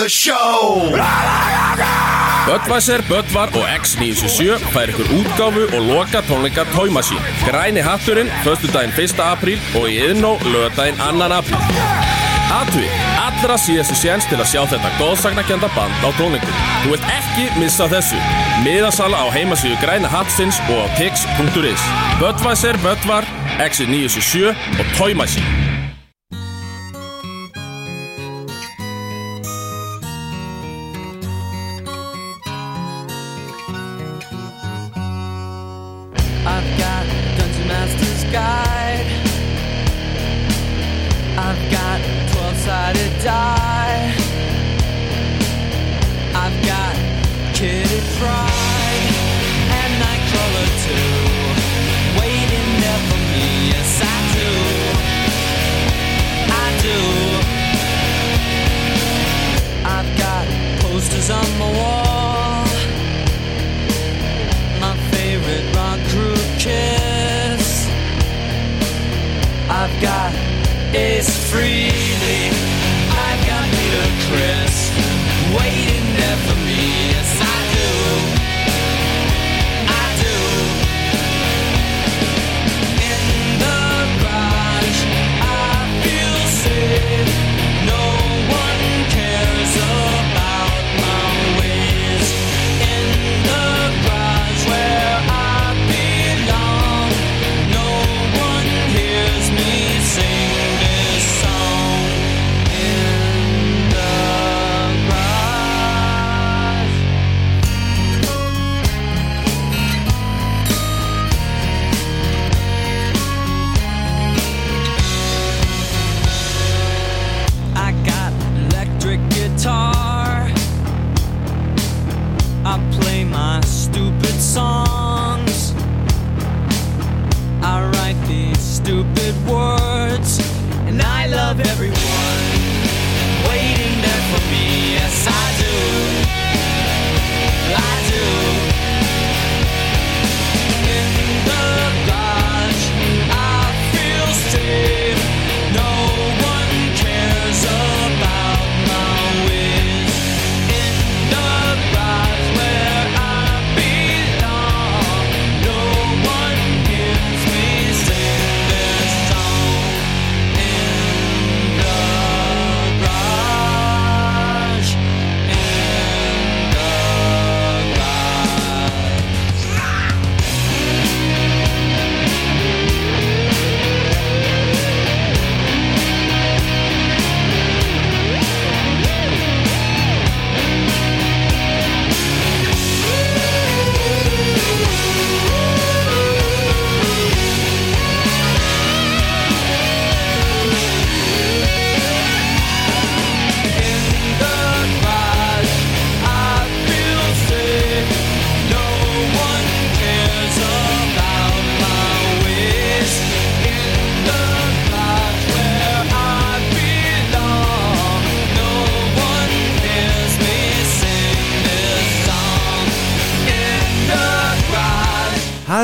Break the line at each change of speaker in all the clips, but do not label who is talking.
The show
Böttvæsir, Böttvar og X977 fær ykkur útgáfu og loka tónleika Tóimasín. Græni hatturinn, föstudaginn 1. apríl og í yðnó lögadaginn 2. apríl. Atvi, allra síðasti séns til að sjá þetta góðsagnakenda band á tónleikum. Þú vilt ekki missa þessu. Miðasala á heimasíðu Græna Hattsins og á tix.is. Böttvæsir, Böttvar, X977 og Tóimasín.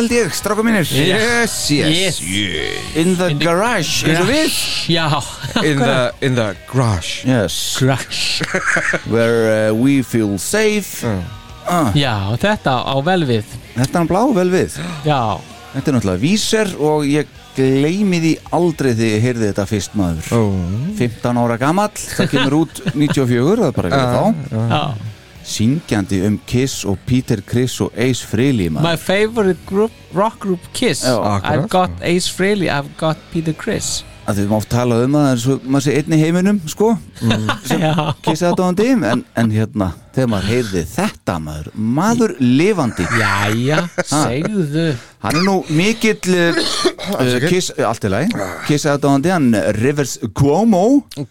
Hald ég, stráka mínir. Yes, yes,
Yes.
In the garage, eins og við.
Já,
In the, in the garage. Yes.
Crash
Where uh, we feel safe. Uh,
Já, þetta á vel við.
Þetta er blá vel við.
Já,
Þetta er náttúrulega víser og ég gleymi því aldrei því ég heyrði þetta fyrst maður.
Oh.
15 ára gamall, það kemur út 94, það er bara ekki þá.
Já,
syngjandi um Kiss og Peter Criss og Ace Frehley maður.
My favorite group, rock group Kiss.
Já,
akkurat.
I've got Ace Frehley, I've got Peter Criss
að við mátt tala um það eins og maður sé einn í heiminum sko,
Já,
Kiss aðdáðandi en, en hérna, þegar maður heyrði þetta maður, maður lifandi.
Jæja, segðu.
Hann er nú mikill uh, Kiss, allt í lagi. Kiss aðdáðandi, hann Rivers Cuomo.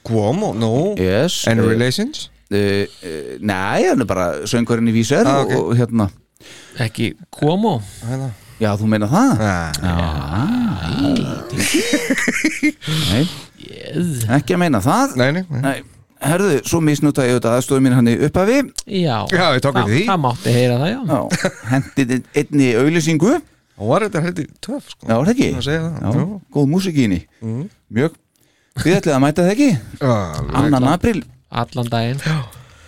Cuomo, no.
Yes,
Any
uh,
relations?
Uh, uh, nei, hann er bara söngurinn í víser
Ah,
og,
ok.
og hérna.
Ekki Cuomo?
Hérna.
Já, þú meina það?
Ah,
Nei,
yes.
ekki að meina það.
Nei, nei, nei.
Herðu, svo misnúta ég þetta aðstofið mín hann í upphafi.
Já,
Já, ég tók
það,
eftir því.
það mátti heyra það, já.
Já, hendið einni auðlýsingu Já,
Og var þetta heldur töf sko.
Það ekki? Já,
já. Mm.
góð músik í henni. Mjög. Þið ætlið að mæta það ekki?
Já,
Annan april
Allan daginn.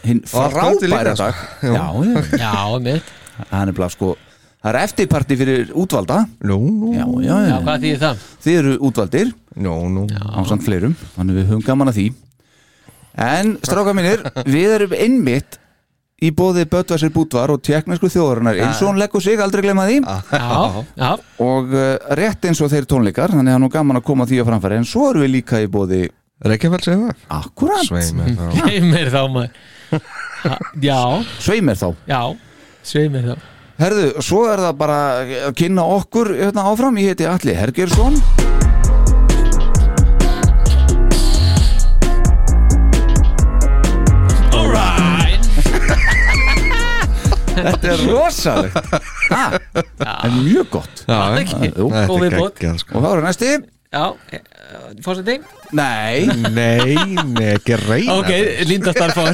Hinn frábæra dag. Já, já
Já, mitt
Það er bara sko Það er eftirparti fyrir útvalda.
Nú, nú.
Já, já,
Já,
já
hvað þýðir það?
Þið eru útvaldir.
Nú, nú.
Á samt fleirum. Þannig við höfum gaman að því. En stráka mínir, við erum einmitt í bóði Böttvarsir Bútvar og tjekknesku þjóðarinnar eins og hún leggur sig, aldrei glemma því.
Já, já,
og uh, rétt eins og þeir tónleikar þannig að nú gaman að koma því að framfæri. En svo erum við líka í bóði
Reykjafell segja það?
Akkurat,
Svei með þá
sveimir þá
sveimir þá?
Já, sveimir þá.
Herðu, svo er það bara að kynna okkur hérna áfram, ég heiti Alli Hergersson Þetta er rosalegt. Ha, Það er mjög gott.
Já,
ekki.
Jú.
Þetta
Og
er
viðbót.
geggjað
Og
sko.
Þá er næsti
Já, fórseti
Nei,
Nei, nei, ekki reyna
Ok, Linda Starfár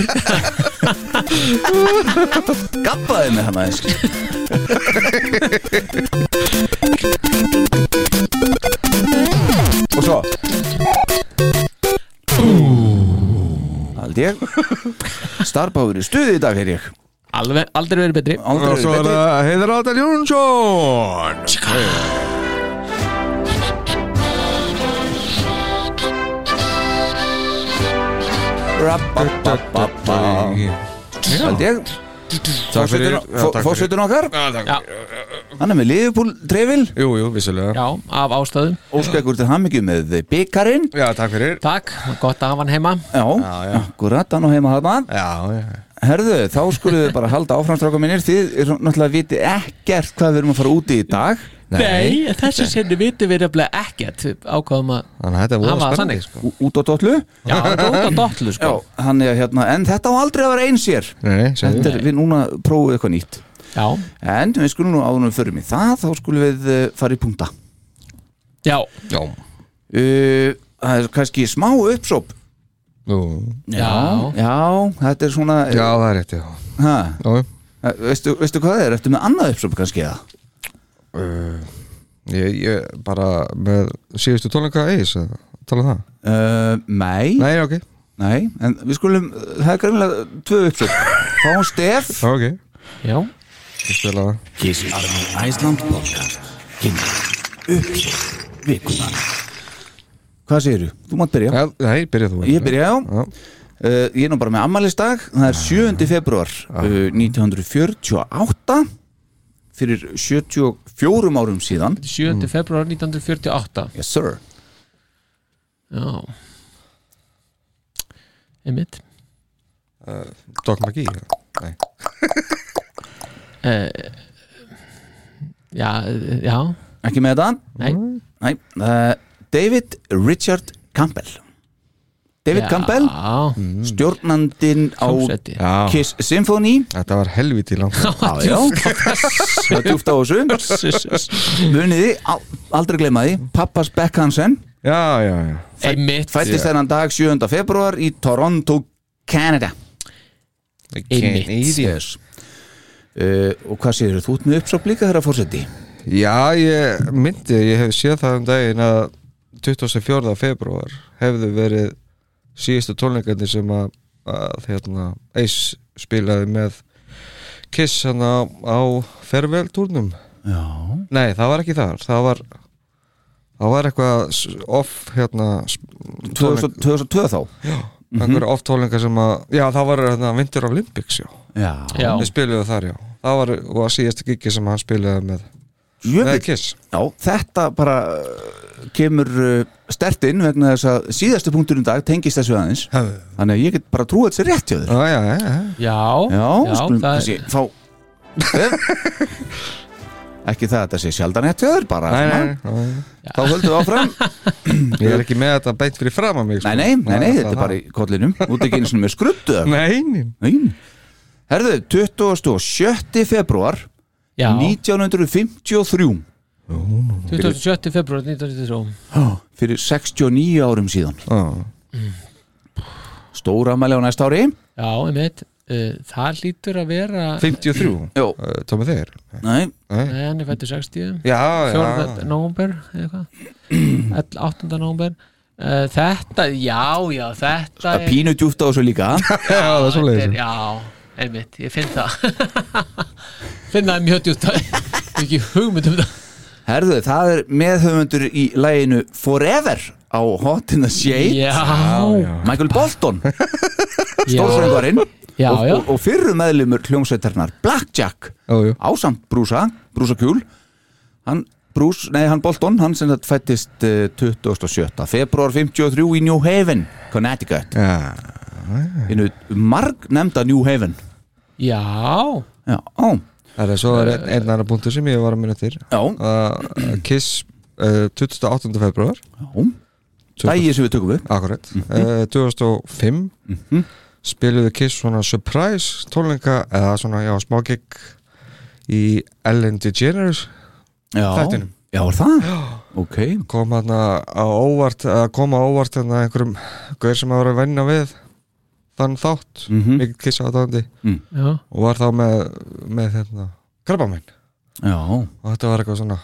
gabbaði með hann aðeins. Og svo? Haldi ég. Starbáður í stuði í dag er ég.
Alveg, aldrei verið betri.
Aldrei
Og svo
verið
er
betri.
það Heiðar Adel Jónsson
Rappapapapa Haldi ég. Fórsetin okkar Hann er með Liverpool trefil.
Jú, jú, vissulega.
Já, af ástöðum
Óskækur til hammingju með byggarinn
Já, takk fyrir.
Takk, gott að hafa hann heima.
Já, akkurat, hann og heima þarna.
Já, já
Herðu, þá skulum við bara halda áframstráka minnir Þið er náttúrulega viti ekkert hvað við erum að fara úti í dag.
Nei, þessu sinni vitum við nefnilega ekkert. Ákvaðum að
Þannig að þetta er spennandi
þannig.
sko.
Út á dollu?
Já, þetta er út á dollu
Já,
sko
hann er hérna En þetta á aldrei að vera eins
Nei, nei,
Þetta er, við núna prófum eitthvað nýtt.
Já,
En við skulum nú áðunum fyrir mig það Þá skulum við uh, fara í punkta
já,
Já.
Uh, Það er kannski smá uppsóp.
Já.
Já, þetta er svona
Já, það er rétt, já. Já,
veistu, veistu hvað það er? Ertu með annað uppsóp kannski eða?
ég, ég bara með síðustu tónleika eis að tala um það?
Uh, nei,
Nei, ok.
Nei En við skulum, það er greinlega tvö uppsóp Fáum Stef.
Ok,
já.
Ég spila það.
Æsland podcast. Kynna uppsóp vikunar Hvað segirðu? Þú? Mátt byrja.
Já, Nei, byrja þú.
Ég byrja
Já.
uh, Ég er nú bara með ammælisdag Það er 7. februar uh, 1948 Fyrir 74 árum síðan.
7. februar 1948
Yes sir.
Já. Einmitt.
Doc McGee já. Nei,
uh, Já, eh, já.
Ekki með þetta?
Nei,
Nei. Uh, David Richard Campbell. David
já,
Campbell Stjórnandinn á
Hljómsveiti.
Já.
Kiss Symphony.
Þetta var helviti langt.
Já, já Það er djúft á þessu. Muniði, al- aldrei gleyma því Pappas Beck Hansen.
Já, já, já.
Einmitt.
Fættist þennan dag 7. februar í Toronto, Canada.
Einmitt.
Yes. Uh, Og hvað séður þú út með uppsóp líka þeirra fórseti?
Já, ég myndi, ég hef séð það um daginn að 24. februar hefðu verið síðustu tónleikandi sem að, að hérna, Ace spilaði með Kiss hann á, á
Já
Nei, það var ekki þar það var, það var eitthvað off hérna s- tónleik-
2002 þá
einhverja off tónleika sem að já, það var hérna, Winter Olympics já.
Já,
Já.
Við spiluðum þar, já Það var, var síðasta gigi sem hann spilaði með Með
Jöfull.
Kiss
Já, þetta bara kemur uh, stert inn vegna þess að síðastu punktur í dag tengist þessu aðeins. Þannig að ég get bara trúið þessi rétt hjá þér.
Já, já, já, já.
Já,
Já,
já
skulum
það
kannski fá Ekki það að þetta sé sjaldan rétt hjá þér bara
Nei, nei, nei, nei.
Þá höldum við áfram.
Ég er ekki með þetta beint fyrir fram að mig sko.
Nei, nei, nei, nei,
Það-
þetta er bara í kollinum. Út ekki einu sinni með skruddu
Nei, nei.
Nei. Herðu, 27. februar
Já,
1953
27. februar 1993
Fyrir 69 árum síðan.
Já.
Stóra amæli á næsta ári.
Já, einmitt. Uh, Það lítur að vera
53
Jó,
uh, Tómið þeir
nei,
Nei, hann er fættur 60
Já, já.
4. nóvumber eða eitthvað 8. nóvumber uh, Þetta, já, já, þetta
það er pínu djúft á þessu líka.
Já, það er svo leiðis
Já, einmitt, ég finn það. Finn það mjög djúpt. Ekki hugmynd um það
Herðu, það er meðhöfundur í læginu Forever á Hot in the Shade
Já,
Michael Bolton,
já,
stórfrængarinn
já,
og,
já.
og, og fyrrum meðlumur hljómsveitarnar Blackjack.
Jú.
ásamt Brúsa, Brúsa Kjúl. Hann, Brús, nei hann Bolton hann sem þetta fættist uh, 27. februar 53 í New Haven Connecticut,
Já,
innu marg nefnda New Haven.
Já,
já, á,
það er svo er einn einn annar punktur sem ég var að minna til.
Já,
uh, Kiss uh, 28. februar
já. Dægi sem við tökum við
Akkurat. Uh, 2005 spiluðu Kiss svona surprise tónleika eða svona, já, smá gig í Ellen DeGeneres
já,
Þættinum.
já, er það? ok,
kom á óvart að koma á óvart hann einhverjum gauður sem að vera að venna við þann þátt,
Mhm.
mikill Kiss aðdáðandi
já.
Og var þá með, með hérna, krabbamenn
já,
og þetta var eitthvað svona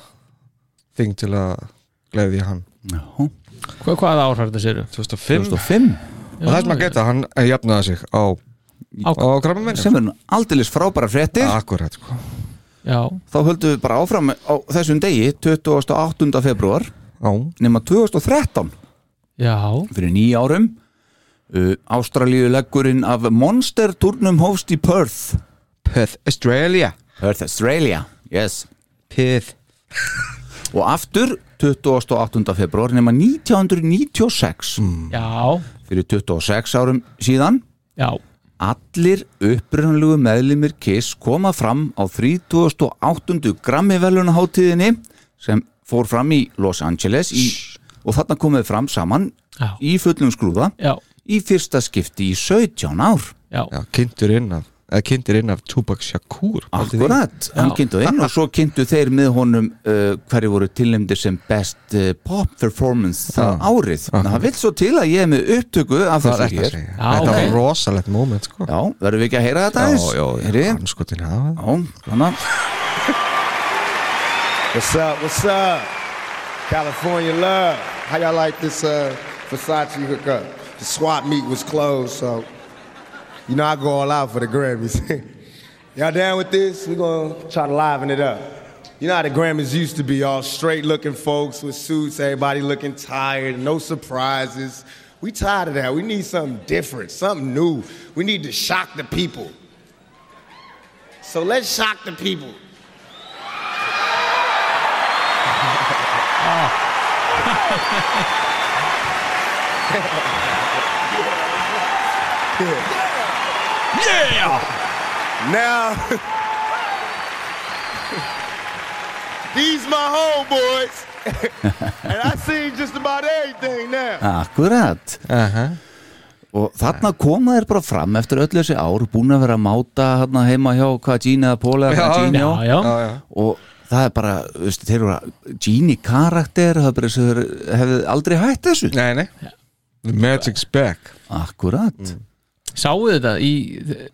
þing til að gleði hann.
Já.
Hva, Hvað áhrif þetta séru?
2005
2005
og það sem að geta, hann jafnaði sig á,
Á-
á krabbamenn
sem er aldeilis frábæra fréttir.
Akkurat, sko.
Já,
þá höldum við bara áfram á þessum degi 28. februar
Já,
nema 2013
já,
fyrir nýja árum uh, Ástralíu leggurinn af Monster turnum hófst í Perth.
Perth, Australia.
Perth, Australia, yes.
Perth.
Og aftur 28. februar nema 1996
já,
fyrir 26 árum síðan.
Já.
Allir upprunalegu meðlimir Kiss koma fram á 38. Grammy velunaháttíðinni sem fór fram í Los Angeles í, og þarna komið fram saman
Já.
í fullum skrúða.
Já,
í fyrsta skipti í 17 ár
já,
Já, kynntur inn af eða kynntur inn af Tupac Shakur.
Akkurat, hann kynntu inn og svo kynntu þeir með honum uh, hverju voru tilnefndir sem best uh, pop performance það árið. Þannig að það vil svo til að ég er með upptöku af
Það
þessu hér.
Já,
Þetta
ok.
var rosalegt moment sko
Já, verðum við ekki að heyra þetta aðeins?
já,
Heyri?
hann skotin hafa
Já.
What's up? What's up? California love. How y'all like this uh, Versace hookup? The swap meet was closed, so you know I go all out for the Grammys. y'all down with this? We're gonna try to liven it up. You know how the Grammys used to be, all straight-looking folks with suits, everybody looking tired, no surprises. We tired of that. We need something different, something new. We need to shock the people. So let's shock the people. Yeah! Now, these my homeboys, and I seen just about everything now.
Akkurat. Og þarna koma þeir bara fram eftir öll þessi ár, búin að vera að máta hérna heima hjá hvað Gini eða Póli eða hvað Gini á.
já, já.
Já, já
Og það er bara, þú veist, þeir eru að Gini karakter, það er bara sem þeir hefðu aldrei hætt þessu.
Nei, nei The magic's back
Akkurat.
Sáu þetta í,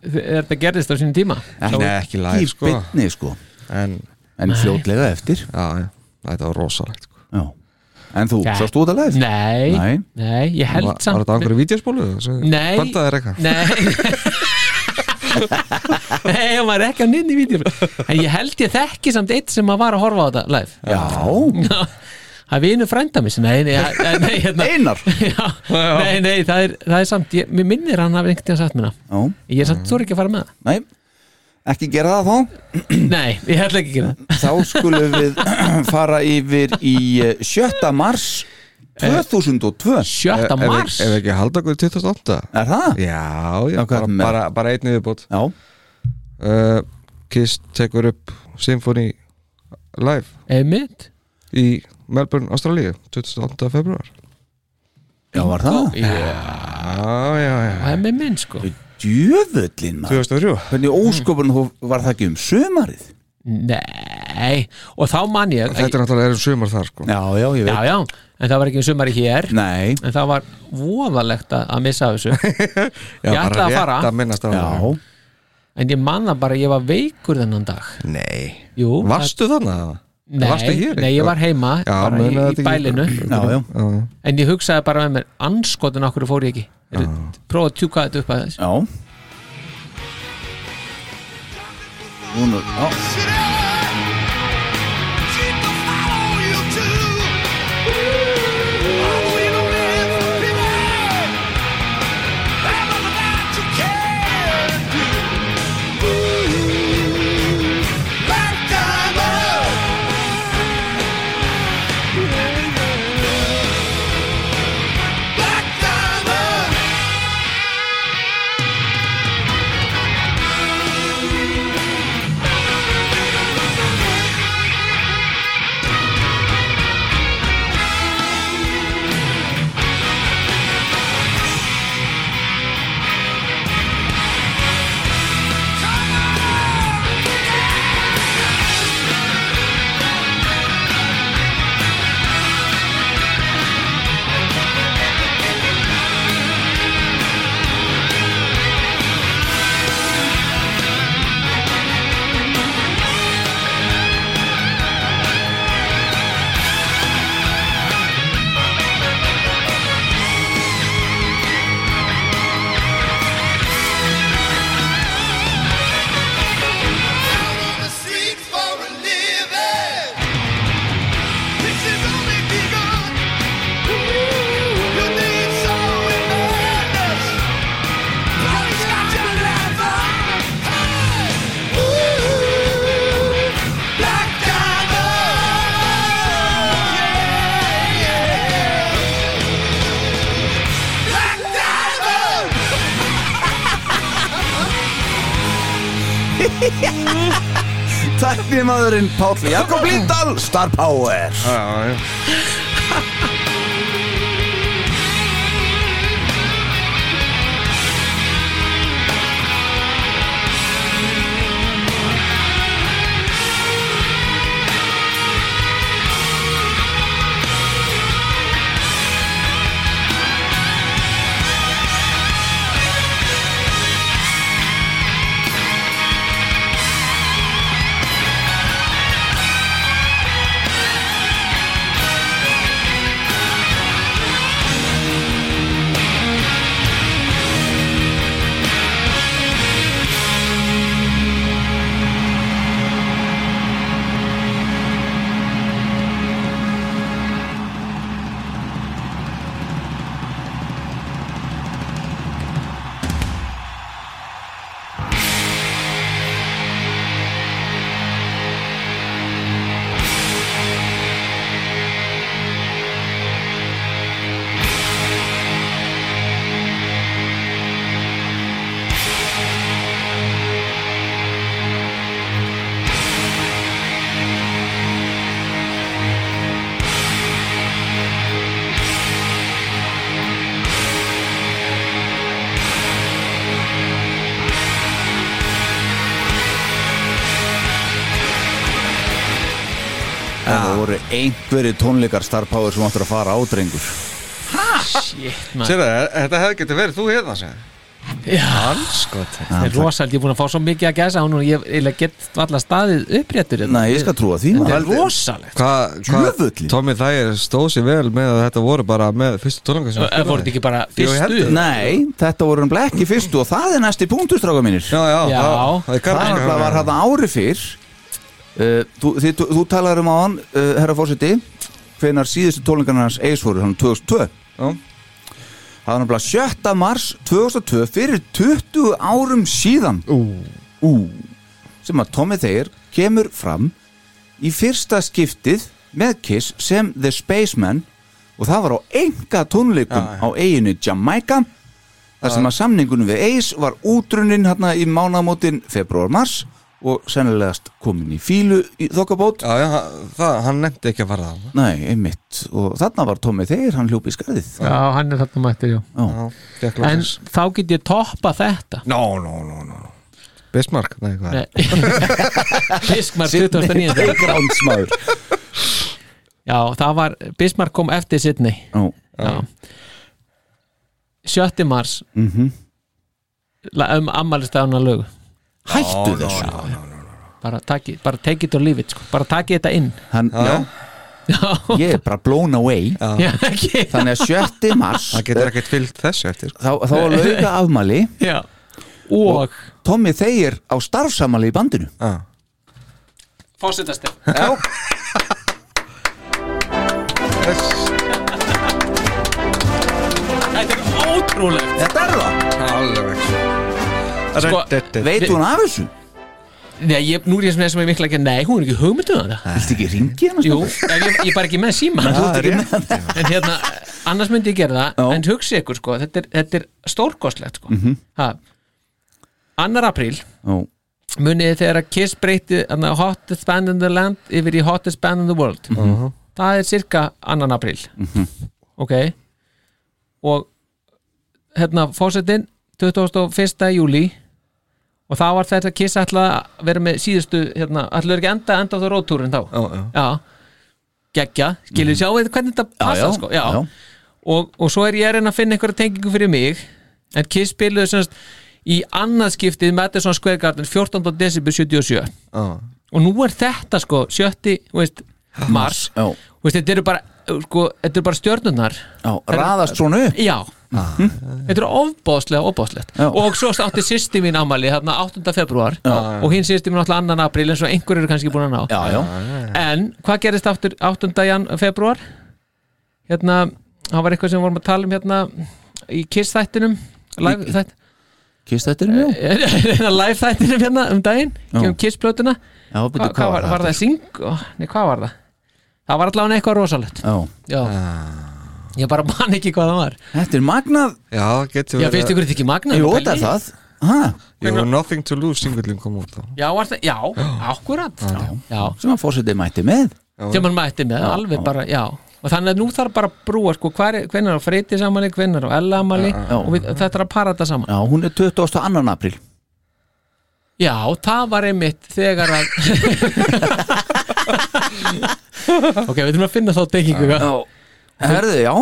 er þetta gerðist á sínum tíma?
Nei, ekki live sko
Í bytni, sko.
En,
En fljótlega eftir.
já, Þetta var rosalegt sko
Já. En þú,
Nei.
sást þú þetta live?
Nei,
Nei.
nei, ég held
Var,
samt
var þetta einhverju vídeospólu?
Nei.
Pantaði þér eitthvað?
Nei Nei, hann var ekki á nynni vídeo En ég held ég þekki samt eitt sem að var að horfa á þetta live
Já.
Það er vinu frænda mér Nei, nei, nei, hérna,
Einar.
já, Nei, nei, það er, það er samt ég, Mér minnir hann hafi einhvern tíðan sagt mér það
Já.
Ég er samt, þú er ekki að fara með það
Nei. ekki gera það þá
Nei, ég ætla ekki að gera það
þá skulum við fara yfir í eh, 7. mars 2002
7.
Ef-
mars
Ef ef ekki halda okkur 28
Er það?
Já, já,
hvað
bara,
er með?
bara, bara einni viðbót
Já,
uh, Kiss tekur upp Symphony Live
Einmitt
í Melbourne, Ástralíu 28. februar
já var það?
Já,
Já, já,
það er með minn sko.
Djöfullin maður.
2003
Hvernig óskopun var það ekki um sömarið?
Nei, og þá man ég
Þetta er náttúrulega erum sumar þar sko.
Já, já, ég veit.
Já, já, en það var ekki um sumari hér.
Nei,
En það var voðalegt að að missa þessu.
Já,
Ég ætlaði að fara.
rétt að minnast á það.
Já.
En ég man það bara, að ég var veikur þennan dag.
Nei.
Jú,
Varstu þannig að
Nei, nei, ég var heima
Já,
bara í, í bælinu.
Já, já.
En ég hugsaði bara með mér Anskotin okkur fór ég ekki. Prófa að tjúka þetta upp að þess
já er, já Tæknimaðurinn Páll Jakob Lindahl Star Power.
Já, já.
En einhverju tónleikar Star Power sem áttur að fara á drengur.
Shit, man.
Sérðu, þetta hefði getið verið þú hérna sér
það er rosald, ég er búin að fá svo mikið að gæsa og ég eiginlega get alla staðið uppréttur hérna.
Nei, ég skal trúa því
Þetta er rosalegt.
Tommy Þægir stóð sér vel með að þetta voru bara með fyrstu tónleika sem
Það voru ekki bara
ég
fyrstu?
það.
Nei, þetta voru um ekki fyrstu og það er næsti punktur stráka mínir.
Já, já,
Já.
það, það
Það var hérna ári fyrr uh, Þú, þið, þú, þú talar um á hann uh, Herra fórseti Hvenar síðustu tónleikarnar hans eis voru Þannig 2002
Já.
Það var náttúrulega 7. mars 2002 Fyrir 20 árum síðan. Ú. sem að Tommy Thayer kemur fram í fyrsta skiptið með Kiss sem The Spaceman og það var á enga tónleikum á eiginu Jamaica þar sem að samningunum við Ace var útrunnin hérna í mánamótin februar-mars og sennilegast komin í fílu í þokkabót.
Já, já, það, hann nefndi ekki að fara það
Nei, einmitt. Og þarna var Tommy Thayer, hann hljópi í skarðið.
Já, hann er þarna mættir, já.
Já.
En þá get ég toppa þetta.
No, no, no, no Bismarck, nei, hvað?
Nei. Bismarck 2009
Gránsmaður
Já, það var Bismarck kom eftir Sydney.
Já,
Já. 7. mars.
Mhm.
La- um ammælistæðuna lögu
Hættu þessu.
bara, taki, bara take it or leave it sko. bara taki þetta inn.
Hann, já,
Já,
ég er bara blown away. Þannig að 7. mars
Það getur ekkert fyllt þessu eftir sko.
þá, þá var lauga afmæli
Já. Og
Tommy Thayer á starfsamali í bandinu.
Já.
fórsetastef
Já,
Þetta er ótrúlegt.
Þetta er það.
Alveg
Sko,
Veit hún af þessu?
Nei, ég, nú er ég sem er mikla ekki Nei, hún er ekki hugmyndu um það
Viltu ekki ringi hann?
Jú, ég, ég er bara ekki með síma En hérna, annars myndi ég gera það. En hugsi ykkur, sko, þetta er, þetta er stórkostlegt sko. ha, Annar apríl
Já,
munið þegar að Kiss breyti hottest band in the land yfir í hottest band in the world. Það er cirka annan apríl. Ok. Og hérna fórsetin 21. júli og þá var þetta Kiss ætla að vera með síðustu hérna, ætla ekki enda enda á það rótúrin þá
Já, já.
geggja, skilur mm. hvernig þetta passa sko. Og, og svo er ég að reyna að finna einhverja tengingu fyrir mig en Kiss spiluðu semst í annað skiptið Madison Square Garden 14. desember 77
Já.
og nú er þetta sko 7. Veist, mars veist, þetta eru bara, sko, þetta bara stjörnurnar
já, raðast svona upp
já þetta eru ofbóðslega ofbóðslegt
Já.
og svo átti sýsti mín ámali þarna 8. februar og hinn sýsti mín átti annan april eins og einhver eru kannski búin að ná
Já, já,
en hvað gerist aftur 8. jan februar hérna, það var eitthvað sem við vorum að tala um hérna í Kiss þættinum live þætt
kist þetta er mjög
live þættinum hérna um daginn
Já.
um Kiss plötuna
Já,
Hva, hvað var, var það syng? Ó, Nei, hvað var það? Það var allavega eitthvað rosalegt
Já,
Já Ég bara man ekki hvað það var.
Þetta er magnað.
Já, getur
Já, finnst ykkur þetta ekki magnað?
Jú, þetta er það. Ha,
Jú, Nothing to Lose singullin kom út þá.
Já, var það, já, akkurat. Já, já.
sem að fórsetið mætti með.
Sem hann mætti með, alveg bara, já. Og þannig að nú þarf bara að brúa sko, hvernig er á freyti samali, hvernig er á ella amali og við, þetta er að para þetta saman.
Já, hún er 22. apríl.
Já, það var einmitt þegar að Ok, við þurfum að finna þá tengingu. Já,
Herðu, já.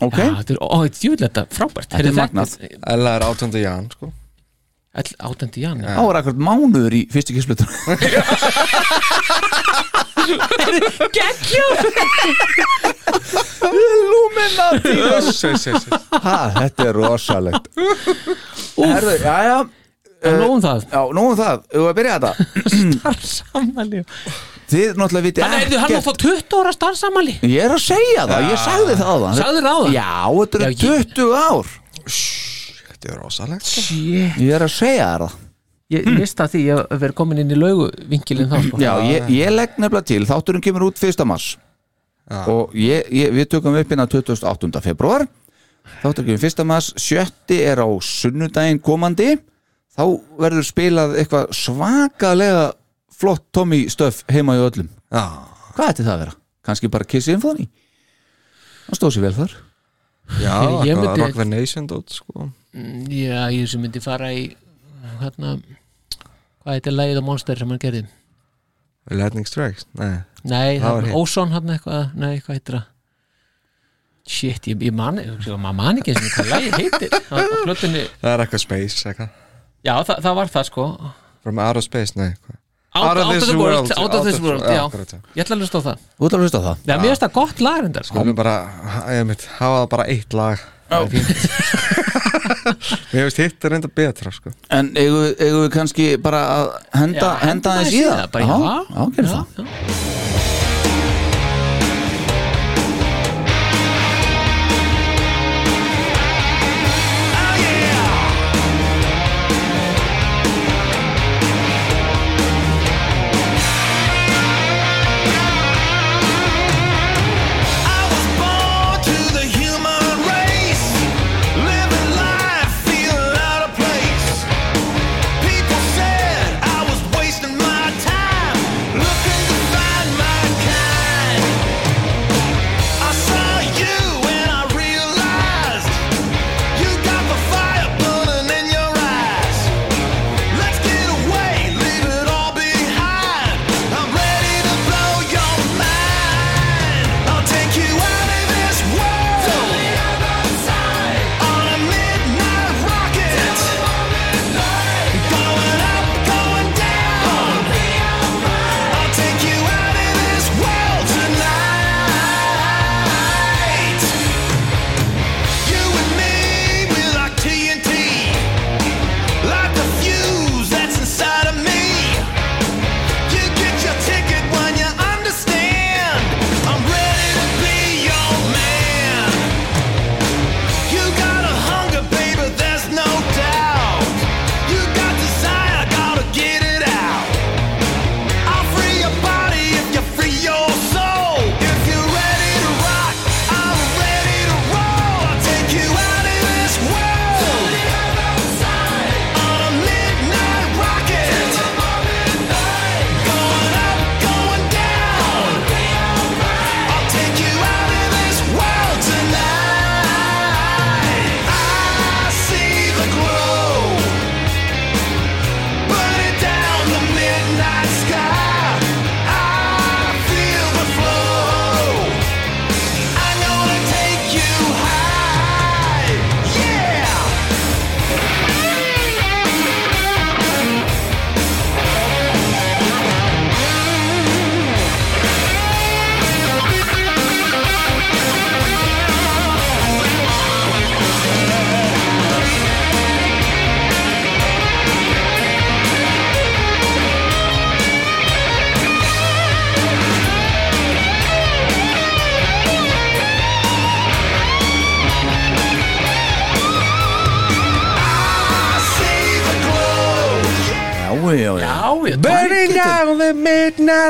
Ok,
þetta er, ó, þetta er djúlega frábært.
Þetta er magnað.
Ella er 18. jan, sko.
Átandi jan
þá er akkurat mánuður í fyrstu kislutur
Geggjum
Illuminati!
Yes, yes, yes, yes.
Ha, þetta er rosalegt. Herðu, já, já.
Er nógum það.
Já, nú um það, við að byrja þetta?
Starfsamali
Þið náttúrulega viti
Hann er hann að fá 20 ára starfsamali
Ég er að segja það, ég sagði það áðan
Sagðir það áðan?
Já, þetta
Já,
eru
ég-
20 ár
Þetta er rosalegt.
Shit
Ég er að segja þér það
Ég mista því að vera komin inn í laugu vinkilin þá sko
Já, ég, ég legg nefnilega til, þátturinn kemur út 1. mars
Já.
og ég, ég, við tökum upp inn á 28. februar þátturinn kemur 1. mars 7. er á sunnudaginn komandi þá verður spilað eitthvað svakalega flott Tommy stöf heima í öllum.
Já,
Hvað ætti það að vera? Kanski bara Kiss Symphony? Það stóð sér vel þar.
Já
Ég
eitthvað
myndi-
Rock the Nation dót, sko.
Já, ég sem myndi fara í hérna hvað heitir lagið á Monster sem hann gerði?
Lightning Strikes, nei.
Nei,
Það var
það
hitt.
Óson hann eitthvað Nei, hvað heitir það? Shit, ég, ég man, maður man ekki eins og hvað lagið heitir. Á, á plötunni
Það er eitthvað Space, eitthvað.
Já, það, það var það sko.
From Outer Space, nei hvað
Out, out of the world, out of this world, já
akkurat, já.
Ég ætla að hlusta á það.
Þú ætlar að hlusta á það?
Já, mér finnst það gott lag reyndar sko.
Það er bara, ég mitt, hafa það bara eitt lag. Það er fínt. Mér finnst hitt er reynda betra, sko.
En eigum við- eigum við kannski bara að henda,
Já,
henda aðeins í það?
bara, já,
já, gerum það
já.
já,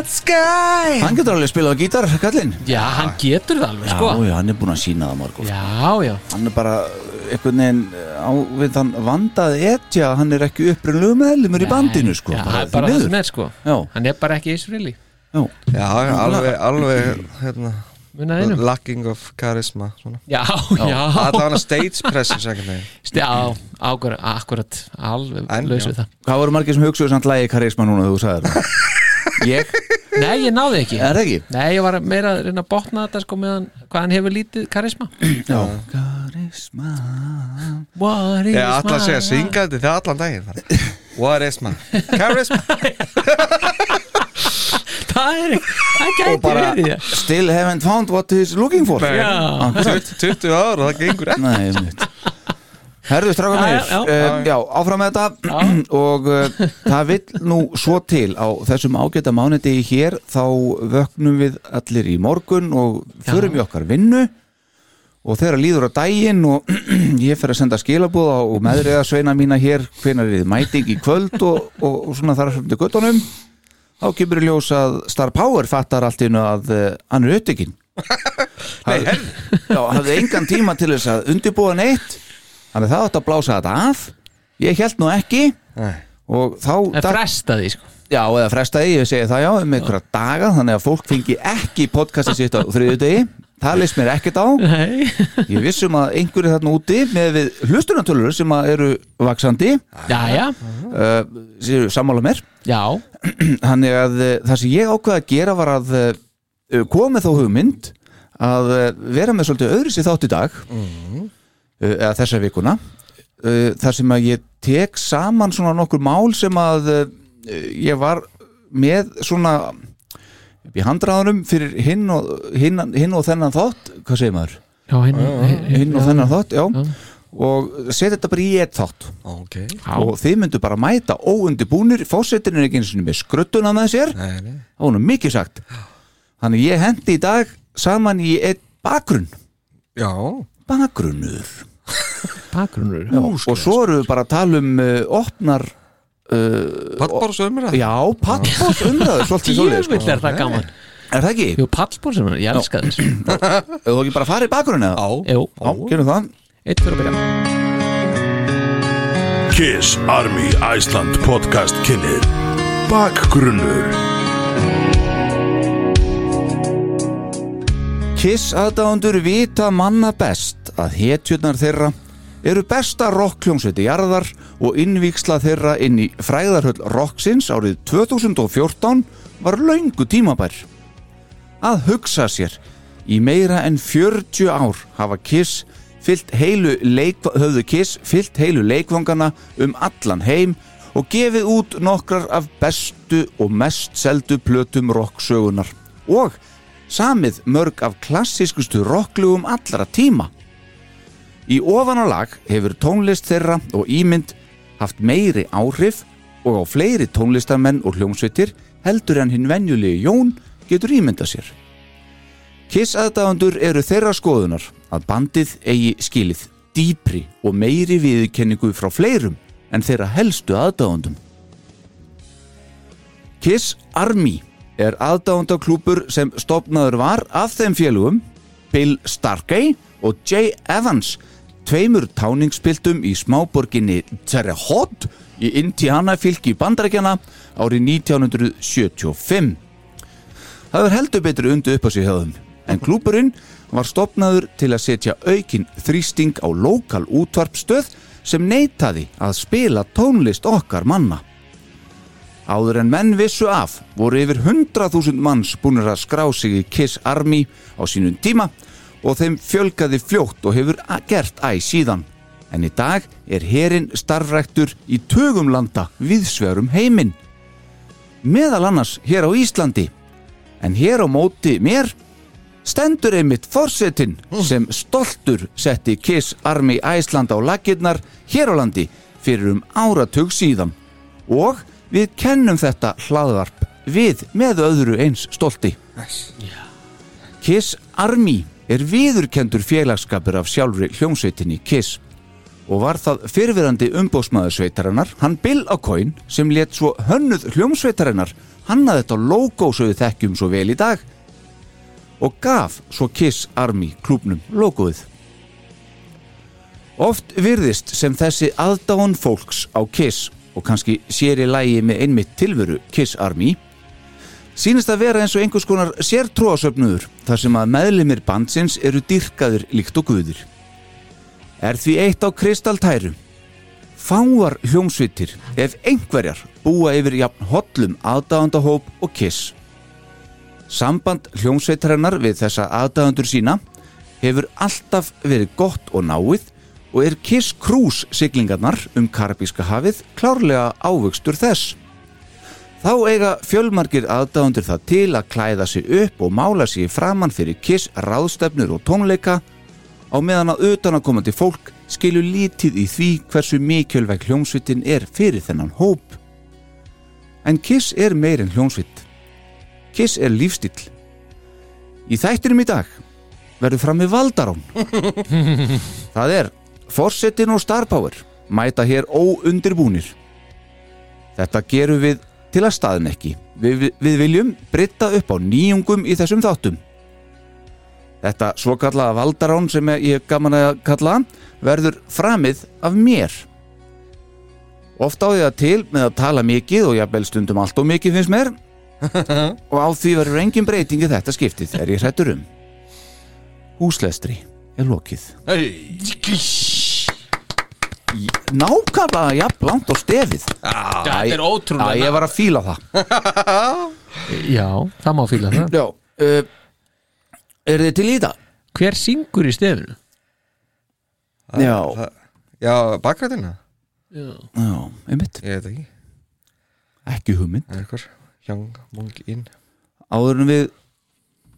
midnight sky.
Hann getur alveg spilað á gítar, kallinn
já, hann getur það alveg
Já,
sko.
Já, hann er búin að sína það margótt
já, já,
Hann er bara einhvern veginn á við þann vandað etja hann er ekki upprunlegu meðlumur í bandinu sko.
Já,
bara
það er
því
bara það
miður.
sem er sko.
Já,
hann er bara ekki Israeli.
Já,
Já, alveg, alveg hérna,
munið einum
lacking of charisma svona.
já, já,
Allavega stage presence einhvern veginn.
já, ákvör, akkurat alveg
En,
laus
já.
við það.
Hvað voru margir sem hugsuðu samt lægi karisma núna þegar þú sagði það? Ég?
Nei, ég náði ekki
Er það ekki?
nei, ég var meira að reyna að botna þetta sko meðan hvað hann hefur lítið karisma
Já Karisma
what is
Ég ætla að segja
my-
syngandi þegar allan daginn. What is my charisma
það er það gæti
bara
verið já.
Still haven't found what he's looking for
Nei.
Já.
Akkurat.
20 ár og það gengur ekki
Nei, einmitt Herðu
Já,
meir,
já, já.
uh, já, áfram með þetta. Og uh, það vill nú svo til á þessum ágæta mánudegi hér þá vöknum við allir í morgun og förum í okkar vinnu. Og þegar líður á daginn og ég fer að senda skilabúð á meðriða sveina mína hér hvenar er þið mæting í kvöld og, og, og svona þar sem til göttunum þá kemur í ljós að Star Power fattar allt innu að uh, hann er upptekinn. Nei, Já, hafði engan tíma til þess að undirbúa neitt þannig að það átt að blása þetta af. Ég held nú ekki.
Nei.
og þá
en fresta því sko.
Já, eða frestaði, ég segi það já um einhverja daga, þannig að fólk fengi ekki podcastið sitt á þriðu degi það leist mér ekkert á.
Nei,
ég vissum að einhverju þarna úti með við hlustunartölur sem að eru vaksandi
já, já,
uh, sammála mér.
Já.
Þannig að uh, það sem ég ákveða að gera var að uh, koma með þá hugmynd að uh, vera með svolítið öðru sér þátt í dag. Uh, eða þessa vikuna. Uh, þar sem að ég tek saman svona nokkur mál sem að uh, ég var með svona í handraðunum fyrir hinn og, hinn, hinn og þennan þátt. Hvað segir maður?
já, hinn, hinn,
hinn og þennan þátt, já,
Já.
og setja þetta bara í eitt þátt.
Ok.
Og þið myndu bara mæta óundibúnir fósettin er ekki eins og með skruttuna með sér.
Nei, nei.
það var nú mikið sagt. Þannig ég hendi í dag saman í eitt bakgrunn.
Já.
Bakgrunnur
bakgrunnur
Já, og svo eru við bara að tala um uh, opnar uh,
Pallbárs umræð
já, pallbós umræður svolítið svolítið sko.
djöfull er það gaman.
Er það ekki?
jú, hann, ég elska þess
Ef þú ekki bara farið í bakgrunn eða?
Já
jú,
Já, gerum það.
Eitt fyrir að byrja.
Kiss Army Iceland podcast kynir Bakgrunnur.
Kiss aðdáðundur vita manna best að hetjurnar þeirra eru besta rockljónsveiti jarðar og innvíksla þeirra inn í fræðarhöll rocksins árið 2014 var laungu tímabær. Að hugsa sér, í meira en 40 ár hafa Kiss leik, höfðu Kiss fyllt heilu leikvangana um allan heim og gefið út nokkrar af bestu og mest seldu plötum rocksögunar og samið mörg af klassískustu rocklugum allra tíma. Í ofanálag hefur tónlist þeirra og ímynd haft meiri áhrif og á fleiri tónlistarmenn og hljómsveitir heldur en hinn venjulegi Jón getur ímynda sér. Kiss aðdáðandur eru þeirra skoðunar að bandið eigi skilið dýpri og meiri viðkenningu frá fleirum en þeirra helstu aðdáðandum. Kiss Army er aðdáðandaklúpur sem stopnaður var af þeim félugum Bill Starkey og Jay Evans tveimur táningspiltum í smáborginni Terre Haute í Indiana fylki bandarækjana árið 1975. Það er heldur betur undu upp á sig höfðum en klúpurinn var stopnaður til að setja aukin þrýsting á lokal útvarpstöð sem neitaði að spila tónlist okkar manna. Áður en menn vissu af voru yfir 100.000 manns búinir að skrá sig í Kiss Army á sínum tíma og þeim fjölgaði fljótt og hefur gert æ síðan. En í dag er herin starfræktur í tögum landa viðsverum heiminn. Meðal annars hér á Íslandi. En hér á móti mér stendur einmitt forsetin sem stoltur setti Kiss Army Æsland á lakirnar hér á landi fyrir um áratug síðan. Og við kennum þetta hlaðvarp við með öðru eins stolti. Kiss Army er viðurkendur félagskapur af sjálfri hljómsveitinni Kiss og var það fyrirverandi umbóðsmaður sveitarinnar hann Bill O'Coin sem let svo hönnuð hljómsveitarinnar hannaði þetta logo svo við þekkjum svo vel í dag og gaf svo Kiss Army klúbnum logoið. Oft virðist sem þessi aðdáun fólks á Kiss og kannski sér í lægi með einmitt tilveru Kiss Army sínist að vera eins og einhvers konar sértróasöfnuður þar sem að meðlimir bandsins eru dyrkaður líkt og guðir. Er því eitt á kristaltæru. Fáar hljómsveitir, ef einhverjar, búa yfir jafn hollum aðdáðandahóp og Kiss. Samband hljómsveitarinnar við þessa aðdáðandur sína hefur alltaf verið gott og náið og er Kiss Cruise siglingarnar um Karabíska hafið klárlega ávöxtur þess. Þá eiga fjölmargir aðdáðandur það til að klæða sig upp og mála sig framann fyrir Kiss ráðstefnur og tónleika á meðan að utanakomandi fólk skilur lítið í því hversu mikilvæg hljómsvitin er fyrir þennan hóp. En Kiss er meir en hljómsvit. Kiss er lífstíll. Í þættinum í dag verður fram með Valdarón. Það er Forsetin og Star Power mæta hér óundirbúnir. Þetta gerum við til að staðin ekki. Við, við viljum britta upp á nýjungum í þessum þáttum. Þetta svo kallaða valdarán sem ég hef gaman að kalla verður framið af mér. Oft á því að til með að tala mikið og jafnvel stundum allt og mikið finnst mér og á því verður engin breytingi þetta skiptið er ég hrættur um. Húslestri er lokið. Nákvæmlega jafn langt á stefið.
Þetta er ótrúlega
Já, ég var að fíla það.
Já, það má fíla það
Já, uh, er þið til í það?
Hver syngur í stefinu?
Já,
Já, bakrætina
Já,
já, einmitt.
Ég veit ekki
Ekki hugmynd.
Það Young Monk In
áður en við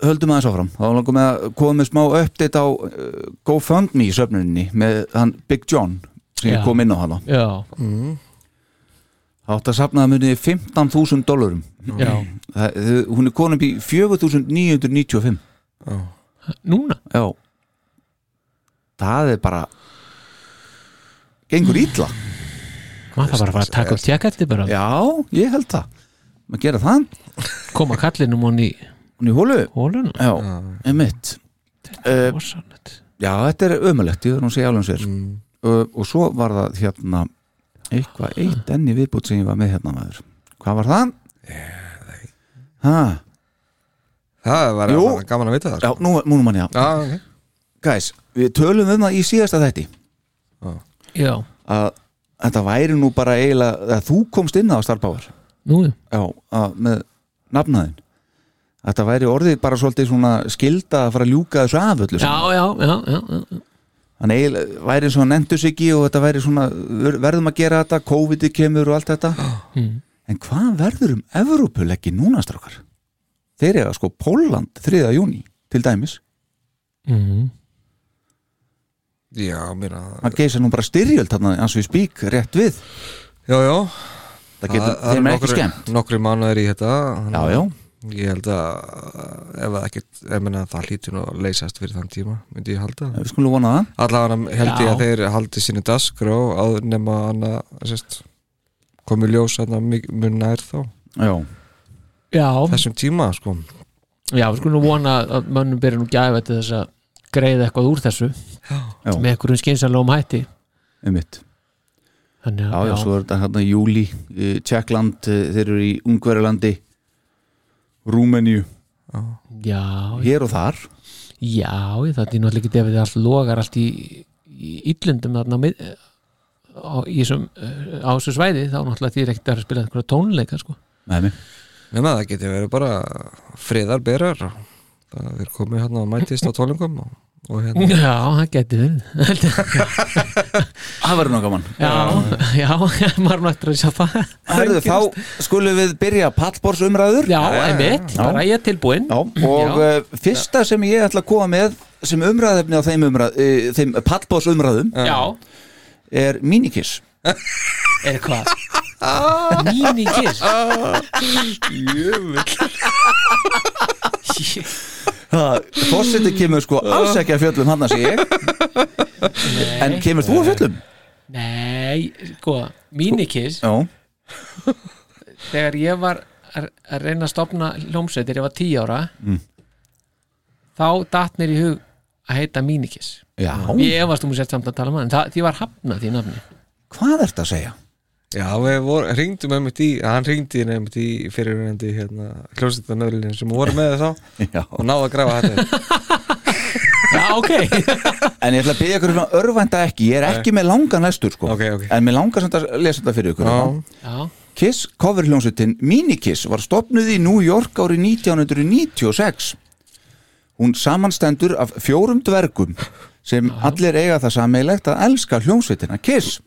höldum aðeins áfram þá langum við að koma með smá update á uh, GoFundMe söfnuninni með hann Big John sem
Já.
ég kom inn á hana?
Já,
átt að safna það munið 15.000 dólarum hún er konum í 4.995
Núna?
já. Það er bara gengur ítla
Maður það bara að fara að taka upp tjekk eftir bara?
Já, ég held það. Maður gera það,
Koma kallinum hann í
hún í hólu já, einmitt. Uh,
Rosalegt.
Já, þetta er ömulegt, ég verður að segja alveg um sér uh, og svo var það hérna eitthvað eitt enni viðbútt sem ég var með hérna maður. Hvað var það? Ha,
Það var
Jú.
bara gaman að vita það
já, nú, nú mann já
Já, ok.
Guys, við tölum um það í síðasta þætti.
Já,
að þetta væri nú bara eiginlega að þú komst inn á Star Power.
Nú já.
Já, að, með nafnaðin þetta væri orðið bara svolítið svona skilda að fara að ljúka þessu af öllu
Já, já, já, já, já.
Þannig eiginlega væri svona nendur sig ekki og þetta væri svona ver- verðum að gera þetta, COVID kemur og allt þetta
Mm.
en hvað verður um Evrópuleggi núna strákar? Þeir eru sko Póland 3. júni til dæmis
Mm.
Já, mér að
það geisa nú bara styrjöld þarna eins og við spík rétt við
Já, já
það getur þeim er ekki skemmt
Nokkri mánuðir í þetta
Já,
að
já,
Ég held að ef það ekkert, ef menna það hlýtur nú að leysast fyrir þann tíma, myndi ég halda.
Við skulum vona það.
Allavega held ég
Já.
að þeir haldi sinni dasgrá að nema hana sérst, komi ljós hana mun nær þá.
Já,
Já,
þessum tíma sko.
Já, við skulum vona að mönnum byrja nú gæfa til þess að greiða eitthvað úr þessu.
Já,
með einhverjum skynsallegum hætti.
Einmitt.
Þannig
Já,
að,
já, svo er þetta hérna júli eh, Tjekkland, eh, þeir eru í Ungverjalandi Rúmeníu.
Já,
hér og þar.
Já, það er náttúrulega ekki ef þið allt logar allt í, í illundum þarna á, á, í þessum, eh, á þessu svæði þá náttúrulega því er ekkert að spila einhverja tónleika sko.
mig
Nema það geti verið bara friðarberar það er komið hérna og mætist á tólingum og hérna
Já, það verið.
Það verður náttúrulega gaman.
Já, já, maður að sjá það.
Herðu, þá skulum við byrja pallborsumræður
Já, einmitt, bara ég er tilbúinn.
Já, og
Já.
uh, fyrsta sem ég ætla að koma með sem umræðefni á þeim, umræð, uh, þeim pallborsumræðum
Já,
er minikiss
er hvað? Mínikiss
Fórseti kemur sko alls ekki að fjöllum hann að sé ég En kemur þú að fjöllum?
Nei, sko, Minikiss
Já,
þegar ég var að að reyna að stopna hljómsveitir, ég var 10 ára
Mm.
þá datt mér í hug að heita Minikiss
já.
ég efast um að setja samt að tala um hann það, því var hafnað því nafni
Hvað ert að segja?
Já, við vor, ringdum einmitt í hann ringdi einmitt í fyrirverandi hérna, hljómsveitarnöðlinn sem voru með þá
Já.
og náðu að grafa þetta.
Já, ok.
En ég ætla að byggja ykkur um að örvænta ekki. Ég er ekki með langan lestur sko.
Ok, ok.
En mér langar samt að lesa þetta fyrir ykkur
Já.
Já,
Kiss coverhljónsutin Minikiss var stopnuð í New York árið 1996 Hún samanstendur af fjórum dvergum sem allir eiga það sameilegt að elska hljómsveitina Kiss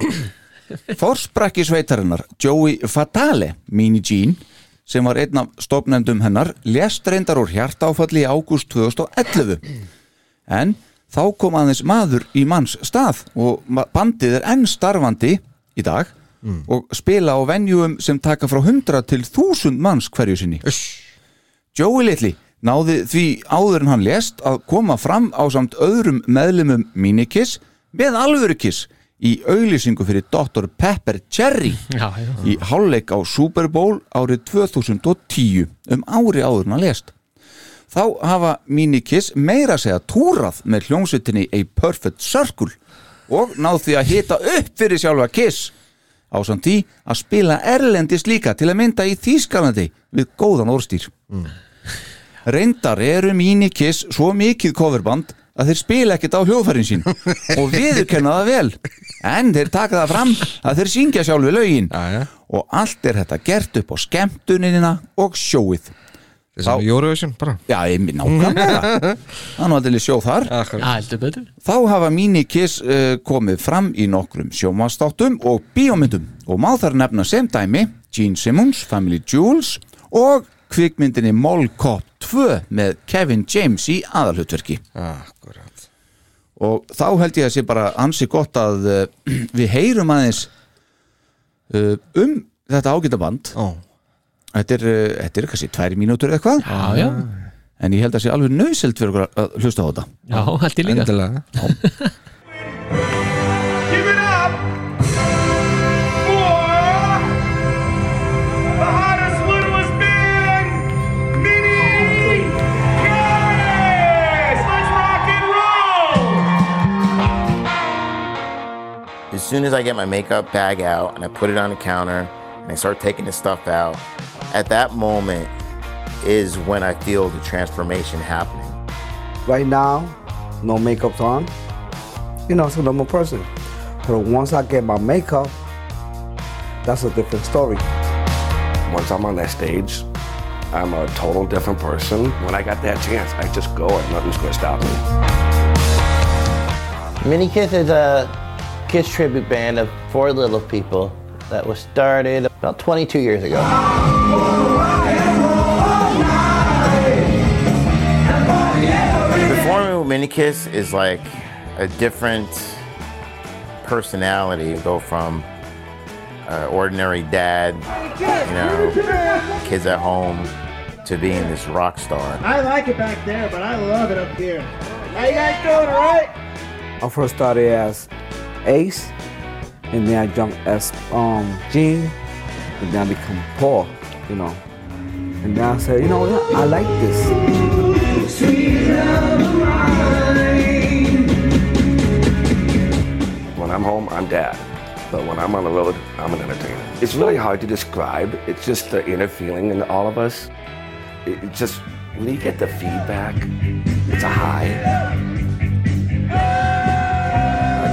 Forsprakki sveitarinnar Joey Fatale, Mini Jean sem var einn af stopnendum hennar lést reyndar úr hjartáfalli í ágúst 2011 en þá kom aðeins maður í manns stað og bandið er enn starfandi í dag og spila á venjum sem taka frá 100 til 1000 manns hverju sinni. Joey Little náði því áður en hann lést að koma fram á samt öðrum meðlumum Minikiss með alvörukiss í auglýsingu fyrir Dr. Pepper Cherry
já, já.
í hálfleik á Super Bowl árið 2010 um ári áður en hann lést þá hafa Minikiss meira að segja túrað með hljómsveitinni A Perfect Circle og náð því að hita upp fyrir sjálfa Kiss á samt því að spila erlendis líka til að mynda í Þýskalandi við góðan orðstýr reyndar eru Minikiss svo mikið coverband að þeir spila ekkert á hljóðfærin sín og viðurkenna það vel. En þeir taka það fram að þeir syngja sjálfu lögin.
Já, já.
og allt er þetta gert upp á skemmtunina og sjóið.
Þessum
Þá-
Eurovision bara.
Já, ég minn nákvæmlega. Það er nú allir sjóð þar.
Já, heldur betur.
Þá hafa Minikiss uh, komið fram í nokkrum sjómanstáttum og bíómyndum. Og má þar nefna sem dæmi Gene Simmons, Family Jewels og kvikmyndinni Mall Cop 2 með Kevin James í aðalhutverki
Akkurat.
Og þá held ég að sé bara ansi gott að uh, við heyrum aðeins uh, um þetta ágætaband
Ó,
þetta er, uh, þetta er kannski tvær mínútur eða eitthvað
Já, já,
en ég held að sé alveg nöðselt fyrir að hlusta á þetta.
Já, held ég líka
As soon as I get my makeup bag out and I put it on the counter and I start taking the stuff out, at that moment is when I feel the transformation happening.
Right now, no makeup on. You know, it's a normal person. But once I get my makeup, that's a different story.
Once I'm on that stage, I'm a total different person. When I got that chance, I just go and nothing's going to stop me.
Mini Kiss is a Kiss tribute band of four little people that was started about 22 years ago. Performing with Mini Kiss is like a different personality. You go from uh, ordinary dad, you know, kids at home, to being this rock star.
I like it back there, but I love it up here. How you guys doing, all right?
I first started as Ace, and then I jumped as um, Gene, and then I become Paul, you know. And then I said, you know what, I like this.
When I'm home, I'm dad. But when I'm on the road, I'm an entertainer. It's really hard to describe. It's just the inner feeling in all of us. It, it just, when you get the feedback, it's a high.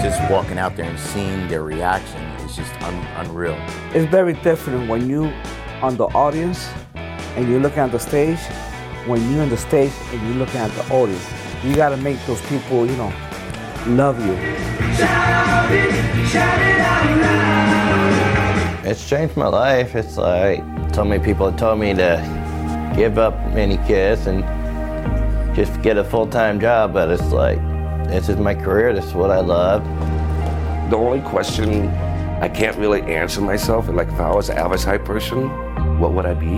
Just walking out there and seeing their reaction is just un- unreal.
It's very different when you on the audience and you're looking at the stage, when you're on the stage and you're looking at the audience. You gotta make those people, you know, love you.
It's changed my life. It's like so many people have told me to give up Mini kids and just get a full time job, but it's like this is my career. This is what I love.
The only question I can't really answer myself, and like if I was an average type person, what would I be?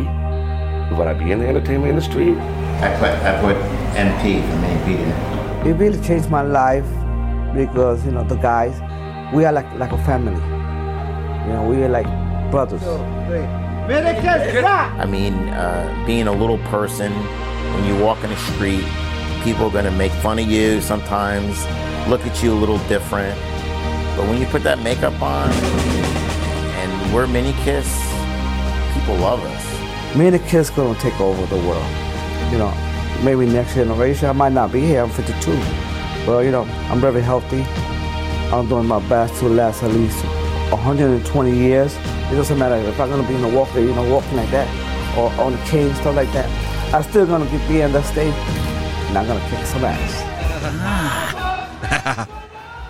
Would I be in the entertainment industry?
I put I put MP for main Peter.
It really changed my life because, you know, the guys we are like like a family. You know, we are like brothers.
I mean, uh, being a little person, when you walk in the street, people are going to make fun of you sometimes, look at you a little different. But when you put that makeup on and we're Mini Kiss, people love us.
The kids gonna take over the world. You know, maybe next generation I might not be here. I'm 52, but you know, I'm very healthy. I'm doing my best to last at least 120 years. It doesn't matter if I'm gonna be in a walker, you know, walking like that, or on a cane, stuff like that. I'm still gonna be on that stage, and I'm gonna kick some ass.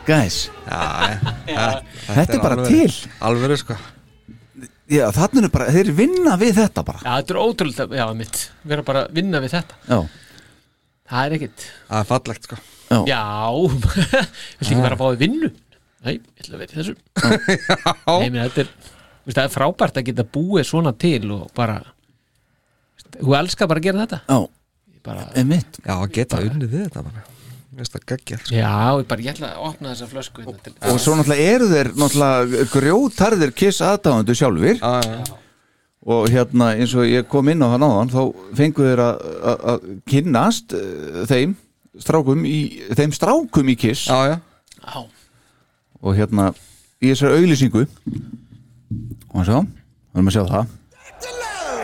Guys.
Já, já.
Þetta er bara
alvöru.
til.
Alvöru sko.
Já, þannig er bara, þeir vinna við þetta bara.
Já, þetta er ótrúlega, já, mitt Vera bara að vinna við þetta.
Já,
Það er ekkit
Það er fallegt sko.
Já,
Já, viltu ekki vera að fá þið vinnu? Nei, ég ætla að vera í þessu. Nei, meni, þetta er veist, Það er frábært að geta búið svona til og bara Þú elskar bara að gera þetta.
Já,
bara,
einmitt
Já, að geta unnið við þetta bara geggjað sko.
Já, ég bara, ég ætla að opna þessa flösku hérna til,
Og svo náttúrulega eru þeir náttúrulega grjótarðir kiss aðdáðandu sjálfur
Já, já.
og hérna eins og ég kom inn á það náðan þá fengu þeir að- kynnast uh, þeim strákum í, þeim strákum í kiss
Já, já
Já.
og hérna í þessari auðlýsingu og hann sá, við erum að sjá það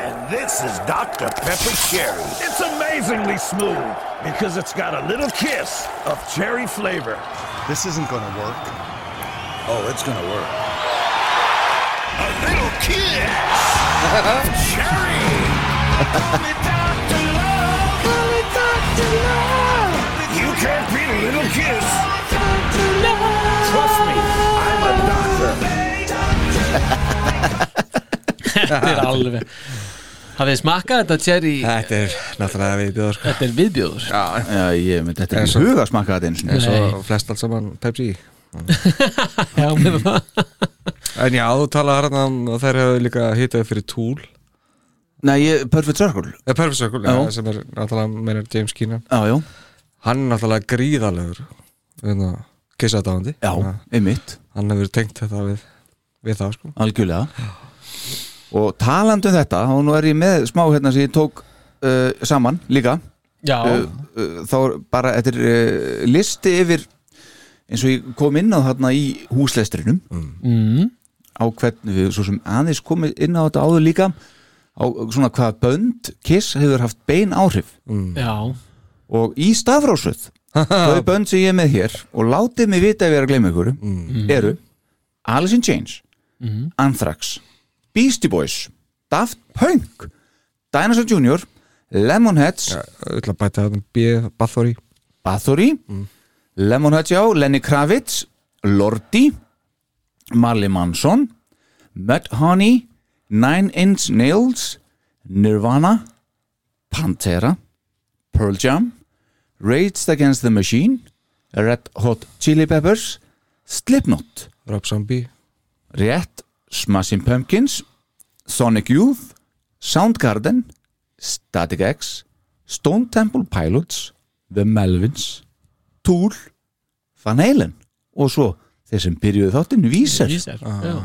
And this is Dr. Pepper Cherry. It's amazingly smooth because it's got a little kiss of cherry flavor.
This isn't gonna work.
Oh, it's gonna work. A little kiss of cherry. You can't beat a little kiss. Trust me, I'm a doctor.
Þetta er alveg Hafið þið smakkað þetta cherry?
Þetta er náttúrulega viðbjóður sko.
Þetta er viðbjóður.
Já,
Já, ég myndi þetta
svo-
huga að smakka þetta eins og
og flest allt saman Pepsi.
Já, með það.
En já, þú talaði hérna um að þær hefur líka hitað fyrir Tool
Nei, ég, Perfect Circle.
Eða Perfect Circle,
Já.
já, sem er náttúrulega meinar James Keenan.
Já, já,
Hann er náttúrulega gríðalegur hérna, kissadáðandi
já, einmitt.
Hann hefur tengt þetta við, við það sko.
Algjörlega og talandi um þetta, og nú er ég með smá hérna sem ég tók uh, saman líka.
Já,
uh, uh, þá er bara, þetta er uh, listi yfir eins og ég kom inn á þarna í húslestrinum.
Mm.
á hvernig við svo sem aðeins komið inn á þetta áður líka. Á svona hvaða bönd Kiss hefur haft bein áhrif.
Já.
Og í stafrásuð þau bönd sem ég er með hér og látið mig vita ef ég er að gleyma ykkur eru Alice in Chains
Mhm.
Anthrax Beastie Boys Daft Punk Dinosaur Jr. Lemonheads.
B, Bathory.
Bathory. Lemonheads já, Lenny Kravitz Lordi Marley Manson Mudhoney Nine Inch Nails Nirvana Pantera Pearl Jam Rage Against the Machine Red Hot Chili Peppers Slipknot.
Rob Zombie
Rétt Smashing Pumpkins Sonic Youth Soundgarden Static X Stone Temple Pilots The Melvins Tool Van Halen og svo þeir sem byrjuðu þáttinn Vísar,
já.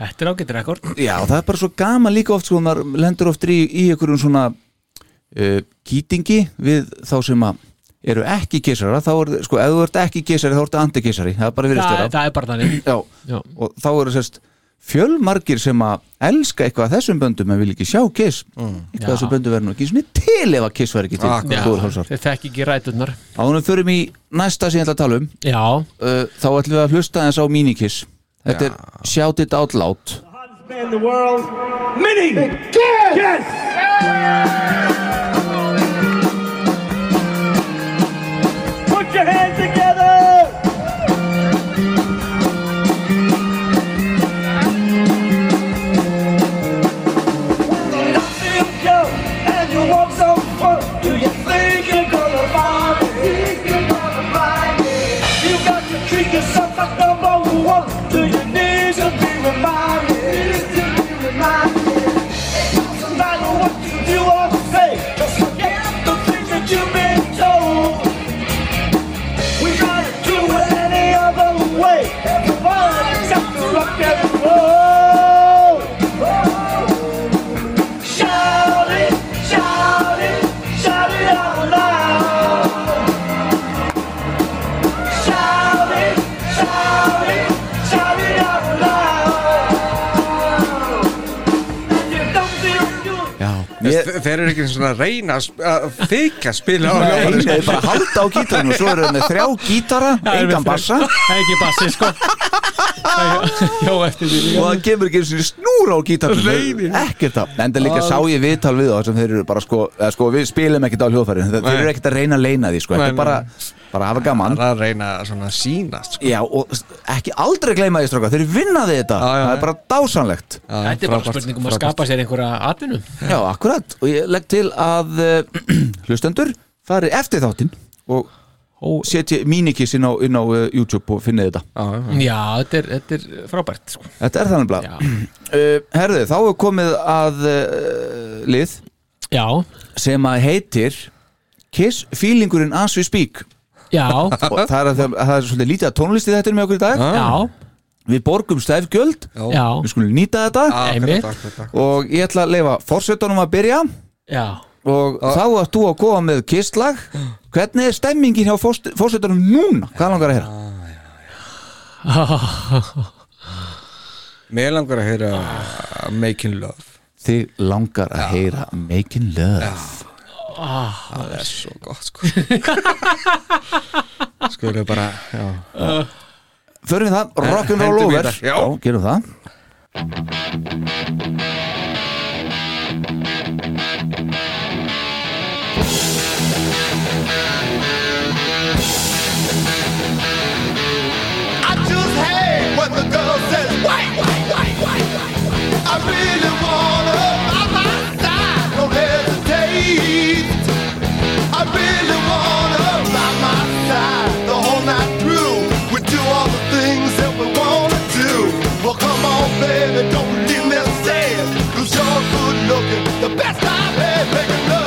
Þetta er ágættir rekord.
Já, það er bara svo gaman líka oft sko, maður lendur oft í, í einhverjum svona uh, kýtingi við þá sem að eru ekki kísara, þá er, sko, ef þú ert ekki kísari þá ertu antikísari, það er bara virðist
Það, er bara þannig.
Já,
Já.
og þá eru sérst fjölmargir sem að elska eitthvað af þessum böndum en vil ekki sjá kiss eitthvað af
Já.
þessum böndum verður nú ekki svona til ef að kiss verður ekki til
Akkurat.
Já,
góður hálsar.
Þeir þekki ekki ræturnar.
Ánum förum í næsta sem ég ætla að tala um
Já,
uh, þá ætlum við að hlusta eins á minikiss. Þetta er Shout It Out Loud.
In the world. Mini Kiss! Put your hands!
Þeir eru ekki svona að reyna að þykja spila á
Nei,
hljóðfæri,
þeir bara halda á gítarinn og svo eru þeir með þrjá gítara, engan bassa.
Ekki bassi sko já eftir því
og það kemur ekki eins og snúra á gítarinn ekkert það, en það líka sá ég viðtal við þá sem þeir eru bara sko, eða sko við spilum ekkert á hljóðfæri, þeir eru ekkert að reyna að leina því sko, þetta er bara, bara að hafa gaman.
Það er að reyna svona að sýnast sko.
Já, og ekki aldrei gleyma því stráka, þeir vinnaði þetta, það er bara dásanlegt
þetta er bara spurning um að skapa sér einhverja atvinnu.
Já, akkurat, og ég legg til að uh, hlustendur fari eftir þáttinn og setji mínikis inn á, inn á uh, YouTube og finni þetta.
Já þetta er, þetta er frábært sko.
Þetta er þannig blað. Uh, Herðu, þá er komið að uh, lið
Já.
sem að heitir Kiss Feelingurinn As We Speak.
Já.
Og það er, að, það er svolítið lítið að tónlisti þetta með okkur í dag.
Já.
Við borgum stæfgjöld
Já.
Við skulum nýta þetta.
Já, Einmitt.
Og ég ætla að leifa fórsetunum að byrja.
Já
Og þá að þú að koma með kisslag Hvernig er stemmingin hjá fórsetunum núna? Hvað langar að heyra?
Mér langar að heyra Making Love.
Þið langar að heyra Making Love.
Ah,
Það er svo gott sko. Skulum bara já.
Förum við það,
Eh,
rock'n'roll over.
já.
gerum það
baby, don't leave me sad. Cause you're good looking, the best I've had. Making love,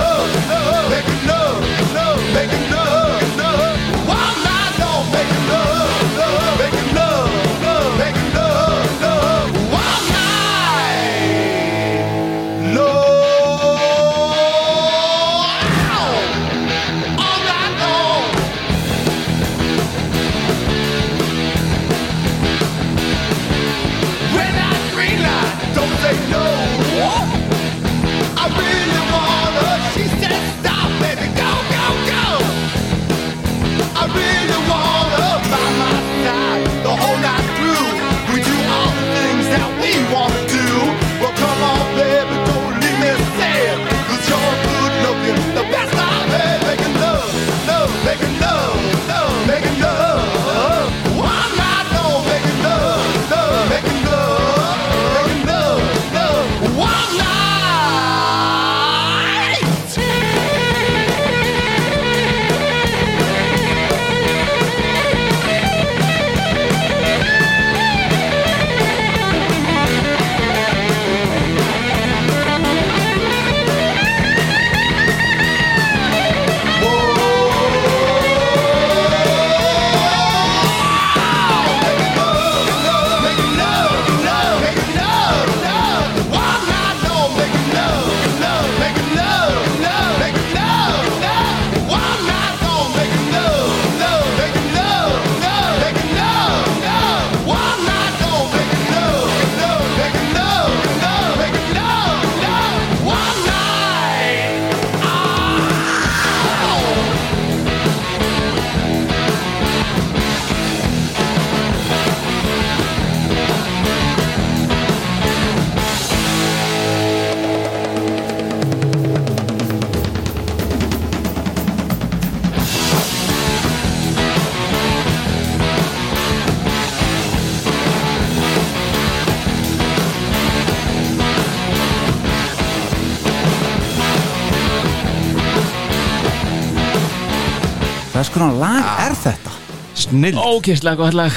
konar lag er þetta?
Snill
Ógislega gott lag.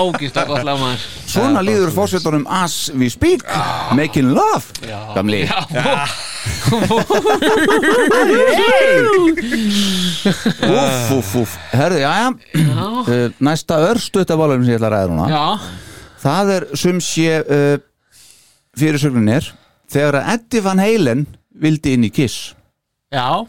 Ógislega gott lag maður.
Svona líður fórsetunum As We Speak. Making Love Gamli. Úff, úff, úff. Herðu, já, já. Uh, Næsta örstuðtabálum sem ég ætla að ræða núna.
Já.
Það er sum sé uh, fyrirsögnin er þegar að Eddie Van Halen vildi inn í Kiss.
Já,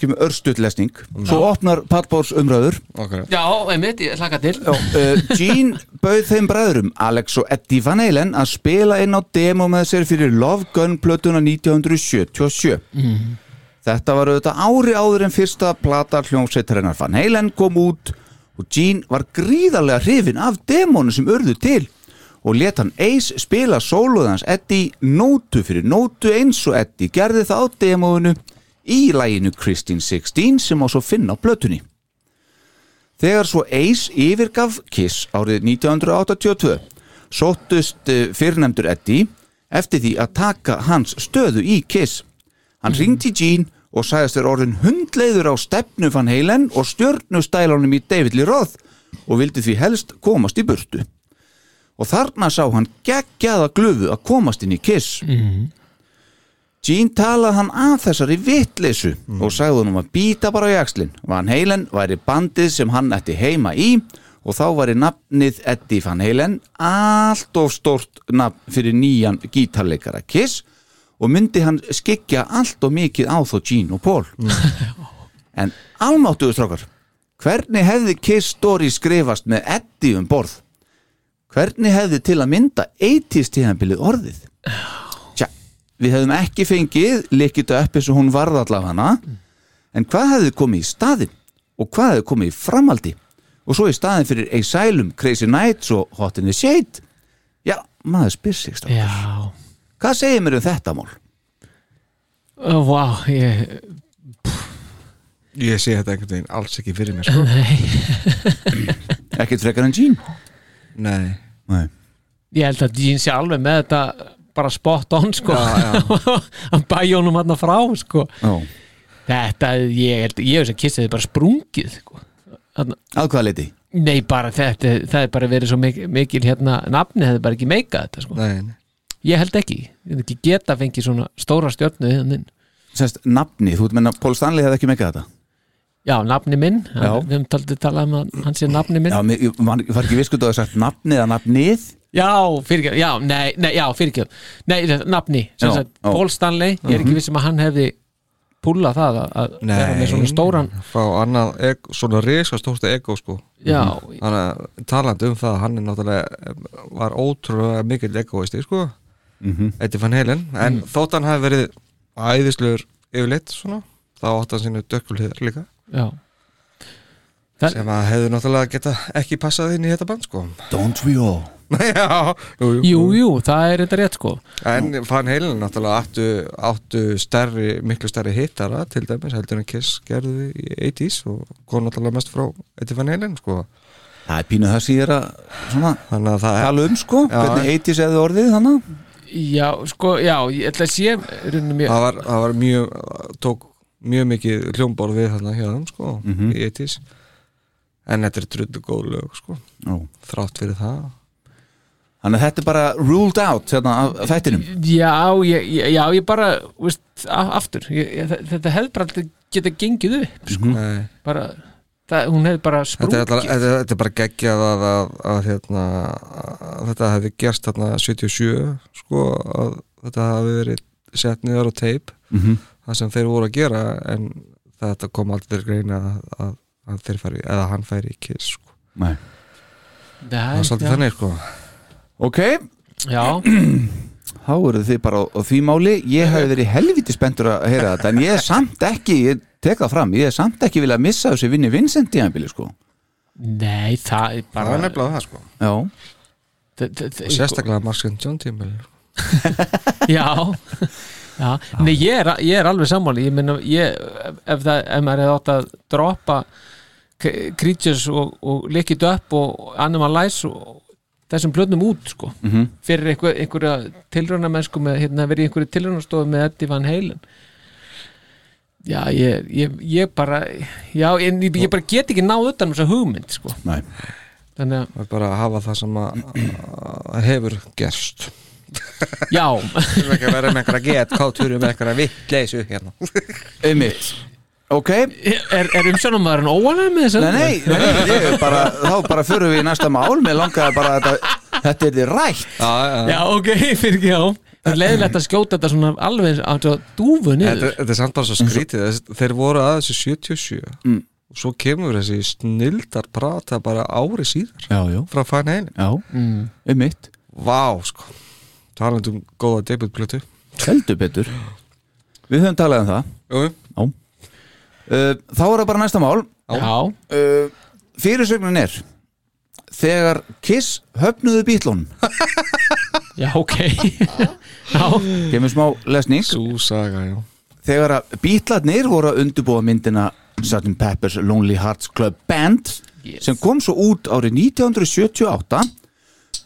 kemur örstutlesning svo opnar Pallbórs umræður.
Okay.
já, einmitt, ég hlaka til.
Uh, Gene bauð þeim bræðurum Alex og Eddie Van Halen að spila inn á demo með sér fyrir Love Gun plötuna 1977
Mhm.
Þetta var auðvitað ári áður en fyrsta plata hljómsveitarinnar Van Halen kom út og Gene var gríðarlega hrifin af demónu sem urðu til og let hann Ace spila sóluðans Eddie nótu fyrir nótu eins og Eddie gerði það á demónu í læginu Christine 16 sem á svo finna á blötunni. Þegar svo Ace yfirgaf Kiss árið 1982 sóttust eh, fyrrnefndur Eddie eftir því að taka hans stöðu í Kiss. Hann ringdi Gene og sagðist þér orðin hundleiður á stefnu Van Halen og stjörnustælunum í David Lee Roth og vildi því helst komast í burtu. Og þarna sá hann geggjaða glöfu að komast inn í Kiss. Gene talaði hann að þessari vitleysu og sagði hann um að býta bara á jakslinn. Van Halen væri bandið sem hann ætti heima í og þá væri nafnið Eddie Van Halen allt of stort nafn fyrir nýjan gítarleikara Kiss og myndi hann skikja allt og mikið á þó Gene og Paul. en almáttuðu strákar, hvernig hefði Kiss Story skrifast með Eddie um borð? Hvernig hefði til að mynda 80s tíðanbilið orðið? Tja, við hefðum ekki fengið likit upp eins og hún varð allavega en hvað hefði komið í staðin og hvað hefði komið í framaldi og svo í staðin fyrir Asylum, Crazy Nights og Hot in the Shade já, maður spyr sig.
Já,
hvað segir mér um þetta mál?
vá, ég
Ég sé þetta einhvern veginn alls ekki fyrir mér sko.
Ekkert frekar en Gene
Nei,
Nei.
Ég held að Gene sé alveg með þetta bara spot on sko hann bæði honum hann frá sko
Já.
þetta, ég held, ég hef þess að kissaði bara sprungið sko. Þarna-
að hvaða leiti?
Nei, bara þetta, það er bara verið svo mikil, mikil hérna, nafni hefði bara ekki meikað þetta sko.
nei, nei.
Ég held ekki, ég held ekki geta fengið svona stóra stjörnu hérna inn.
Sest, nafni, þú ert menna Paul Stanley hefði ekki meikað þetta
Já, nafni minn,
Já.
við höfum taldið talað um að hann sé nafni minn
Já, mér- var ekki viskut að það sagt nafni eða nafnið
Já, fyrirgjöf, já, nei, nei, já, fyrirgjöf Nei, nafni, sem
Já,
sagt. Paul Stanley Ég er ekki
Mhm.
vissum að hann hefði púlað það að, að vera með svona stóran
fá annað, eg, svona risa stósta ego sko
Já.
Þannig að talandi um það hann er náttúrulega var ótrúlega mikill egoisti sko
Mhm.
Eddie Van Halen en
Mm.
þótt hann hafi verið æðislegur yfirleitt svona þá átt hann sínu dökkulhiðar líka
Já.
Sem að hefðu náttúrulega geta ekki passað inn í þetta band sko.
Don't we all?
Já, jú,
Jú, jú, það er þetta rétt sko.
En Van Halen náttúrulega áttu, áttu stærri, miklu stærri hittara til dæmis heldur en Kiss gerði í 80s og kom náttúrulega mest frá Eddie Van Halen sko.
Það er pínu það síður að svona
Þannig að það
tala um sko.
Já.
hvernig 80s hefði orðið þannig
Já, sko, já, ég ætla að sé mjög
það var, það var mjög tók mjög mikið hljómborð við þarna hjá þeim sko
Mhm.
í 80s en þetta er drullu góð lög sko
Já.
þrátt fyrir það
Þannig að þetta er bara ruled out hérna af þættinum
Já, ég, ég- já, ég bara veist, aftur, ég, ég, þetta hefði bara geta gengið upp sko.
Nei.
bara, það, hún hefði bara
er,
sprungið
þetta, þetta er bara geggjað að, að, að, hérna, að þetta hefði gerst þarna 77 sko, að þetta hefði verið sett niður á tape
Mhm.
Það sem þeir voru að gera en þetta kom aldrei greina að, að, að þeir færi, eða hann færi í kiss sko.
Nei.
það er svolítið þannig sko.
Ok
Já
Þá eru þið bara á, á því máli Ég hef verið helviti spenntur að heyra þetta En ég er samt ekki, ég tek það fram Ég er samt ekki vilja að missa þessu vinni Vincent í anbili sko
Nei, það er bara
það er nefnilega það sko.
Já
sérstaklega Marks and John tímil
Já, já. Nei, ég er, ég er alveg sammáli ég meina, ég, ef, það, ef maður hefði átt að droppa Creatures og, og Lick It Up og Animal Lies og þessum plötnum út sko
Mhm.
fyrir einhver, einhverja tilrauna mennsku með, hérna verið einhverju tilraunastofu með Eddie Van Halen Já, ég, ég, ég bara já, en ég, ég bara get ekki náð utan um þessa hugmynd sko
Nei.
Þannig að
bara hafa það sem að hefur gerst
Já.
Það er ekki að vera með einhverja get kátur með einhverja vittleysu hérna.
Einmitt. Ok.
Er, er umsjónumæðurinn óanæg með þessu?
Nei, nei, nei ég, er bara, þá bara förum við í næsta mál. Mér langaði bara að þetta, þetta er því rætt.
Já, já,
Já, ok, fyrir ekki á. Það er leiðilegt að skjóta þetta svona alveg á dúfu
Þetta,
niður
þetta er samt bara svo skrítið. Þess- Þeir voru að þessu 77
Mm.
og svo kemur þessi snildar prata bara ári síðar
Já, já.
frá Fine Heine
Já,
Mm.
um mitt
Vá, sko Talandi um góða debutblötu
Heldur betur. Við höfum talað um það. Uh, Þá er það bara næsta mál.
Já.
Uh, Fyrirsögnin er Þegar Kiss höfnuðu bítlun
Já, ok. Já.
Kemur smá lesning.
Sú saga, já.
Þegar að bítlarnir voru að undirbúa myndina Sgt. Pepper's Lonely Hearts Club Band sem kom svo út árið 1978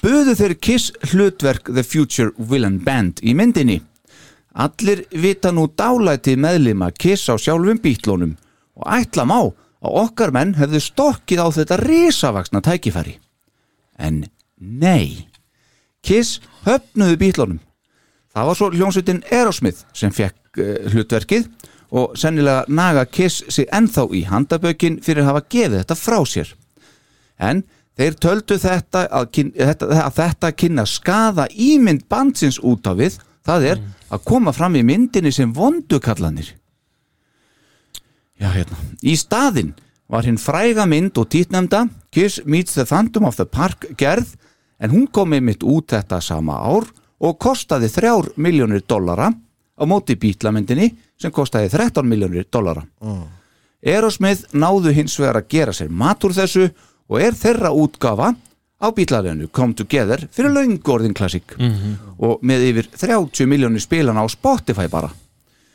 buðu þeir Kiss hlutverk The Future Villain Band í myndinni Allir vita nú dálæti meðlima Kiss á sjálfum bítlónum og ætla má að okkar menn hefðu stokkið á þetta risavaksna tækifæri. En nei, Kiss höfnuðu bítlónum. Það var svo hljómsveitin Aerosmith sem fekk uh, hlutverkið og sennilega naga Kiss sig ennþá í handabökin fyrir að hafa gefið þetta frá sér. En þeir töldu þetta að, þetta, að þetta kynna skada ímynd bandsins út á við, það er að koma fram í myndinni sem vondukallanir. Já, hérna. Í staðinn var hinn fræga mynd og títnefnda Kiss Meets the Phantom of the Park gerð en hún kom einmitt út þetta sama ár og kostaði þrjár miljónir dollara á móti bítlamyndinni sem kostaði 13 miljónir dollara.
Mm.
Aerosmith náðu hins vegar að gera sér matur þessu og er þeirra útgafa á bítlarinu Come Together fyrir löngu orðin klassík
Mhm.
og með yfir 30 miljónir spilana á Spotify bara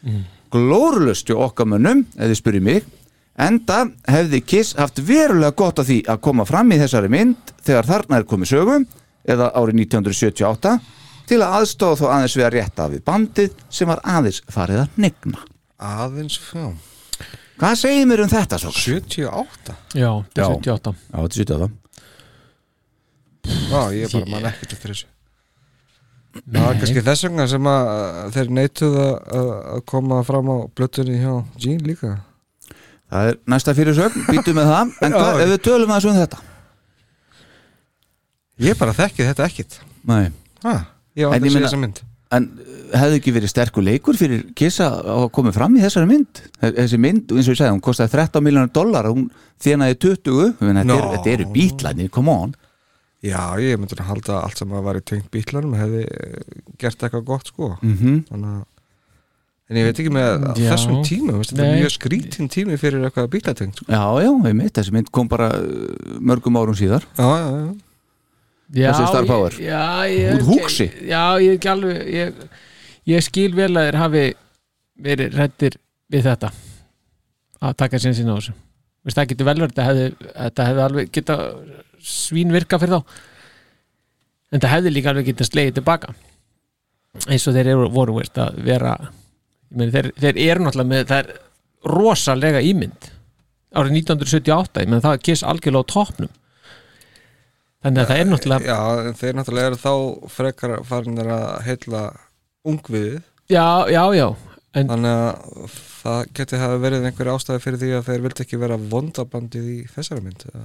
Mm.
glórulust hjá okkar mönnum, ef þið spyrir mig enda hefði Kiss haft verulega gott af því að koma fram í þessari mynd þegar þarna er komið sögum eða árið 1978 til að aðstofa þó aðeins við að rétta við bandið sem var aðeins farið að negna
Aðeins, já
Hvað segir mér um þetta svo?
78?
Já, þetta er 78
Já, þetta er 78
Já, ég bara man ekkert eftir þessu. Það var kannski þess vegna sem að þeir neituð að, koma fram á blöttunni hjá Gene líka.
Það er næsta fyrir sögn, býtum með það. En hvað, ef við tölum aðeins um þetta?
Ég bara þekki þetta ekkit.
Nei.
Ha, Ég var
ég
að
meina-
þessa mynd.
En hefði ekki verið sterkur leikur fyrir Kissa að koma fram í þessari mynd þessi mynd, eins og ég sagði, hún kostaði 13 miljonar dollar hún þjenaði 20 Menn, þetta,
No.
er, þetta eru bítlarnir, come on
Já, ég myndi að halda allt sem að væri tengt bítlanum hefði eh, gert eitthvað gott sko
Mhm.
Þannig að En ég veit ekki með þessum tíma, veist, þetta er mjög skrítin tími fyrir eitthvað bítlatengt sko.
Já, já, einmitt, þessi mynd kom bara uh, mörgum árum síðar
Já, já, já
Já,
Þessi Star
ég-
Power.
Já, ég
Út húksi.
Já, ég er ekki alveg ég, ég skil vel að þeir hafi verið rættir við þetta að taka sinni sína á þessu. Veist, það getur vel verið þetta hefði, alveg geta svínvirka fyrir þá. En það hefði líka alveg geta slegið tilbaka. Eins og þeir eru, voru veist, að vera meni, þeir, þeir eru náttúrulega með það er rosalega ímynd. Árið 1978, ég meni það kiss algjörlega á toppnum. Þannig að það er náttúrulega
Já, þeir náttúrulega eru þá frekar farinir að heilla ungviðið.
Já, já, já. En,
Þannig að það geti hafa verið einhver ástæði fyrir því að þeir vildi ekki vera vondabandið í þessari mynd eða?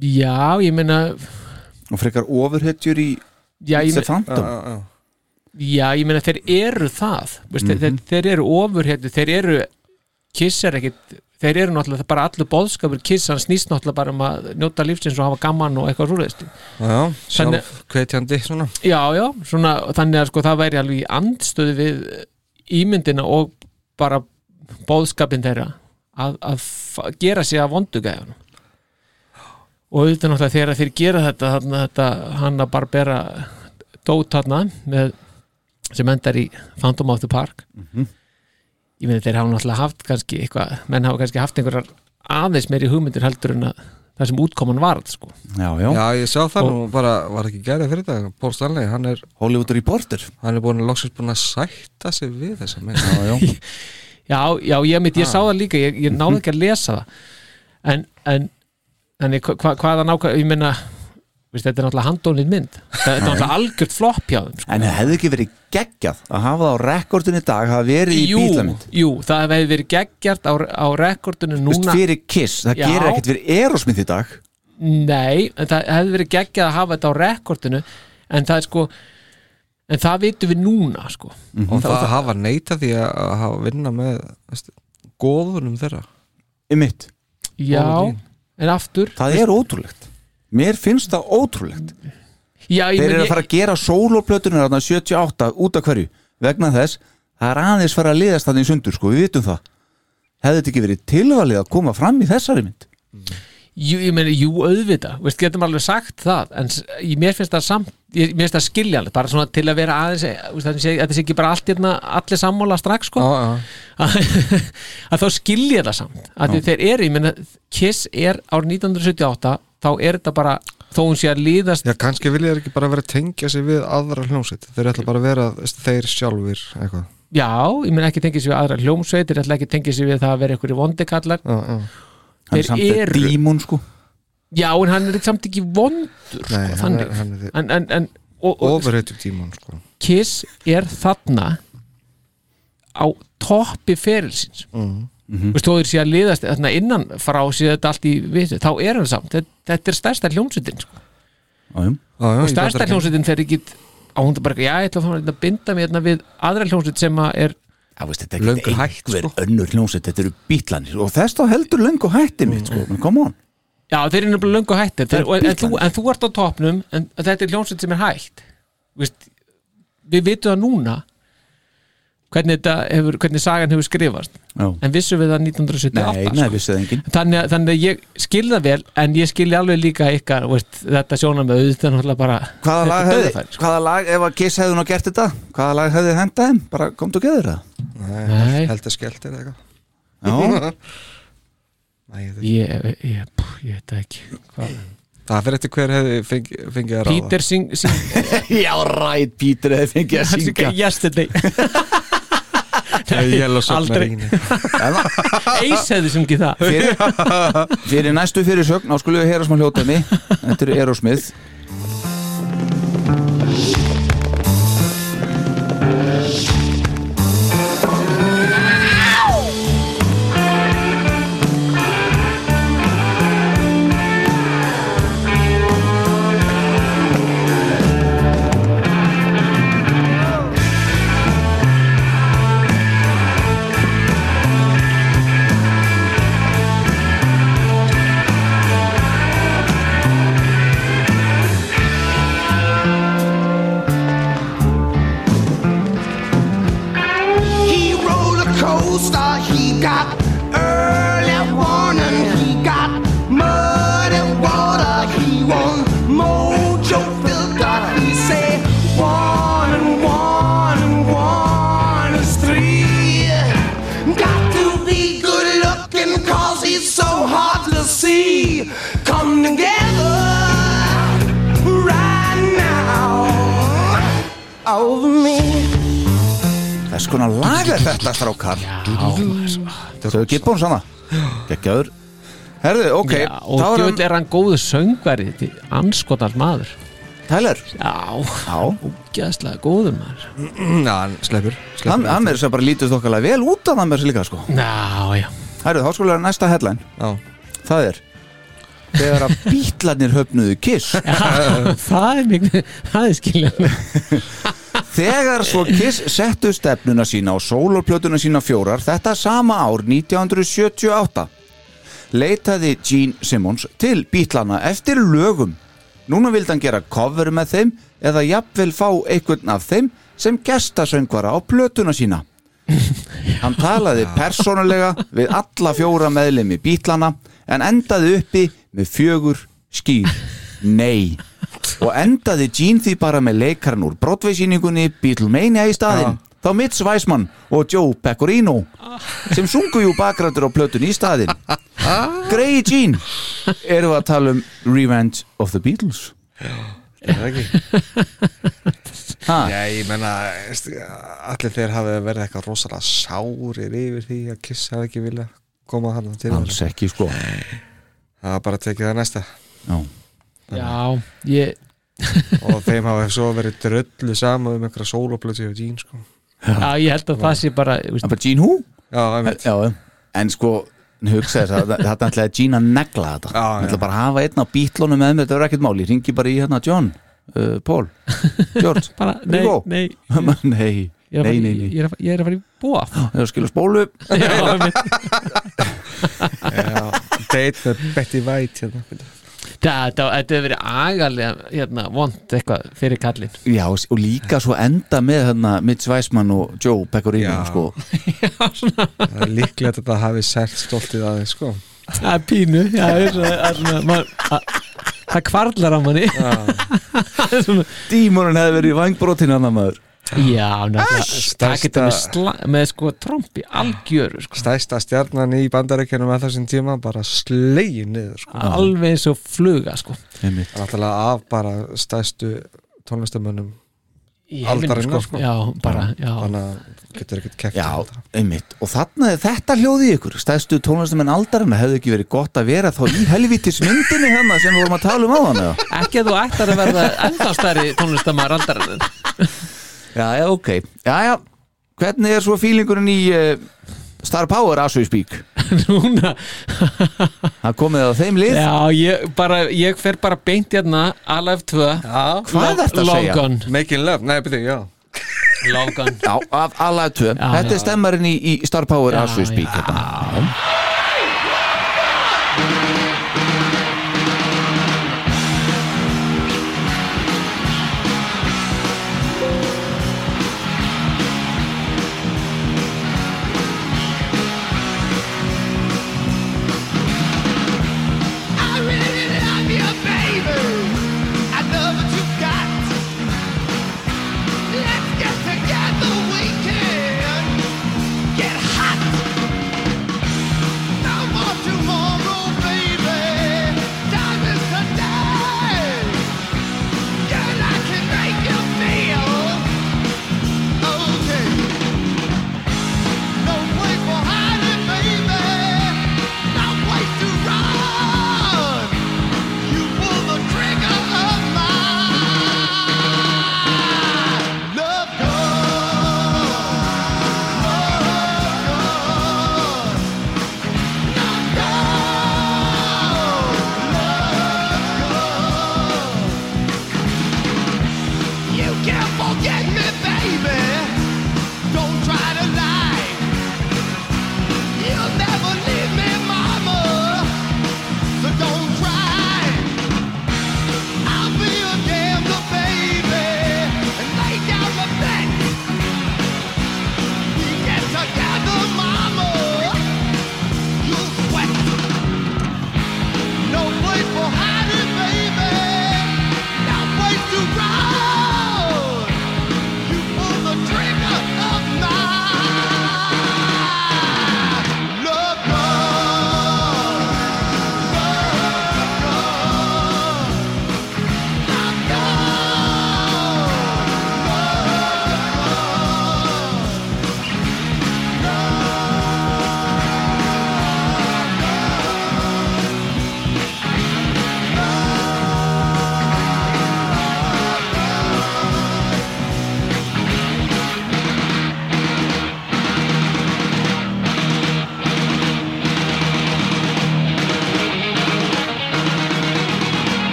já, ég meina
og frekar ofurhetjur í
já,
The
meina
Phantom?
Já, já,
Já, ég meina þeir eru það. Veist,
Mhm.
þeir, þeir eru ofur hérna, þeir eru kiss er ekkit þeir eru náttúrulega bara allur bóðskapur kiss hann snýst náttúrulega bara um að njóta lífsins og hafa gaman og eitthvað svo veist
já, sjálf hvetjandi svona.
Já, já, svona, þannig að sko það væri alveg í andstöðu við ímyndina og bara bóðskapin þeirra að, að gera sig að vondugæðan og auðvitað náttúrulega þegar þeir gera þetta þetta hann að bara bera dót þarna með, sem endar í Phantom of the Park.
Mhm.
Ég meina þeir hafa náttúrulega haft kannski eitthvað, menn hafa kannski haft einhverjar aðeins meiri hugmyndir heldur en að það sem útkoman varð sko.
Já, já,
Já, ég sá það
Og-
nú bara, var ekki gerðið fyrir þetta? Paul Stanley, hann er
Hollywood Reporter.
hann er búin að loksins búin að sætta sig við þessa mynd.
Já, já,
Já, já, ég, mitt, ég
Ah.
sá það líka, ég, ég náði ekki að lesa það. En, en, en hva, hvaða nákvæm, ég meina Vist, þetta er náttúrulega handónið mynd. Þetta er náttúrulega algjört flopp hjá þeim sko.
En það hefði ekki verið geggjað að hafa það á rekordin í dag hafa verið í
jú,
bílamynd
jú, það hefði verið geggjart á, á rekordinu
Vist,
núna.
fyrir Kiss, það
Já.
gerir ekkert fyrir Aerosmith í dag.
Nei, en það hefði verið geggjað að hafa þetta á rekordinu en það er sko en það vitum við núna sko.
Og það hafa neita því að að hafa vinna með veist, góðunum þeirra.
Í mitt
Já, en aftur
Það er ótrúlegt Mér finnst það ótrúlegt.
Já,
Þeir eru að fara að gera sólóplötunar þarna 78 út af hverju? Vegna þess það er aðeins fara að liðast þannig sundur sko, við vitum það. Hefði þetta ekki verið tilvalið að koma fram í þessari mynd?
Jú, ég meina, jú, auðvita Vist, getum alveg sagt það en mér finnst það samt ég, mér finnst það skiljanlega, bara svona til að vera aðeins að þetta sé ekki bara allt hérna allir sammála strax sko.
Já,
að, að þá skilja það samt að
Já.
þeir eru, ég meina, Kiss er árið 1978, þá er þetta bara þó hún sé að líðast
Já, kannski vilja þeir ekki bara vera að tengja sig við aðra hljómsveit. Þeir ætla bara að vera þeir sjálfur eitthvað.
Já, ég meina ekki tengið sér við aðra hljómsveitir ætla ekki tengið sér við það að vera einhverju vondikallar.
Já, já.
Hann er samt er dímon sko
Já, en hann er samt ekki vondur.
Nei,
sko,
hann er- hann er-
en, en, en, og, og,
Ofurhetju tímon sko.
Kiss er þarna á toppi ferilsins.
Mhm.
Veistu, þó þeir sé að liðast þarna innan frá sé þetta allt í við þá er hann samt, þetta, þetta er stærsta hljómsveitin sko. Og stærsta hljómsveitin fer ekki á hún bara, já, ég ætla að að binda mér hérna við aðra hljómsveit sem að er
Já, veist, þetta er ekki einhver önnur hljómsveit þetta eru bítlanir og þess þá heldur löngu hætti mitt sko, menn come on
Já, þeir eru nefnilega löngu hættir.
Þeir
þeir, en, þú, en þú ert á topnum en þetta er hljómsveit sem er hægt Vist, Við vitum það núna hvernig, þetta hefur, hvernig sagan hefur skrifast.
Já.
en vissum við það 1978
Nei, nei, vissið enginn.
Þannig, að- þannig að ég skil það vel en ég skil alveg líka ykkar veist, þetta sjónar með auðvitað náttúrulega bara
Hvaða lag, hefði,
dauðafæri,
hvaða lag, ef að Kiss hefði nú gert þetta hvaða lag hefði hendað þeim, bara kom þú geður það
Nei.
heldur skellt er eitthvað.
Já.
Ég,
ég, ég, pff, ég veit ekki. Hvað?
það fyrir eftir hver hefði fengi, fengið að ráða.
Peter syng, syng.
Já, rætt, Peter hefði fengið að syngja.
Yesterday Aldrei. Ace hefði sungið það.
Fyrir, fyrir næstu fyrir sögn á skulum við heyra smá hljótaðni þetta er Aerosmith er þetta strákar? Þau er Gibbons hana Gekkjaður Herðu, ok
Já, og
þá er hann
er hann góðu söngveri þetta anskotalt maður.
Tyler?
Já, ógæðslega góður maður.
Já, hann sleppur,
Hann, hann er að bara lítið þokkalega vel út af hann með þessu líka sko.
Já, já.
Herðu, þá skulle vera næsta headline.
Já.
Það er Þegar að bítlarnir höfnuðu Kiss.
Já, það er miklu, það er skiljanlega
Þegar svo Kiss settu stefnuna sína og sólorplötuna sína fjórar þetta sama ár 1978 leitaði Gene Simmons til bítlana eftir lögum. Núna vildi hann gera cover með þeim eða jafnvel fá einhvern af þeim sem gestasöngvara á plötuna sína. Hann talaði persónulega við alla fjóra meðlemi bítlana en endaði uppi með fjögur skýr nei og endaði Gene því bara með leikarn úr Broadway-sýningunni Beatlemania í staðinn. Þá Mitch Weissman og Joe Pecorino sem sungu jú bakrættur á plötun í staðinn. Grey Gene við að tala um Revenge of the Beatles?
Er það ekki?
Ha?
Já, ég menna allir þeir hafi verið eitthvað rosalega sárir yfir því að Kiss hafi ekki vilja koma hann til
Alls ekki sko.
Það var bara að tekið það næsta.
Já.
Já, ég
og þeim hafa svo verið dröllu saman um einhverja sóloplöti og Gene sko.
Já, ég held að það sé bara
Það er bara Gene Who?
Já,
Já, en sko hugsa þess að þetta ætlaði Gene að negla þetta.
Já,
Hann ætla bara að hafa einn á bítlunum með mér, þetta verður ekkert máli ringi bara í hérna John, uh, Paul George,
bara, nei, nei.
Nei,
Ég að
nei, nei,
ég er að- ég er að fara í bóa
Það er skilur spólu
Já, einmitt.
Já, date með Betty White hérna
Þetta hefur verið agalega hérna, vond eitthvað fyrir kallinn.
Já, og líka svo enda með hérna Mitch Weissman og Joe Pecorino
Já.
sko.
Það er líklega að þetta hafi sært stoltið aðeins sko.
Það er pínu já, er er svona- maður- að- Það kvarlar á manni. Er
Dímonin hefði verið í vangbrotin hann maður
Já, Það getur með, sla, með sko trompi algjöru sko.
Stæsta stjarnan í bandarækjunum að þessum tíma bara slegin niður sko.
Alveg eins og fluga sko.
Náttúrulega af bara stæstu tónlistamönnum aldarinnar
sko. Já, bara, já.
Þannig að getur ekkert keft
Já, einmitt Og þarna er þetta hljóði ykkur Stæðstu tónlistamenn aldarinn hefði ekki verið gott að vera þá í helvítis myndinni hérna sem við vorum að tala um á hann
Ekki að þú ættar að verða ennþá stærri tónlistamæður aldarinn
Já, já, ok. Já, já, hvernig er svo fílingurinn í uh, Star Power as we speak?
Núna.
Það komið á þeim lið?
Já, ég, bara, ég fer bara beint hérna Alive 2
Já,
Hvað ertu að segja?
Logan.
Making Love, nei, byrju, já.
Logan.
Já, af alla tvö.
Já,
Þetta
já.
er stemmarinn í, í Star Power
Já,
as we speak
já.
hérna.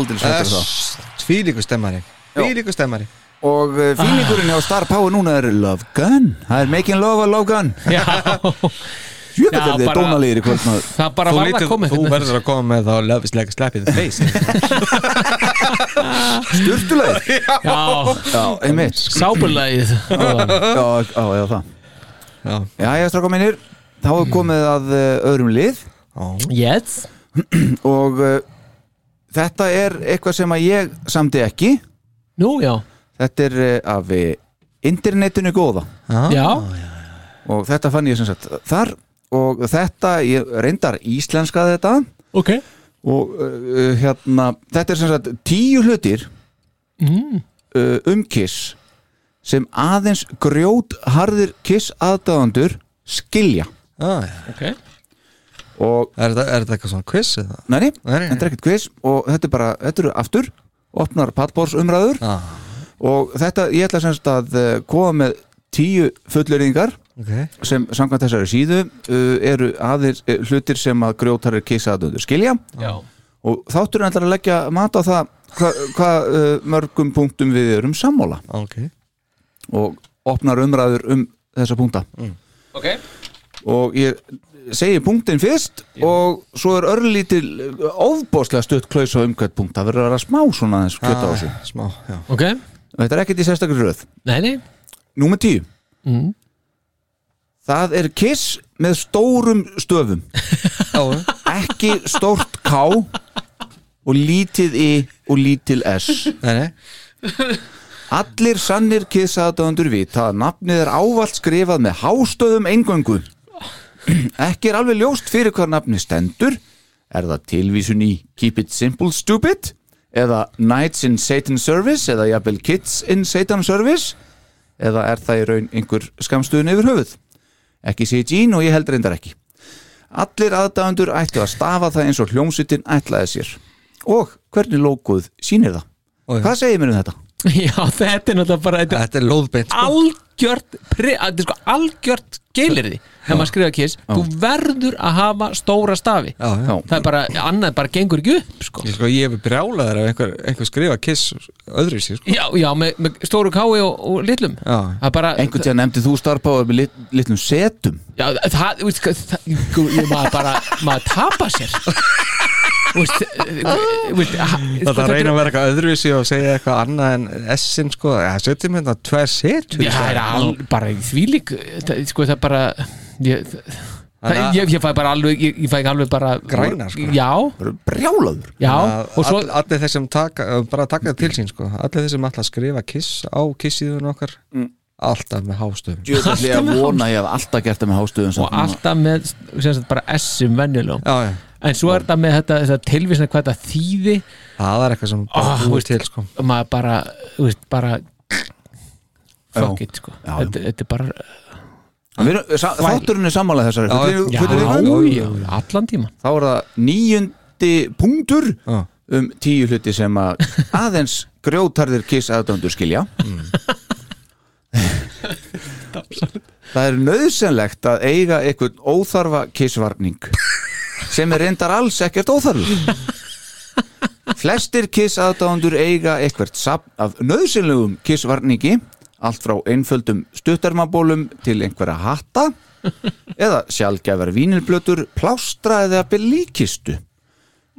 Aldrei svettur það
Tvílíku stemmari. Tvílíku stemmari.
Og uh, fílingurinn hjá Star Power núna er Love Gun. Það er Making Love a Love Gun.
Já.
Jöfnveld
Já,
er þið
bara-
dónalegir í kvöld.
Það bara
Þú,
varð að
lítur,
koma
þú
hérna.
verður að koma með þá Love is like a slap in the face.
Sturtulegir
Já,
Já, einmitt.
Sábulagið
Já, já, já, það.
Já,
Já, ég stráka mínir. Þá er komið að uh, öðrum lið.
Yes.
Og uh, þetta er eitthvað sem að ég samdi ekki.
Nú, já.
Þetta er uh, af uh, internetinu góða.
Já,
Og þetta fann ég sem sagt þar. Og þetta, ég reyndar íslenska þetta.
Ok.
Og uh, hérna, þetta er sem sagt tíu hlutir
mm.
uh, um Kiss sem aðeins grjót harðir Kiss aðdáðandur skilja.
Ah.
Ok
og
Er þetta, er þetta eitthvað svona quiz eða?
Nei, nei, þetta er ekkert quiz og þetta er bara, þetta eru aftur opnar pallbórsumræður
Ah,
og þetta, ég ætla semst að uh, koma með tíu fulleringar
ok.
sem samkvæmt þessari síðu uh, eru aðeins uh, hlutir sem að grjótarir kissa aðdöndur skilja.
Já.
Og þátturinn ætlar að leggja mat á það hvað hva, uh, mörgum punktum við erum sammála.
Ok.
Og opnar umræður um þessa punkta.
Ok.
Og ég segi punktin fyrst og svo er örlítil ofbóðslega stutt klaus á umkvæmt punkt. Það verður að vera smá svona aðeins kjöta á sig
Ah, Smá, já.
Ok.
Þetta er ekkert í sérstakri röð.
Nei, nei.
Númer tíu.
Mm.
Það er kiss með stórum stöfum. Ekki stórt K og lítið I og lítil S.
Nei, nei.
Allir sannir kissaðdöðandur vita að nafnið er ávalt skrifað með hástöðum eingöngu Ekki er alveg ljóst fyrir hvað nafni stendur. Er það tilvísun í Keep it simple stupid? Eða Knights in Satan's Service? Eða jafnvel Kids in Satan's Service? Eða er það í raun einhver skamstuðin yfir höfuð? Ekki sé Jean og ég held reyndar ekki. Allir aðdáðandur ættu að stafa það eins og hljómsveitin ætlaði sér. Og hvernig lókuð sýnir það? Hvað segir mér um þetta?
Já, þetta er náttúrulega bara Þetta,
er lóðbeint
sko. Algjört sko algjört geilirði Þegar maður skrifa kiss Þú verður að hafa stóra stafi
Já, já.
Það er bara, annað bara gengur ekki upp sko.
Ég, sko, ég hef brjálaður ef einhver, einhver skrifa kiss öðru sér sko.
Já, já, með, með stóru kái og, og litlum
Já.
Það bara
Einhvern tíðan nefndi þú starfbáður með lit, litlum setum
Já, það, sko, ég maður bara, maður tapa sér ha- sko,
Það
þetta
reyna að vera eitthvað öðruvísi og segja eitthvað annað en S-in sko setjum hérna tvær setur
Já, það er al, bara í þvílík það, sko, það er bara ég, það,
Þannig að-
ég, ég fæ bara alveg ég, ég fæ alveg bara
Grænar, sko.
Já,
Brjálaður
já
og
og svo,
all, allir þeir sem taka, bara taka það til sín sko. allir þeir sem ætla að skrifa kiss á kissíðun okkar alltaf með hástöfum
Djöfalli að vona ég hef alltaf gert það með hástöðum
og alltaf með sem sagt, bara S-um venjulegum
já, já.
en svo er þetta með þetta, þetta tilvísna hvað þetta þýði
það er eitthvað sem bara
Ah,
búið
þú veist,
til sko.
maður bara, þú veist, bara fuck
Já.
it, sko
Já, já.
þetta, þetta er bara
Þátturinn er sammála þessari
Já,
allan tíman
Þá er það níundi punktur um tíu hluti sem að aðeins grjótarðir kiss aðdöndur skilja. Það er nöðsynlegt að eiga einhvern óþarfa kissvarning sem er reyndar alls ekkert óþarfur. Flestir kiss aðdándur eiga eitthvert af nöðsynlegum kissvarningi allt frá einföldum stuttarmabólum til einhverja hatta eða sjálfgæfar vínilblötur plástra eða belíkistu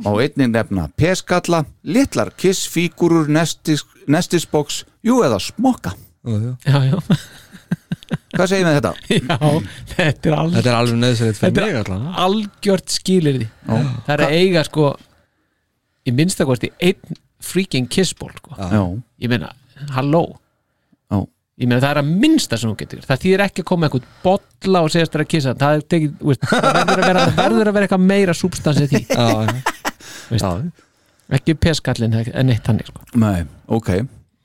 á einnig nefna peskalla litlar kissfígurur nestis, nestisboks, jú eða
jú.
já, já,
hvað segir með þetta?
já, þetta er
þetta er alveg nöðsynlegt fyrir
Þetta
mig
er
allan
algjört skilirði það er að eiga sko í minnstakosti einn freaking kissból sko. Ég meina, halló. Ég meina það er að minnsta sem þú getur. Það þýðir ekki að koma einhvern bolla og segjast þér að kissa. Það, er tekið, þú veist, það verður, að vera, það verður að vera eitthvað meira substans í því.
Já,
ekki peskallin en eitt hann sko.
Nei, ok.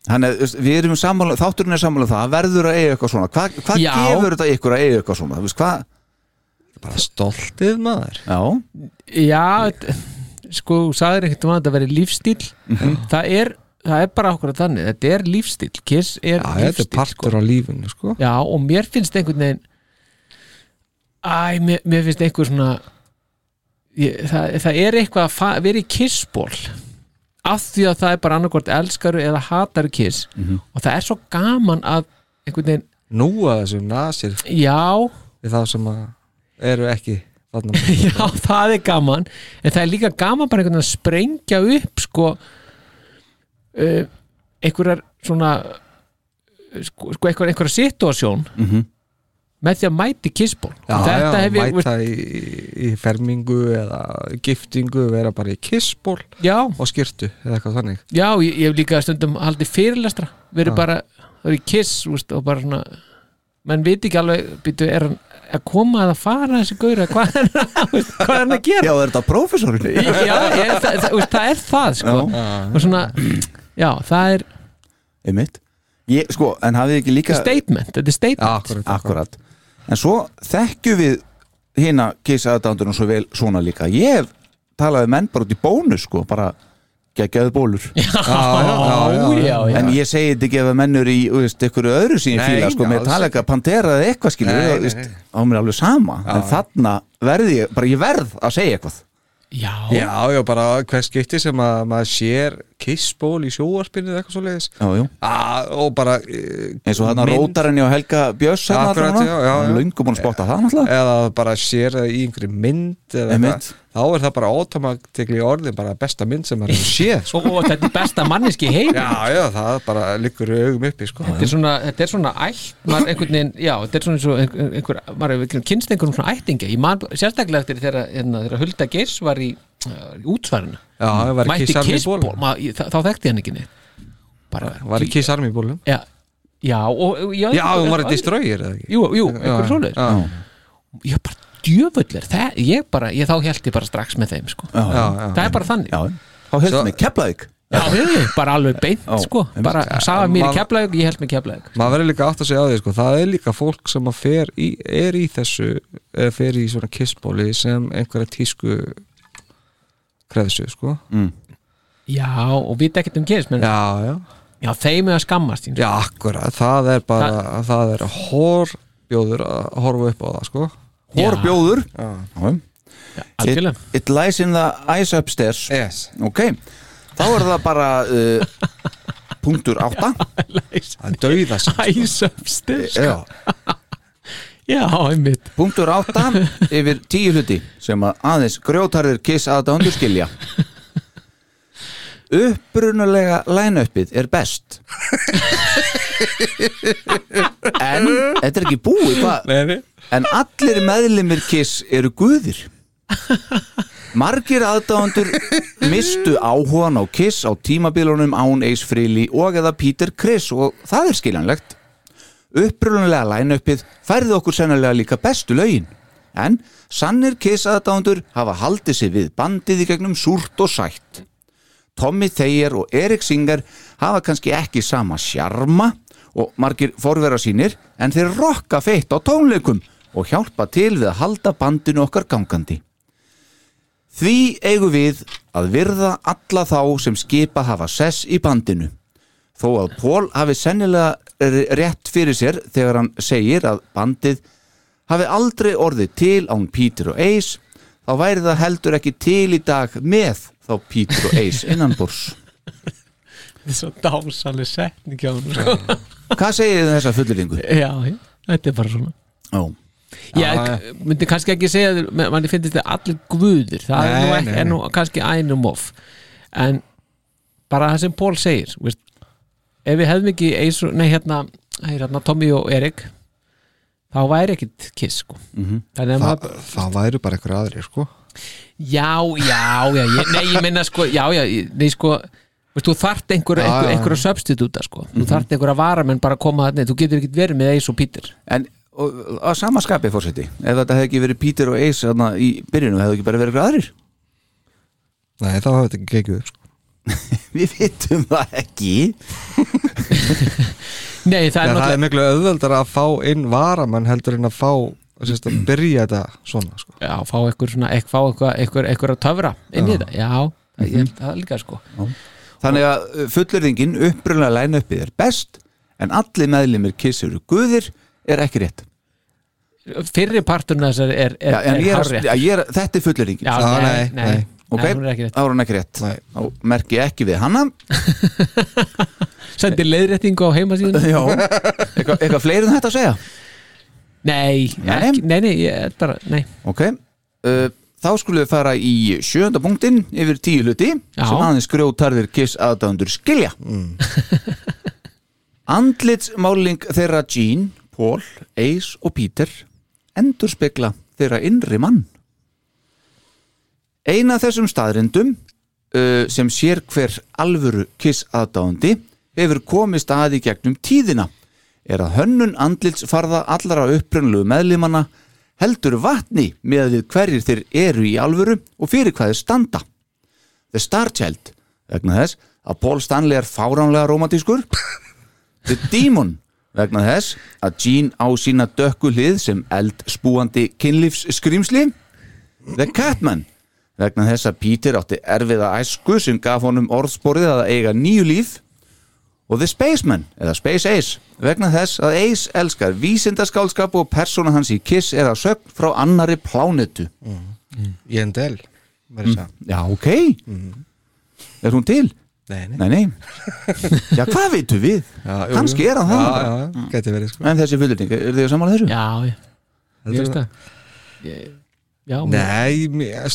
Þannig, þú veist, við erum sammála, þátturinn er sammála um það. Verður að eiga eitthvað svona. Hvað hva gefur þetta ykkur að eiga eitthvað svona? Þú veist, hvað,
bara stoltið maður.
Já,
já, sko þú sagðir ekkert um að þetta veri lífstíl
Mhm.
það er það er bara okkur að þannig, þetta er lífstíl kiss er
já, þetta er partur á lífinu sko.
Já, og mér finnst einhvern veginn Æ, mér, mér finnst einhver svona ég, það, það er eitthvað að vera í kissból af því að það er bara annarkvort elskaru eða hataru kiss.
Mhm.
og það er svo gaman að einhvern veginn
Nú að þessum nasir
Já.
Við þá sem eru ekki
Já, það er gaman. En það er líka gaman bara einhvern veginn að sprengja upp sko einhverjar svona uh, sko, sko einhver, einhverja situasjón
Mhm.
með því að mæti kissból þetta
já,
hef ég
mæta í, í fermingu eða giftingu vera bara í kissból og skyrtu eða eitthvað þannig.
Já, ég, ég hef líka stundum haldið fyrirlestra verið bara, það er í kiss úst, og bara svona menn viti ekki alveg, býtu, er hann að koma að fara þessi gaura, hvað er hann að gera?
Já, er þetta prófessorinn?
Já, ég, það, það, það er það sko
Já.
og svona, já, það er
Einmitt ég, Sko, en hafið ekki líka
statement, þetta er statement
akkurat, akkurat. En svo þekkjum við hérna kisa aðdándunum svo vel svona líka Ég hef talað við menn bara út í bónus sko, bara geggjaðu bólur já,
já, já.
En ég segi þetta ekki ef að mennur í ykkur öðru sín fíla sko, með að pantera eða eitthvað skilur
Nei,
við,
nei,
veist,
nei.
á mér er alveg sama
Já.
en þarna verði ég, bara ég verð að segja eitthvað
Já,
Já, já, bara hvers skipti sem að maður sér kissból í sjóarpinu eða eitthvað svo leiðis
Já, jú
og bara uh,
eins og þarna rótarinn hjá Helga Björns löngum búin að spotta það náttúrulega.
Eða bara sér það í einhverju mynd eða
Einmitt.
eitthvað, þá er það bara automatikli orðin bara besta mynd sem maður hefur séð. Sko.
og, þetta er besta manneski heim
Já, já, það bara liggur í augum uppi sko.
þetta er svona, þetta er svona ætt maður einhvern veginn, já, þetta er svona eins og einhver, maður hefur kynst einhverjum svona ættingi. Ég man sérstaklega eftir þegar, hérna, þegar Hulda Geirs var í útsvarinu
var í
mætti kissból þá þekkti hann ekki neitt. Bara,
Var í Kiss Army bólum
já, já, og, já,
Já, hún var í eða ekki?
Jú, jú, einhver svoleiðis.
já.
ég bara djöfullir það, ég bara, ég þá held ég bara strax með þeim sko.
Já, já, já.
það er bara þannig.
Já, þá Keflavík.
Já, hefði, bara alveg beint sko. bara sagði mér í keflaug, ég held með keflaug
maður verður líka átt að segja á því sko. það er líka fólk sem að fer í, er í þessu eða fer í svona kissbóli sem einhverja tísku kreðsu sko.
mm.
já, og vita ekkert um menn,
já, já.
já, þeim er að skammast sín,
já, akkurat, það er bara það, er hórbjóður að horfa upp á það sko.
Hórbjóður
Já.
it,
algjörlega.
it lies in the eyes upstairs
yes.
ok, þá er það bara uh, punktur átta
að dauða sem
æsöfstir
já,
já, einmitt.
Punktur átta yfir tíu hluti sem að aðeins grjótarðir kiss aðdándur skilja. Upprunalega line-upið er best. En þetta er ekki búið hvað?
Nei,
en allir meðlimir kiss eru guðir. Margir aðdáðandur mistu áhugan á kiss á tímabilunum Án Ace Frehley og eða Peter Criss og það er skiljanlegt upprunalega line-upið færði okkur sennilega líka bestu lögin en sannir kiss aðdáðandur hafa haldið sig við bandið í gegnum súrt og sætt Tommy Thayer og Erik Singer hafa kannski ekki sama sjarma og margir forvera sínir en þeir rokka feitt á tónleikum og hjálpa til við að halda bandinu okkar gangandi. Því eigum við að virða alla þá sem skipa hafa sess í bandinu. Þó að Paul hafi sennilega rétt fyrir sér þegar hann segir að bandið hafi aldrei orðið til án Peter og Ace þá væri það heldur ekki til í dag með þá Peter og Ace innanbúrs.
þetta er svo dásaleg setning hjá hann.
Hvað segir þið um þessa fulleringu?
já, já, þetta er bara svona
Ó.
ég
Já,
myndi kannski ekki segja manni finnst þetta allir guðir það er nú,
Nei,
ekki,
nei,
er nú kannski einum of en bara það sem Pól segir veist, ef við hefðum ekki eins og, nei hérna, hérna Tommy og Erik þá væri ekkit kiss sko.
Mhm.
þannig að
Þa,
maður
það væru bara einhverja aðrir sko.
já, já, já, ég, nei ég minna sko, já, já, nei sko veist, þú þart einhver,
Já,
einhver,
já.
einhverja substitúta sko. þú
Mhm.
þart einhverja varamenn bara að koma að þú getur ekkit verið með Ace og Peter
En og, á sama skapi fórseti ef þetta hefði ekki verið Peter og Ace þarna, í byrjunu hefði ekki bara verið eitthvað aðrir
Nei, þá hafði þetta ekki gekið upp sko.
Við vitum það ekki.
Nei, það er
það er miklu auðveldar að fá inn varamann heldur en að fá sérst, að byrja þetta svona sko.
já, fá eitthvað að töfra inn í þetta, já, ég held það líka sko.
Þannig að uh, fullurðingin upprunlega læna uppið er best en allir meðlimir kiss eru guðir er ekki rétt.
Fyrri parturinn þessar er, er,
já,
er
er, já, er, Þetta er fullurðingin
Já,
Já,
nei,
nei,
nei.
Ok, þá er hún ekki rétt. Þá merki ég ekki við hana.
Sendi leiðréttingu á heimasíðun
Já, eitthvað, eitthvað fleiri en þetta að segja?
Nei,
Nei.
ekki, nei, nei, ég bara, nei.
Ok, uh, þá skulum við fara í sjönda punktin yfir tíu hluti
Já.
sem aðeins grjótarðir kiss aðdándur skilja andlitsmáling þeirra Jean, Paul, Ace og Peter endur spekla þeirra innri mann eina þessum staðrindum uh, sem sér hver alvöru kiss aðdáðandi hefur komist að í gegnum tíðina er að hönnun andlitsfarða allara upprunlegu meðlimanna heldur vatni með við hverjir þeir eru í alvöru og fyrir hvað þeir standa. The Star Child vegna þess að Paul Stanley er fáránlega romantískur The Demon vegna þess að Jean á sína dökku hlið sem eldspúandi kynlífsskrimsli The Catman vegna þess að Peter átti erfiða æsku sem gaf honum orðsporið að eiga nýju líf og The Spaceman eða Space Ace vegna þess að Ace elskar vísindaskálskap og persóna hans í Kiss er að sögn frá annari plánetu
Jendel
Mm, Já, ok Er hún til?
Nei, nei,
Nei, nei. Já, hvað veitum við?
Já, jú.
er hann það
Já, verið, sko.
En þessi fullurning, er þið saman þessu?
Já, ég, ég veist það ég, Já,
Nei, mér,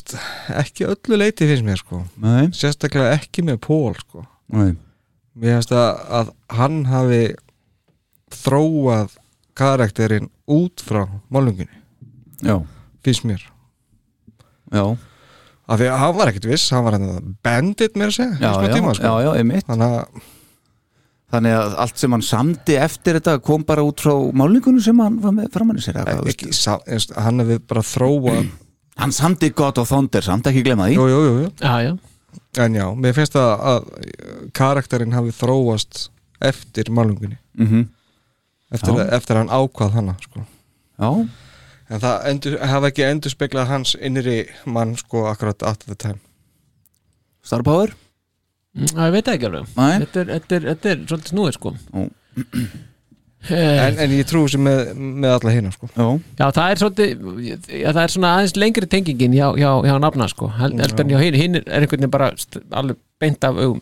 ekki öllu leiti finnst mér sko.
Nei.
Sérstaklega ekki með Pól sko.
Nei.
Mér finnst að, að hann hafi þróað karakterinn út frá málunginni
Já.
Finnst mér.
Já.
Af því að hann var ekkert viss, hann var hann bandit mér að segja í
Já,
smá
já,
tíma, sko.
já, já, einmitt.
Þannig að
Þannig að allt sem hann samdi eftir þetta kom bara út frá málingunum sem hann var með framann í sér eða hvað,
ekki, sá, einst, hann hefði bara þróað
Hann samdi God of Thunder samt, ekki glemma því
Jú, jú, jú, jú.
Já, já
En já, mér finnst að, að karakterinn hafi þróast eftir málunginni
Mhm.
eftir,
Já.
eftir að hann ákvað hana sko.
Já
En það endur, hafa ekki endur speglað hans innri mann sko akkurat at the time
Star Power?
Mm, ég veit ekki alveg.
Nei.
þetta er, þetta, er, þetta er svolítið snúið sko.
Ó.
en, en ég trú sem með, með alla hérna sko.
Já,
Já, það er svolítið já, það er svona aðeins lengri tengingin hjá, hjá, hjá nafna sko, heldur en hjá hinn hinn er einhvern veginn bara alveg beint af augum.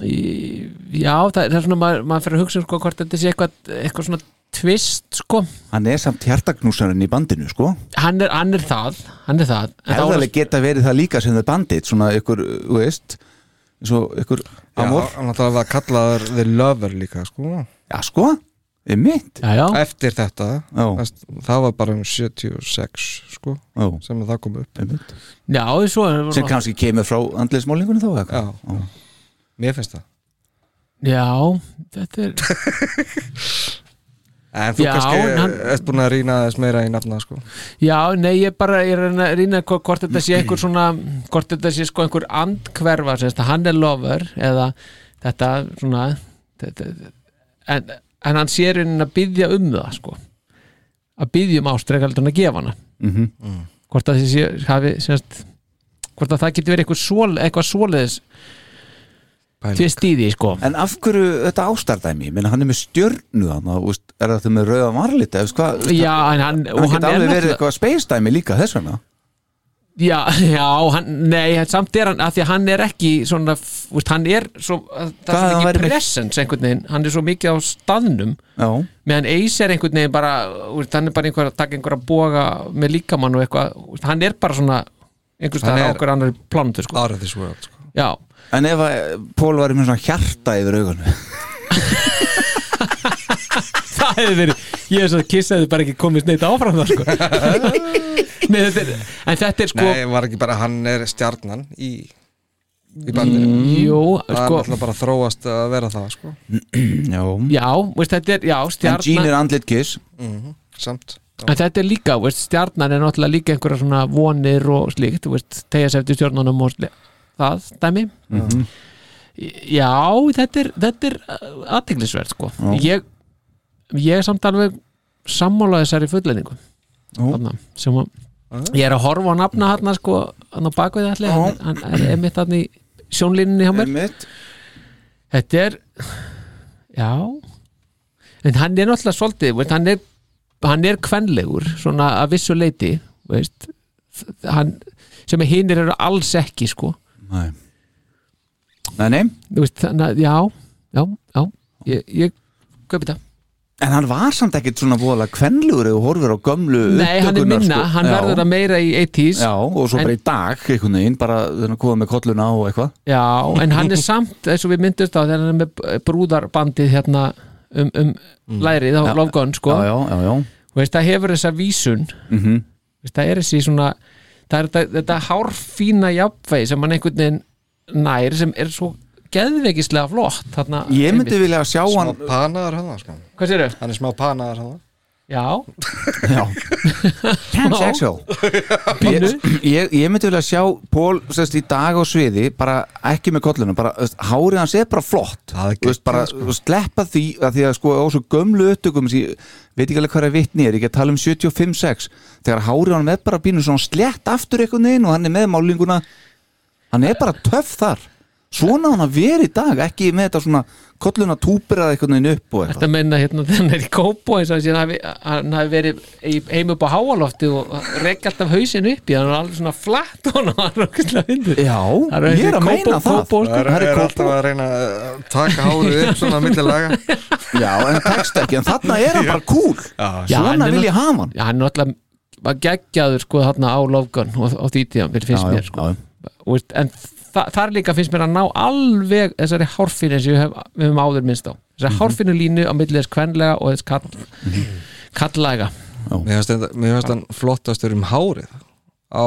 Já, það, það er svona maður, maður fyrir að hugsa sko hvort þetta sé eitthvað, eitthvað svona tvist sko,
hann er samt hjartaknúsarinn í bandinu, sko.
Hann er, hann er það hann er það.
Hefðaleg geta verið það líka sem það bandit svona ykkur, þú veist eins og ykkur
Já,
amor
hann alltaf var kallaður The Lover líka sko
Já, sko, er mitt
já, já.
Eftir þetta
Já.
Þess- það var bara um 76 sko
Já.
sem að það kom upp
Einmitt.
Já, svo er
sem kannski kemur frá andlismálingunum þá eða
Já,
hvað?
mér finnst það
Já, þetta er
En þú
Já,
kannski
hann-
ert búin að rýna þess meira í nafna sko.
Já, nei, ég bara, ég er að reyna- reyna hvort, þetta sé einhver svona, hvort þetta sé sko einhver andkverfa, hann er lover eða þetta svona þetta, en, en hann sé reynin að byggja um það sko. Að byggja um ástrekaldur að gefa hana.
Mhm.
hvort að þessi hafi sérst, hvort að það getur verið eitthvað, svol, eitthvað svoleiðis tvist í því sko
En af hverju þetta ástardæmi? Menna, hann er með stjörnu þannig að er þetta með rauða varlit eða hvað?
Já, en hann, og
hann
er
alveg verið
náttúrulega-
eitthvað space dæmi líka þess vegna
Já, já, hann, nei, hann- samt er hann að því að hann er ekki svona, úst, hann er svo, það
Hvað
er svo
hann væri
mikið
með-
presence einhvern veginn, hann er svo mikið á staðnum
Já,
meðan Ace er einhvern veginn bara, úst, hann er bara einhver að taka einhver að boga með líkamann og eitthvað, úst, hann er bara svona einhver
Hann
staðar á
er-
okkur annar plántu, sko.
Out of this world sko.
Já,
En ef að Pól var með svona hjarta yfir augunum?
Það hefði verið, ég er svo að kissa hefði bara ekki komist neitt áfram það, sko. nei, þetta er, en þetta er sko,
Nei, var ekki bara hann er stjarnan í, í bandinu?
Jú,
Það er
sko-
alltaf bara þróast að vera það sko.
Já,
já, veist, þetta er, já,
En
stjarnan.
Jean er andlit kiss.
Mhm, Samt.
En þetta er líka, veist, stjarnan er náttúrulega líka einhverja svona vonir og slíkt, þú veist, tegja sér eftir stjörnunum og slíkt, það, dæmi.
Mhm.
Já, þetta er, þetta er aðteglisverð, sko.
Já.
ég, ég samt alveg sammála þessari fulleiningu þarna, sem að ég er að horfa á nafna hann sko, hann á bakvið allir hann, hann er einmitt hann í sjónlínunni hjá mér. Þetta er já. En hann er náttúrulega svolítið hann er, hann er kvenlegur svona að vissu leiti veist, hann, sem hinnir eru alls ekki sko
Nei. Nei, nei.
Þú veist, þannig já, já, já. Ég, ég kaupi það
En hann var samt ekkit svona voðalega kvenlugur eða horfir á gömlu
Nei, hann er
upptökurnar,
minna,
sko.
hann
Já.
verður að meira í 80s
Já, og svo bara í dag einhvern veginn, bara þegar hann koma með kolluna og eitthvað.
Já, en hann er samt eins og við myndust á þegar hann er með brúðarbandið hérna um, um lærið á Gun sko.
Já, já, já, já.
Og veist, það hefur þessa vísun.
Mhm.
veist, það er þessi svona það er þetta, þetta hárfína jafnvegi sem hann einhvern veginn nær sem er svo geðveikislega flott þarna,
Ég myndi vilja sjá hann
Smá panaðar hann sko. Hann er smá panaðar hann
Já.
Já. Pansexual ég, ég, ég myndi vilja sjá Pól sérst, í dag á sviði bara ekki með kollunum bara, veist, hárið hans er bara flott. Þú veist, bara sleppa því að því að sko á svo gömlu upptökum sem ég veit ekki alveg hvað er vitni er, ég get tala um 75-6 þegar hárið hann er bara pínu svona slett aftur einhvern veginn og hann er með málinguna hann er bara töff þar svona hann að vera í dag ekki með þetta svona kolluna túpir að einhvern veginn upp og
Þetta menna hérna þegar hann er í kópo eins og hann hafi, hann hafi verið heim upp á háalofti og rekja alltaf hausin upp í hann er alveg svona flatt og hann var okkur fyndur
Já,
Það er
ég er að meina það.
Það er, alltaf að reyna að taka hárið upp svona að millilaga
Já, en tekst ekki, en þarna er hann bara cool. Svona vil ég hafa hann.
Já, hann er náttúrulega var geggjaður sko þarna á Love Gun og, og því tíðan, finnst
Já, já,
mér sko. Og en þa þar líka finnst mér að ná alveg þessari hárfinu eins og við höfum, áður minnst á þessari hárfinu línu á milli þess kvenlega og þess kall, kallæga
Mér finnst þetta- mér finnst hann flottastur um hárið á,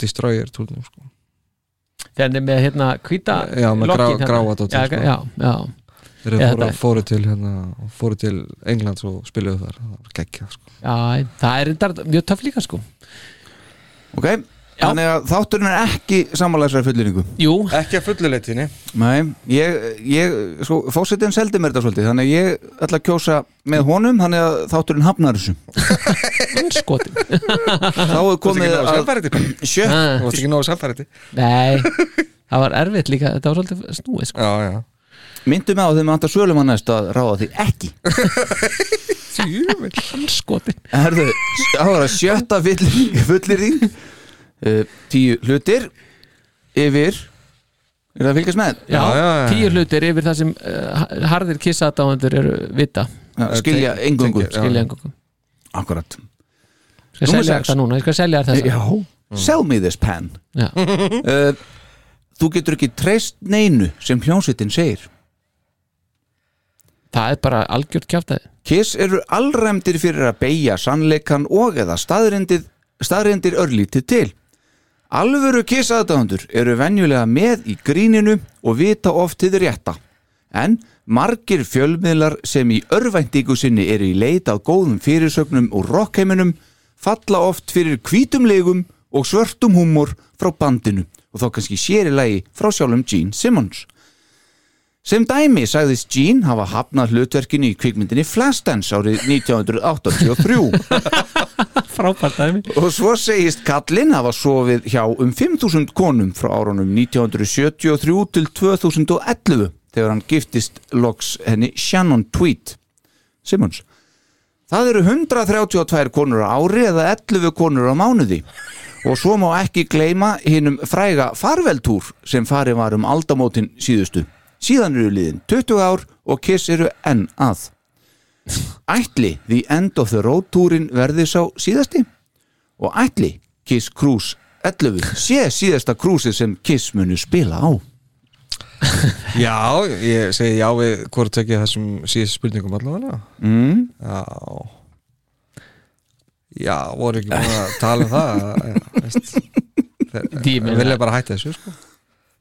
Destroyer túlnum sko.
er með hérna hvíta
Já, með grá,
lokin hérna. já,
sko.
já, já.
Þeir
Já,
fóru,
er-
fóru til hérna, fóru til Englands og spiluðu þar það var geggjað sko.
já, það er mjög töff líka sko
Ok, þannig að þátturinn er ekki samanlæsar fullýringu
Jú.
Ekki að fulluleitinni
Nei, ég, ég sko, fósitin seldi mér þetta svolítið þannig að ég ætla að kjósa með honum þannig að þátturinn hafnar þessu.
Skotin.
Þá er komið að sjö
Þú varst ekki nógu samfæriti
Nei, það var erfitt líka þetta var svolítið snúið sko.
Já, já.
Myndu mig á þeim að anta sölum að næst að ráða því ekki.
Skotin.
Herðu, það var að sjötta fullýring uh, Tíu hlutir Yfir. Er það að fylgjast með?
Já, tíu hlutir yfir það sem uh, harðir kissaðdáendur eru vita.
Já, skilja engungu
Skilja engungu
Akkurat.
Skal
Númer
selja þetta núna, ég skal selja þessa.
Já, sell me this pen.
Já.
uh, Þú getur ekki treyst neinu sem hljónsveitin segir.
Það er bara algjört kjáftæði
Kiss eru allræmdir fyrir að beigja sannleikan og eða staðrindir, staðrindir örlítið til. Alvöru Kiss aðdáðandur eru venjulega með í gríninu og vita oft til rétta. En margir fjölmiðlar sem í örvæntingu sinni eru í leit að góðum fyrirsögnum og rockheiminum falla oft fyrir hvítumlegum og svörtum húmor frá bandinu og þá kannski sér í lagi frá sjálfum Gene Simmons. Sem dæmi sagðist Gene hafa hafnað hlutverkinu í kvikmyndinni Flashdance árið 1983
Frábært dæmi.
Og svo segist Kallinn hafa sofið hjá um 5.000 konum frá árunum 1973 til 2011 þegar hann giftist loks henni Shannon Tweed Simmons. Það eru 132 konur á ári eða 11 konur á mánuði. Og svo má ekki gleyma hinnum fræga farveltúr sem farið var um aldamótin síðustu. Síðan eru liðin 20 ár og Kiss eru enn að ætli The End of the Road túrin verði sá síðasti? Og ætli Kiss Cruise 11 sé síðasta krúsi sem Kiss munu spila á?
Já, ég segi já við hvort tekið þessum síðast spurningum allavega.
Mm.
Já. Já, voru ekki búin að tala um það
Ég
vilja bara hætta þessu sko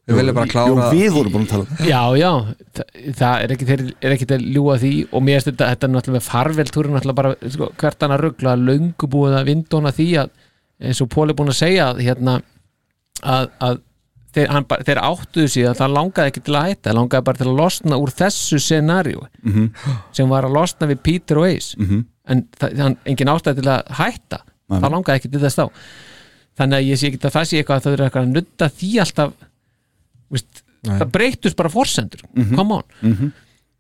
Þeir vilja bara klára
Jú, við vorum búin að tala um það
Já, já, það, það er ekki þeir er ekki að ljúga því og mér finnst þetta, þetta er náttúrulega með farveltúrin náttúrulega bara sko, hvert hann að ruggla löngu búið að vindóna því að eins og Pól er búin að segja að, hérna, að, að þeir, hann, þeir áttuðu að það langaði ekki til að hætta það langaði bara til að losna úr þessu scenaríu
Mhm.
sem var að losna við Peter og Ace
Mhm.
en það, hann, engin ástæði til að hætta
Nei.
það langaði ekki til þess þá þannig að ég sé ekki að það sé eitthvað að þau eru eitthvað að nutta því alltaf veist,
Nei.
það breytust bara forsendur
Mhm.
come on
Mhm.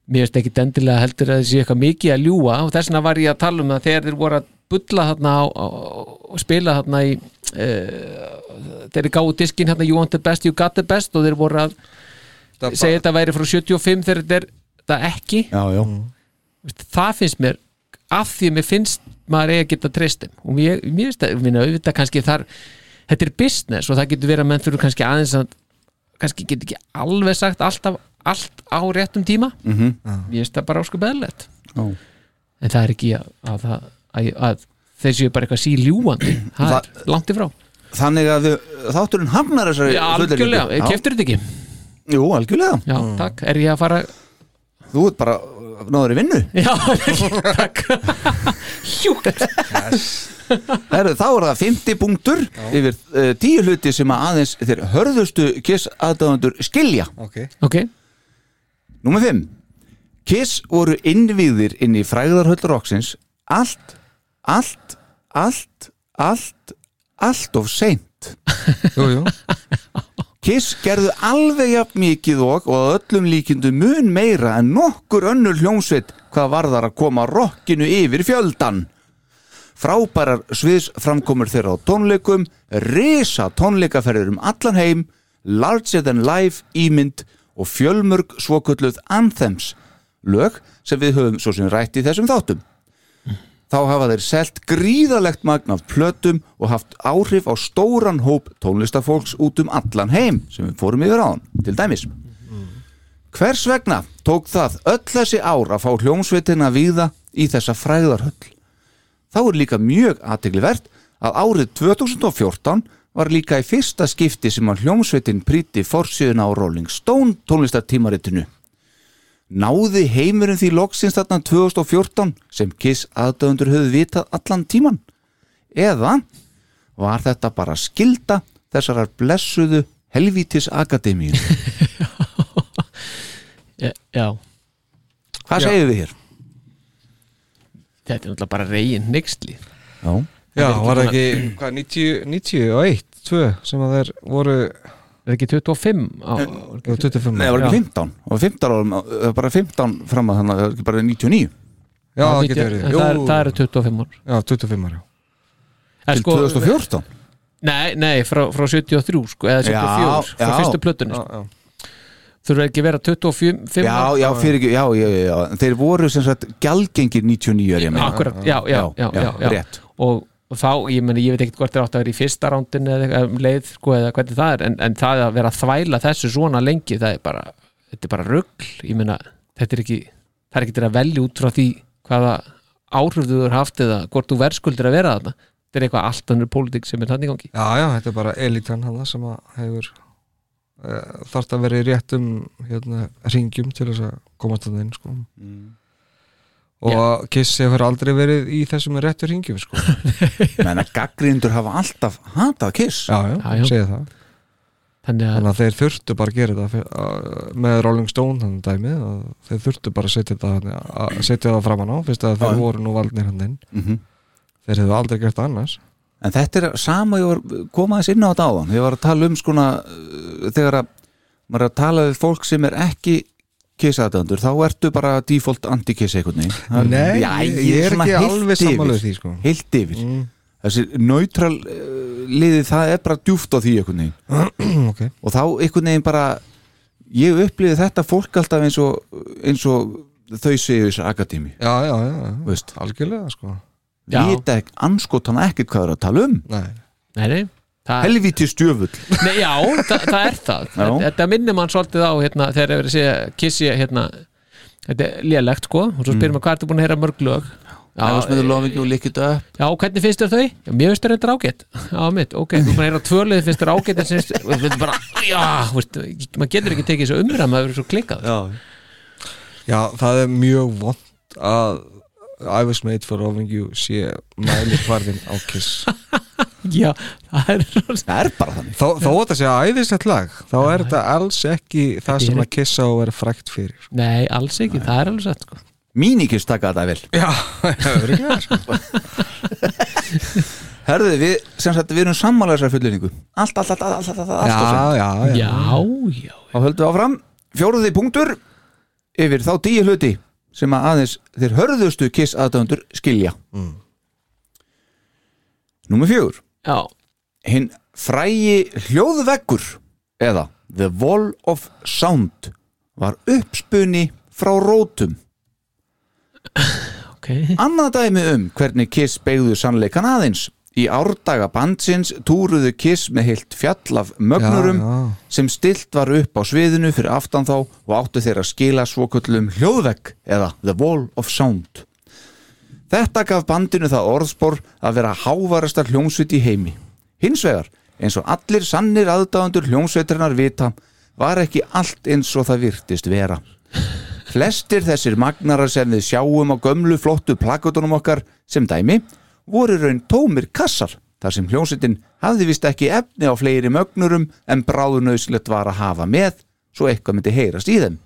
mér finnst ekki endilega heldur að það sé eitthvað mikið að ljúa og þess vegna var ég að tala um það þegar þeir voru að bulla þarna og spila þarna í uh, þeir gáðu diskin hérna You want the best, you got the best og þeir voru að
Það
segja þetta væri frá 75 þegar þetta er það ekki
já, já.
Veist, það finnst mér af því að mér finnst maður eigi að geta treystum og mér, mér finnst það, minna, auðvitað kannski þar þetta er business og það getur verið að menn þurfa kannski aðeins að kannski getur ekki alveg sagt alltaf allt á réttum tíma.
Mhm.
mér finnst það bara ásku beðlegt
Já.
en það er ekki að, að, að, að, þeir séu bara eitthvað síljúandi það er langt ifrá
Þannig að þátturinn hafnar þessari
Já, algjörlega, keftur þetta ekki?
Jú, algjörlega.
Já, takk, er ég að fara
Þú ert bara náður í vinnu.
Já, takk. Hjúkt
Herru, þá er það 50 punktur yfir uh, 10 hluti sem að aðeins þeir hörðustu Kiss aðdáðandur skilja.
Ok,
okay.
Númer 5 Kiss voru innvíðir inn í fræðarhöll roxins allt, allt, allt, allt, allt of seint.
Jú, jú.
Kiss gerðu alveg jafn mikið og og öllum líkindu mun meira en nokkur önnur hljómsveit hvað varðar að koma rockinu yfir fjöldan. Frábærar sviðsframkomur þeirra á tónleikum, risa tónleikaferðir um allan heim, larger than life ímynd og fjölmörg svokölluð anthems, lög sem við höfum svo sem rætt í þessum þáttum. Þá hafa þeir selt gríðalegt magn af plötum og haft áhrif á stóran hóp tónlistafólks út um allan heim sem við fórum yfir á hann, til dæmis. Hvers vegna tók það öll þessi ár að fá hljómsveitina víða í þessa fræðarhöll? Þá er líka mjög aðteglivert að árið 2014 var líka í fyrsta skipti sem að hljómsveitin príti forsjöðuna á Rolling Stone tónlistartímaritinu. Náði heimurinn því loksins þarna 2014 sem Kiss aðdöfundur höfðu vitað allan tíman? Eða var þetta bara skilda þessarar blessuðu helvítis akademíu?
Já.
Hvað segir við hér?
Þetta er náttúrulega bara reygin nextli
Já.
Já, var það ekki, hvað, 90, 91, 2 sem að þeir voru
Er ekki 25 á
Jú, 25
Nei, það var ekki 15 og 15 árum, bara 15 fram að þannig að það var ekki bara 99
Já, það getur verið.
það er, það eru 25 ár.
Já, 25 ára
En
Til 2014?
Nei, nei, frá, frá 73 sko, eða 74,
Já,
frá
já.
fyrstu plötunni sko. Þurfa ekki að vera 25
Já, já, fyrir ekki, já, já, já, já. Þeir voru sem sagt gjaldgengir 99 er ég meina.
Akkurat, já, já, já, já, já.
Rétt.
Og, þá, ég meni, ég veit ekkert hvort þeir átt að vera í fyrsta rándin eða um leið, sko, eða hvernig það er en, en það að vera að þvæla þessu svona lengi það er bara, þetta er bara rugl ég meina, þetta er ekki það er ekki til að velja út frá því hvaða áhrif þú er haft eða hvort þú verðskuldir að vera þarna. Þetta er eitthvað allt
elitan hann sem að að vera í réttum hérna, ringjum til þess að komast að þeim sko. og Kiss hefur aldrei verið í þessum réttu ringjum sko.
Menn að gaggrindur hafa alltaf hatað Kiss.
Já, já,
Já,
segja það.
Þannig að,
Þannig að þeir þurftu bara að gera þetta að- með Rolling Stone þannig dæmi þeir þurftu bara að setja þetta að setja það framan á fyrst að þeir voru nú valdnir hann inn.
Mhm.
þeir hefðu aldrei gert það annars
En þetta er sama ég var komaðis inn á þetta áðan ég var að tala um skona uh, þegar að maður er að tala við fólk sem er ekki kissaðdöndur, þá ertu bara default anti-kiss Það-
Nei,
Já,
ég- ég er ekki alveg við því, sko.
Heilt yfir
Mm.
Þessi neutral uh, liðið, það er bara djúft á því veginn
okay.
og þá einhvern veginn bara ég upplýði þetta fólk alltaf eins og, eins og þau séu þessu akademi
Já, já, já, já.
Veist.
algjörlega sko.
Vita ekki anskotan ekkert hvað það er að tala um.
Nei,
nei, nei það,
Helvíti stjöfull
nei, Já, það, það er það. Þetta, þetta minnir mann svolítið á hérna, þegar ég verið að segja kissi hérna, þetta er lélegt sko. Og svo spyrir maður hvað ertu búin að heyra mörg lög?
Já, upp.
Já, hvernig finnst þér þau? Já, mér finnst þér þetta ágætt Já, mitt, ok, þú bara er á tvölið finnst þér ágætt en finnst þér bara, já, veist, maður getur ekki tekið þessu umræð maður verður svo klikkað.
Já,
Já, það er mjög vond að I was made for loving you sé mæli hvarðin á Kiss.
Já, það er
Það er bara þannig.
Þó, þó þetta sé æðislegt lag þá er þetta alls ekki það sem að Kiss á að vera frækt fyrir.
Nei, alls ekki, það er alveg sett sko.
Mínikiss taka þetta vel
Já, örugglega, sko.
Herðu, við, sem sagt, við erum sammála þessar fulleringu Allt, allt, allt, allt, allt, allt, allt
Já, já, já,
Já, já
Þá höldum við áfram. Fjóruði punktur yfir þá tíu hluti sem að aðeins þeir hörðustu kiss aðdöndur skilja.
Mm.
Númer fjögur.
Já,
Hinn frægi hljóðveggur eða The Wall of Sound var uppspunni frá rótum.
Ok.
Annað dæmi um hvernig Kiss beigðu sannleikan aðeins Í árdaga bandsins túruðu Kiss með heilt fjall af mögnurum
Já, já.
sem stilt var upp á sviðinu fyrir aftan þá og áttu þeir að skila svokullum hljóðvegg eða The Wall of Sound. Þetta gaf bandinu það orðspor að vera hávarasta hljómsveit í heimi. Hins vegar, eins og allir sannir aðdáðandur hljómsveitrinnar vita, var ekki allt eins og það virtist vera. Flestir þessir magnarar sem við sjáum á gömlu flottu plakutunum okkar sem dæmi voru raun tómir kassar þar sem hljómsveitin hafði vist ekki efni á fleiri mögnurum en bráðunauðslegt var að hafa með svo eitthvað myndi heyrast í þeim.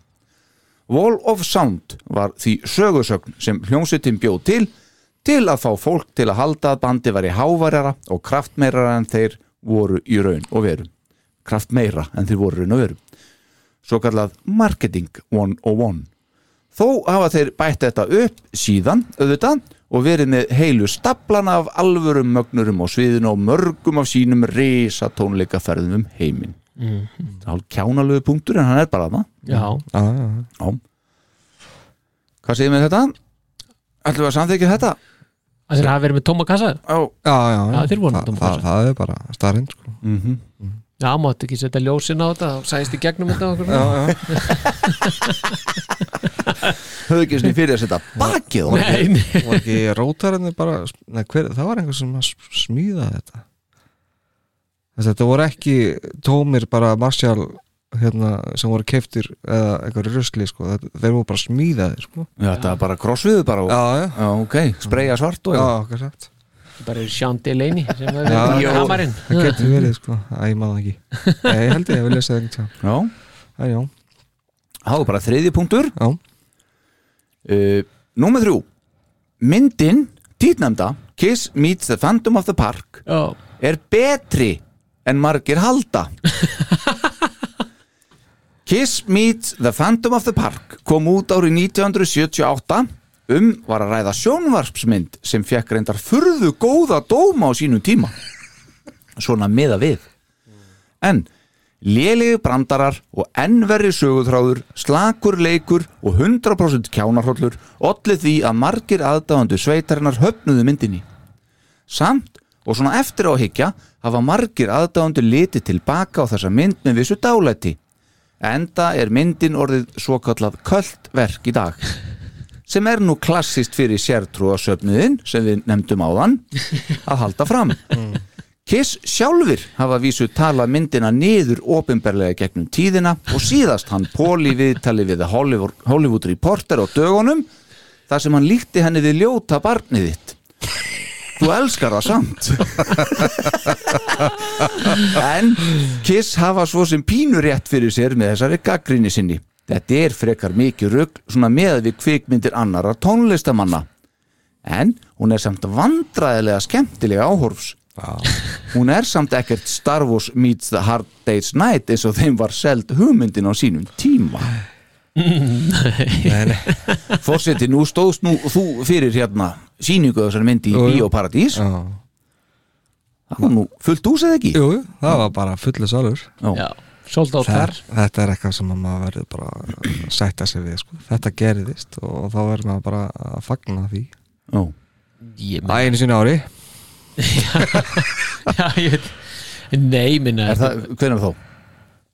Wall of Sound var því sögusögn sem hljómsveitin bjóð til til að fá fólk til að halda að bandi var í hávarjara og kraftmeirara en þeir voru í raun og veru. Kraftmeira en þeir voru raun og veru. Svo kallað Marketing 101. Þó hafa þeir bætt þetta upp síðan, auðvitað, og verið með heilu staplana af alvörum mögnurum á sviðinu og mörgum af sínum risa tónleikaferðum um heiminn.
Mhm.
Það er hálf kjánalögu punktur en hann er bara það.
Já.
Já, já, já.
Já. Hvað segir með þetta? Ætlum við að samþykja þetta?
Það er að vera með tóma kassa
Já,
já, já,
Já, þeir voru
það, það, það er bara starinn sko.
mm -hmm.
Já, máttu ekki setja ljósin á þetta og sæðist í gegnum þetta okkur
Já, já.
Höfðu ekki svona fyrir að setja bakið á
Nei, nei.
var ekki rótarinn bara nei, hver, það var einhver sem að smíða þetta Þess, þetta voru ekki tómir bara Marshall hérna, sem voru keiftir eða einhverju rusli sko. þeir voru bara smíðaðir sko.
Já, þetta er bara krossviðu bara og,
já, já.
já, ok, spreyja svart og
já, okkar sagt
bara er Sean Delaney sem er
Já,
við
já,
hamarinn
það getur verið sko. Æ, ég maður ekki. Nei, ég held ég að vilja segja einhvern
Já, það var bara þriðji punktur.
Já.
uh, Númer þrjú. Myndin, títnæmda Kiss meets the Phantom of the Park
Já.
er betri en margir halda. Kiss meets the Phantom of the Park kom út árið 1978 um var að ræða sjónvarpsmynd sem fekk reyndar furðu góða dóma á sínum tíma svona miða við en lélegi brandarar og ennverri sögutráður, slakur leikur og 100% kjánarhóllur ollið því að margir aðdáðandu sveitarinnar höfnuðu myndinni. Samt og svona eftir á að hyggja hafa margir aðdáðandu litið tilbaka á þessa mynd með vissu dálæti. Enda er myndin orðið svo kallað köld verk í dag sem er nú klassist fyrir sértrúasöfnuðin sem við nefndum áðan að halda fram. Kiss sjálfur hafa vísu talað myndina niður opinberlega gegnum tíðina og síðast hann Póli viðtali við Hollywood, Hollywood Reporter á dögunum þar sem hann líkti henni við ljóta barnið þitt. Þú elskar það samt. En Kiss hafa svo sem pínur rétt fyrir sér með þessari gaggrinni sinni Þetta er frekar mikið rugg svona með við kvikmyndir annara tónlistamanna. En hún er samt vandræðilega skemmtilega áhorfs. Hún er samt ekkert Star Wars meets the Hard Day's Night eins og þeim var seld hugmyndin á sínum tíma.
Nei.
Fórseti, nú stóðst nú þú fyrir hérna síningu þessar myndi í. Bíóparadís.
Já.
Það var nú fullt hús eða ekki?
Jú, það var bara fullu salur.
Já, sold out þar
Þetta, er eitthvað sem að maður verður bara að sætta sig við sko. Þetta gerðist og þá verður maður bara að fagna því
Já.
Ég
Æ, einu sinni á ári
Já, ég veit Nei, minna
Er það, hvernig þá?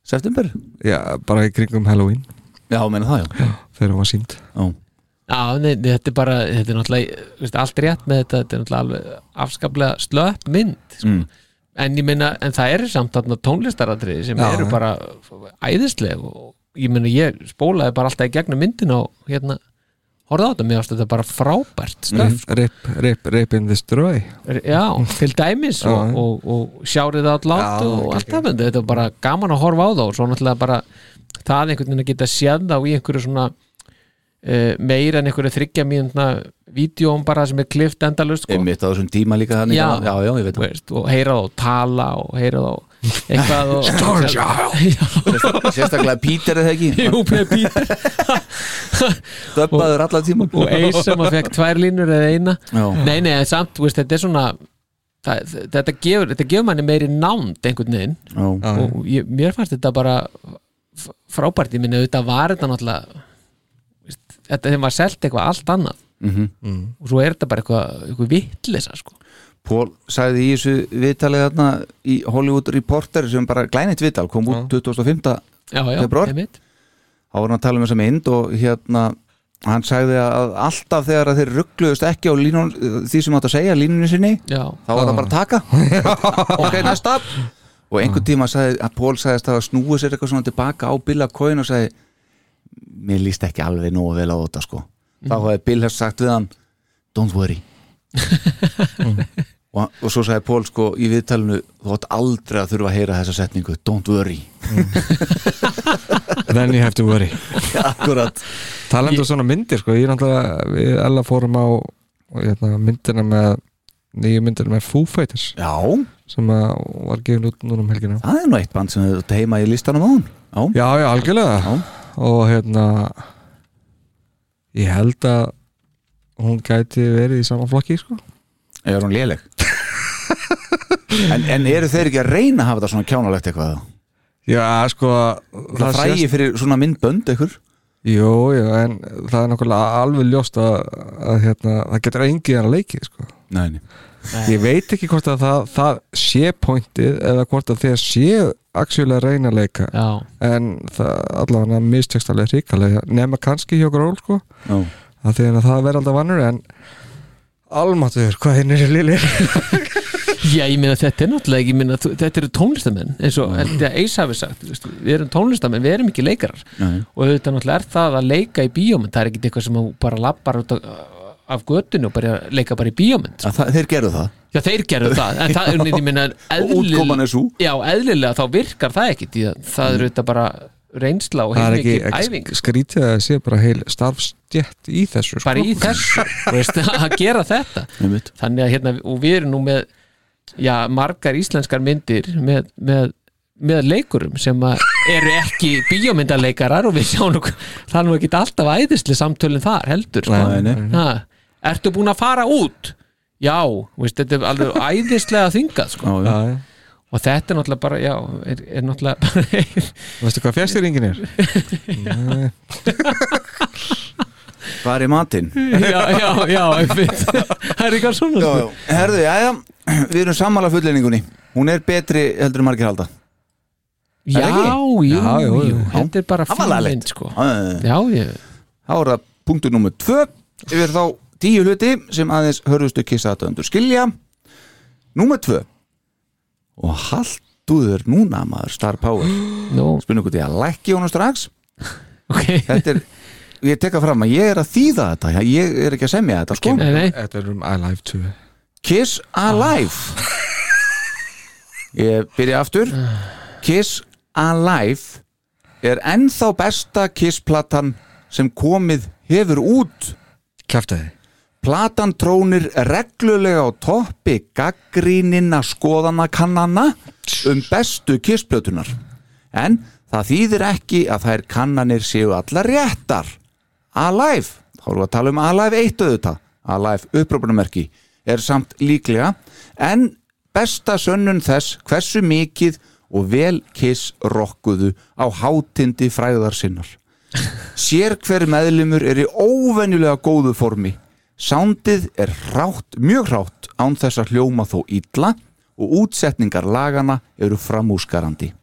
September?
Já, bara í kringum Halloween
Já, meina það, já,
Þegar hún var sínd
já.
Já, nei, nei, þetta er bara þetta er náttúrulega, veist, allt rétt með þetta þetta er náttúrulega alveg afskaplega slöpp mynd sko.
Mm.
En ég meina, en það eru samt þarna tónlistaratriði sem
Já,
eru bara æðisleg og ég meina, ég spólaði bara alltaf í gegnum myndin og hérna, horfði á þetta. Mér þetta bara frábært stöf
Rip, rip, rip in this destroy.
Já, til dæmis og, og, og sjárið átt látt
Já,
og allt það, okay. þetta er bara gaman að horfa á það og svo náttúrulega bara það einhvern veginn að geta séð þá í einhverju svona uh, meira en einhverju þryggja mínuna vídjóm bara sem er klift endalust sko.
Einmitt á þessum tíma líka þannig.
Já.
já, já, ég veit það.
Veist, og heyra þá tala og heyra þá eitthvað og
Sérstaklega- Sérstaklega Peter eða ekki?
Jú, með Peter
Döbbaður allan tíma
og eins sem að fekk tvær línur eða eina.
Já.
nei, nei, en samt, þú veist, þetta er svona það, þetta, gefur, þetta gefur manni meiri nánd einhvern veginn.
Já.
og ég, mér fannst þetta bara frábært, ég minni auðvitað var þetta náttúrulega veist, þetta þeim var selt eitthvað allt annað
Mhm.
og svo er þetta bara eitthvað, eitthvað vittlisa sko.
Pól sagði í þessu viðtalið þarna í Hollywood Reporter sem bara glænit viðtal kom út 25.
Já, já,
februar
einmitt.
þá var hann að tala um þessa mynd og hérna hann sagði að alltaf þegar að þeir ruggluðust ekki á línun, því sem átt að segja línunni sinni,
Já.
þá var það bara að taka ok, næsta og einhvern tíma sagði, að Pól sagðist að snúi sér eitthvað svona tilbaka á Bill Coin og sagði mér líst ekki alveg nógu vel á þetta sko þá hafði Bill hefði sagt við hann don't worry. Og, og svo sagði Pól sko í viðtalinu þú átt aldrei að þurfa að heyra þessa setningu. Don't worry.
Then you have to worry.
Akkurat.
Talandi um svona myndir sko, ég er náttúrulega við alla fórum á hérna, myndina með nýju myndina með Foo Fighters.
Já.
Sem að var gefin út núna um helgina.
Það er nú eitt band sem hefur heima í listanum á hún Já,
já, algjörlega.
Já.
og hérna ég held að hún gæti verið í sama flokki sko
Er hún léleg? en, en eru þeir ekki að reyna að hafa þetta svona kjánalegt eitthvað?
Já, sko
Það frægi
sést-
fyrir svona myndbönd eitthvað
Jú, jú, en það er nákvæmlega alveg ljóst að, að hérna, það getur engið að leiki sko.
Nei.
Ég veit ekki hvort að það, það sé pointið eða hvort að þeir séu actually að reyna að leika
Já.
en það allavega mistekst alveg ríkalega nema kannski hjá ról sko
Já.
að því að það verður alltaf vannur en almatur, hvað hinn er lilir
Já, ég meina þetta er náttúrulega ég þú- þetta eru tónlistamenn eins og að Ace hafi sagt þú veist, við erum tónlistamenn, við erum ekki leikarar
Nei.
og þetta náttúrulega er það að leika í bíómynd það er ekki eitthvað sem bara lappar út af, af göttinu og bara leika bara í bíómynd
Að það, Þeir gerðu það
Já, þeir gerðu það, en það er, ég meina
útkoman er sú.
Já, eðlilega þá virkar það ekki því að það er auðvitað bara reynsla og
það
heil
ekki,
mikið æfing
ekki skrítið að sé bara heil starfstjætt í þessu sko.
bara í þessu, þú veist, að gera þetta þannig að hérna, og við erum nú með já, margar íslenskar myndir með, með, með leikurum sem að eru ekki bíómyndaleikarar og við sjáum nú það er nú ekki alltaf æðisli samtölinn þar heldur sko.
Nei, nei.
Ertu búin að fara út? Já, þú veist, þetta er alveg æðislega þingað sko.
Já, já.
og þetta er náttúrulega bara, já, er, er náttúrulega bara
Veistu hvað fjastýringin er?
Hvað er í matinn?
já, já, já, einmitt. það er eitthvað svona
Já, já. Herðu, já, já, við erum sammála fullinningunni Hún er betri heldur en margir halda
Já,
Er það ekki?
jú,
Já, jú,
jú,
jú.
þetta er bara
Það var
fín
laglegt.
mynd sko.
Já, já,
ég
Þá er það punktur nummer tvö Yfir þá tíu hluti sem aðeins hörðustu kissa þetta undur skilja. Númer tvö. Og halduður núna maður Star Power.
No.
Spynnum hvort ég að lækki honum strax.
Okay.
Þetta er Ég tek það fram að ég er að þýða þetta. Ég er ekki að semja þetta sko.
Nei, nei.
Þetta er um Alive 2
Kiss Alive. Ég byrja aftur. Kiss Alive er ennþá besta Kiss-platan sem komið hefur út.
Kæftæði
Platan trónir reglulega á toppi gaggrínina skoðanakannana um bestu Kiss-plötunar en það þýðir ekki að þær kannanir séu allar réttar. Alive, þá erum við að tala um Alive 1 auðvitað, Alive upprópunamerki er samt líklega. En besta sönnun þess hversu mikið og vel Kiss rokkuðu á hátindi fræðar sinnar. Sér hver meðlumur er í óvenjulega góðu formi Sándið er hrátt, mjög hrátt án þess að hljóma þó illa og útsetningar lagana eru framúskarandi.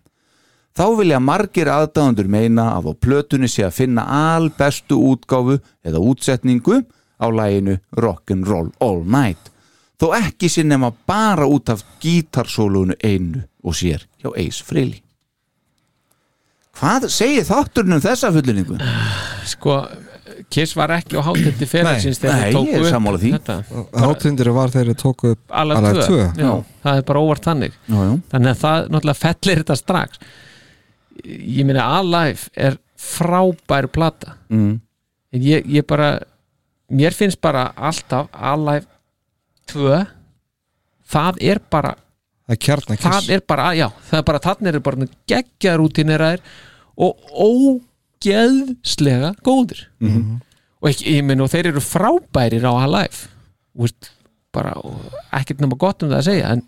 Þá vilja margir aðdáðundur meina að á plötunni sé að finna albestu útgáfu eða útsetningu á læginu Rock'n'Roll All Night þó ekki sé nema bara út af gítarsólunu einu og sér hjá Ace Frehley. Hvað segir þátturinn um þessa fullinningu?
sko, Kiss var ekki á hátindi félagsins þegar þeir tóku
ég er
upp þetta.
Hátindir var þegar þeir tóku upp
2,
2
Já, það er bara óvart þannig.
Já, já.
þannig að það náttúrulega fellir þetta strax. Ég meina Alive er frábær plata.
Mm.
en ég, ég bara mér finnst bara alltaf Alive 2 það er bara
Það er
er bara, já, það er bara þannig er bara geggja rútineraðir og ógeðslega góðir.
Mhm.
og ekki, ég minn og þeir eru frábærir á Alive Þú veist, bara og ekkert nema gott um það að segja en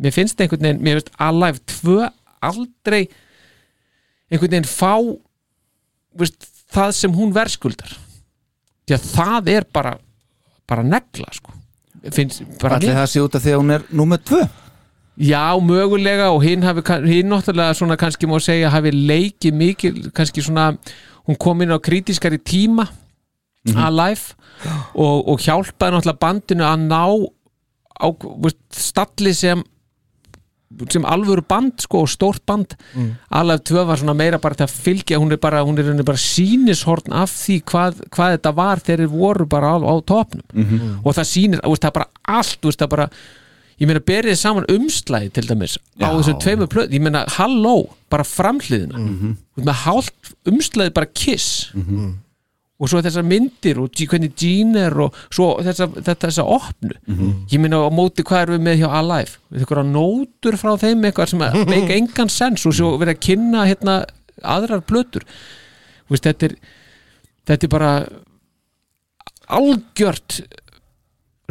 mér finnst einhvern veginn, mér finnst Alive 2 aldrei einhvern veginn fá veist, það sem hún verðskuldar því að það er bara bara negla sko. Finnst, bara
Allir það sé út af því að hún er númer tvö
Já, mögulega og hinn hafi hinn náttúrulega svona kannski má segja hafi leikið mikil, kannski svona hún kom inn á kritískari tíma
Mhm.
alive og, og hjálpaði náttúrulega bandinu að ná á stalli sem sem alvöru band sko og stórt band
Mm.
Alive 2 var svona meira bara til að fylgja hún er bara, hún er bara sýnishorn af því hvað, hvað þetta var þegar þeir voru bara á, á topnum
Mhm.
og það veist, það er bara allt það er bara, ég meina berið saman umslæði til dæmis á
Já.
þessum tveimur plöð, ég meina halló bara framhliðina, mm. -hmm. með hálft umslæði bara kiss og svo þessar myndir og hvernig Gene er og svo þessa, þetta, þessa opnu
Mhm.
ég meina á móti hvað erum við með hjá Alive við eitthvað nótur frá þeim eitthvað sem að make engan sens og svo verið að kynna hérna aðrar veist, þetta er þetta er bara algjört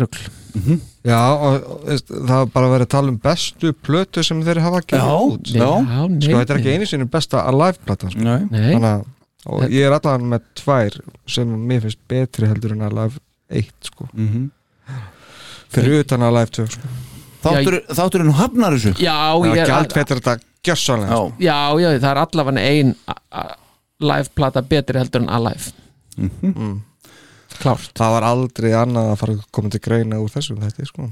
rugl
Já, og og, það er bara verið að tala um bestu plötu sem þeir hafa gefið
Já,
út
já.
Já, nei,
Sko, þetta er ekki einu sinni besta Alive-platan sko. Þannig að og ég er allan með tvær sem mér finnst betri heldur en Alive 1 sko.
Mhm.
fyrir utan Alive 2 sko.
Þáttur, þátturinn hafnar þessu
Já, ég
er gælt betur þetta gjössanlega sko.
já, já, það er allavega ein a- a- live plata betri heldur en Alive
mm.
Klárt.
Það var aldrei annað að fara að koma til greina úr þessum þetta sko.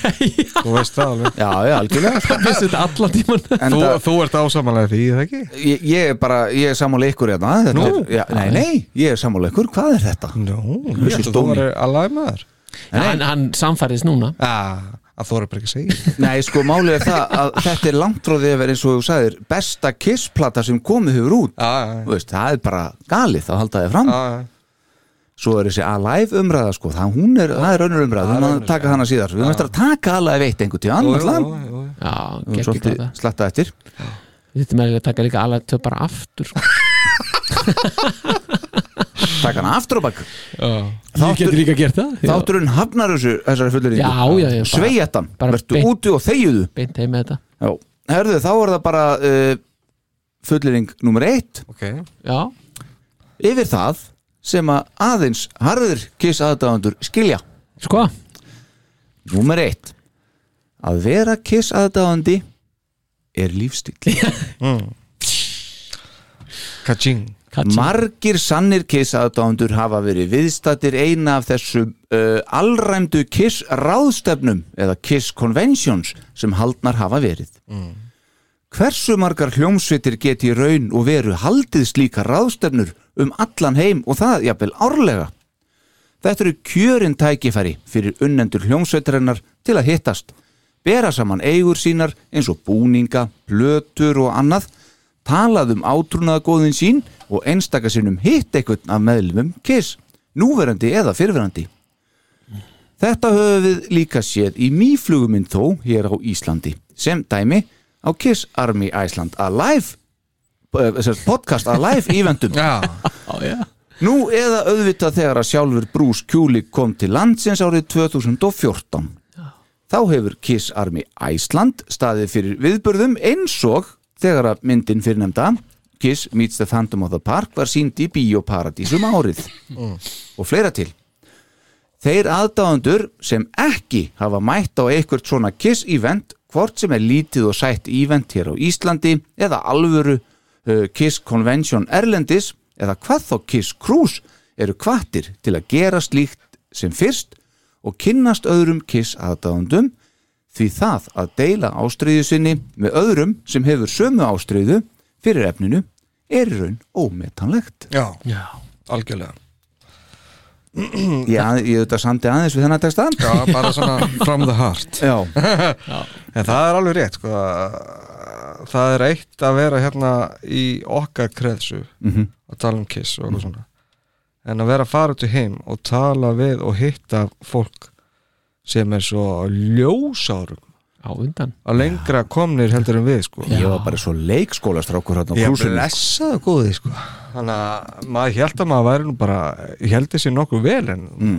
þú veist það alveg.
Já, já, algjörlega.
Það vissi þetta allan tíman
þú, þú ert ásamanlega því, er það ekki?
ég, ég er bara, ég er sammála ykkur hérna. Er, já, Nei, nei, ég er sammála ykkur, hvað er þetta? Þessi
ég held að þú var Alive maður.
Hann, hann samfærist núna.
Ah, að þú eru bara ekki að segja
Nei, sko, málið er það að þetta er langt frá því að vera eins og þú sagðir besta kissplata sem komið hefur út.
Já, já,
Þú veist, það er bara galið að halda þið fram.
Já, já.
Svo er þessi Alive umræða, sko það, hún er, það er önnur umræða, við máum taka hana síðar. Við máum taka Alive eitt einhvern
jú.
já,
Við
geggjum
svolítið slatta eftir.
Þetta með að taka líka Alive 2 bara aftur sko.
Taka hana aftur á bak.
Ég geti líka gert það.
Þátturinn hafnar þessu, þessari fullir
Já, já, já, bara-
Sveiatan,
bara
vertu
beint-
úti og þegiðu
beint heim með þetta.
Já, herðu, þá er það bara uh, fullering nummer eitt.
Okay.
já,
Yfir það sem að aðeins harður kiss aðdáðandur skilja.
Sko?
Númer eitt. Að vera kiss aðdáðandi er lífstíl
Mm. Kaching.
Kaching.
Margir sannir kiss aðdáðandur hafa verið viðstattir eina af þessum uh, allræmdu kiss ráðstefnum eða kiss conventions sem haldnar hafa verið Hversu margar hljómsveitir geti í raun og veru haldið slíka ráðstefnur um allan heim og það jafnvel árlega? Þetta eru kjörin tækifæri fyrir unnendur hljómsveitarinnar til að hittast, bera saman eigur sínar eins og búninga, plötur og annað, talað um átrúnaðagóðin sín og einstaka sinnum hitt einhvern af meðlumum kiss, núverandi eða fyrverandi. Þetta höfum við líka séð í mýfluguminn þó hér á Íslandi sem dæmi á Kiss Army Iceland Alive eh, podcast Alive eventum.
Já,
Nú eða auðvitað þegar að sjálfur Bruce Kulik kom til landsins árið 2014 Þá hefur Kiss Army Iceland staðið fyrir viðburðum eins og þegar að myndin fyrirnemda Kiss Meets the Phantom of the Park var sínd í Bíóparadísum árið. Og fleira til. Þeir aðdáðandur sem ekki hafa mætt á eitthvað svona Kiss event hvort sem er lítið og sætt event hér á Íslandi eða alvöru uh, Kiss Convention Erlendis eða hvað þá Kiss Cruise eru kvattir til að gera slíkt sem fyrst og kynnast öðrum Kiss aðdáðandum því það að deila ástriðu sinni með öðrum sem hefur sömu ástriðu fyrir efninu er í raun ómetanlegt.
já,
já,
algjörlega
Já, ég auðvitað samti aðeins við þennan texta.
Já, bara svona from the heart
Já.
En það er alveg rétt sko. Það er eitt að vera hérna í okkar kreðsu
Mhm.
að tala um kiss og eitthvað svona en að vera að fara út í heim og tala við og hitta fólk sem er svo ljósárum
á undan.
Að lengra komnir heldur en við sko.
Ég var bara svo leikskólastrákur hérna á
Ég blessaði góði sko. Þannig að maður held að maður væri nú bara Ég held þessi nokkuð vel en mm.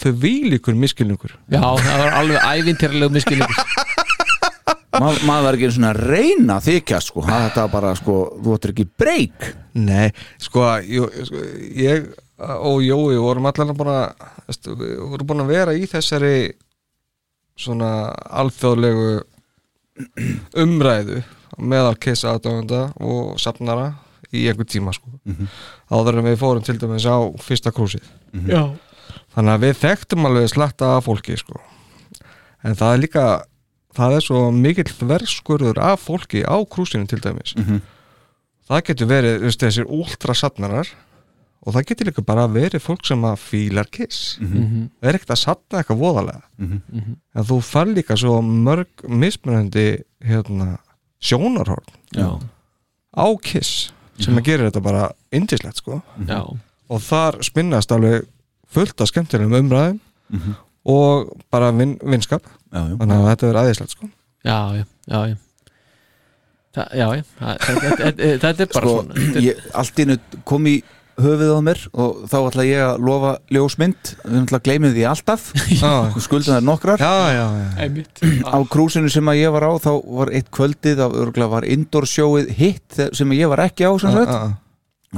þau vílíkur miskilningur
Já, það var alveg ævintýralegu miskilningur
Ma, maður var ekki svona að reyna þykja sko, það þetta var bara sko, þú ættir ekki breyk
Nei, sko, sko ég og Jói vorum veistu, við vorum búin að vera í þessari svona alþjóðlegu umræðu meðal kissa aðdöfunda og safnara í einhver tíma sko
Mhm.
áður en við fórum til dæmis á fyrsta krúsið
Mhm.
Já.
þannig að við þekktum alveg slatta af fólki sko en það er líka það er svo mikill verðskurður af fólki á krúsinu til dæmis
Mhm.
það getur verið þessir ultrasatnarar og það getur líka bara verið fólk sem að fílar kiss
Mhm.
það er ekkert að satna eitthvað voðalega
Mhm.
Mhm.
en þú far líka svo mörg mismunandi hérna, sjónarhorn
Já.
á kiss sem
Já.
að gera þetta bara indislegt sko
Já.
og þar spinnast alveg fullt af skemmtilegum umræðum
Mhm.
og bara vin, vinskap
Já, já.
þannig að þetta er aðeinslegt sko
Já, já, já, já Það, já, já, það, þetta, þetta, þetta er bara
sko,
svona
ég, allt einu kom í höfuð á mér og þá ætla ég að lofa ljósmynd. Við ætla að gleyma því alltaf. Skuldum þær nokkrar.
Já, já, já.
Á krúsinu sem að ég var á þá var eitt kvöldið af örgulega var indoor sjóið hitt sem ég var ekki á sem sagt.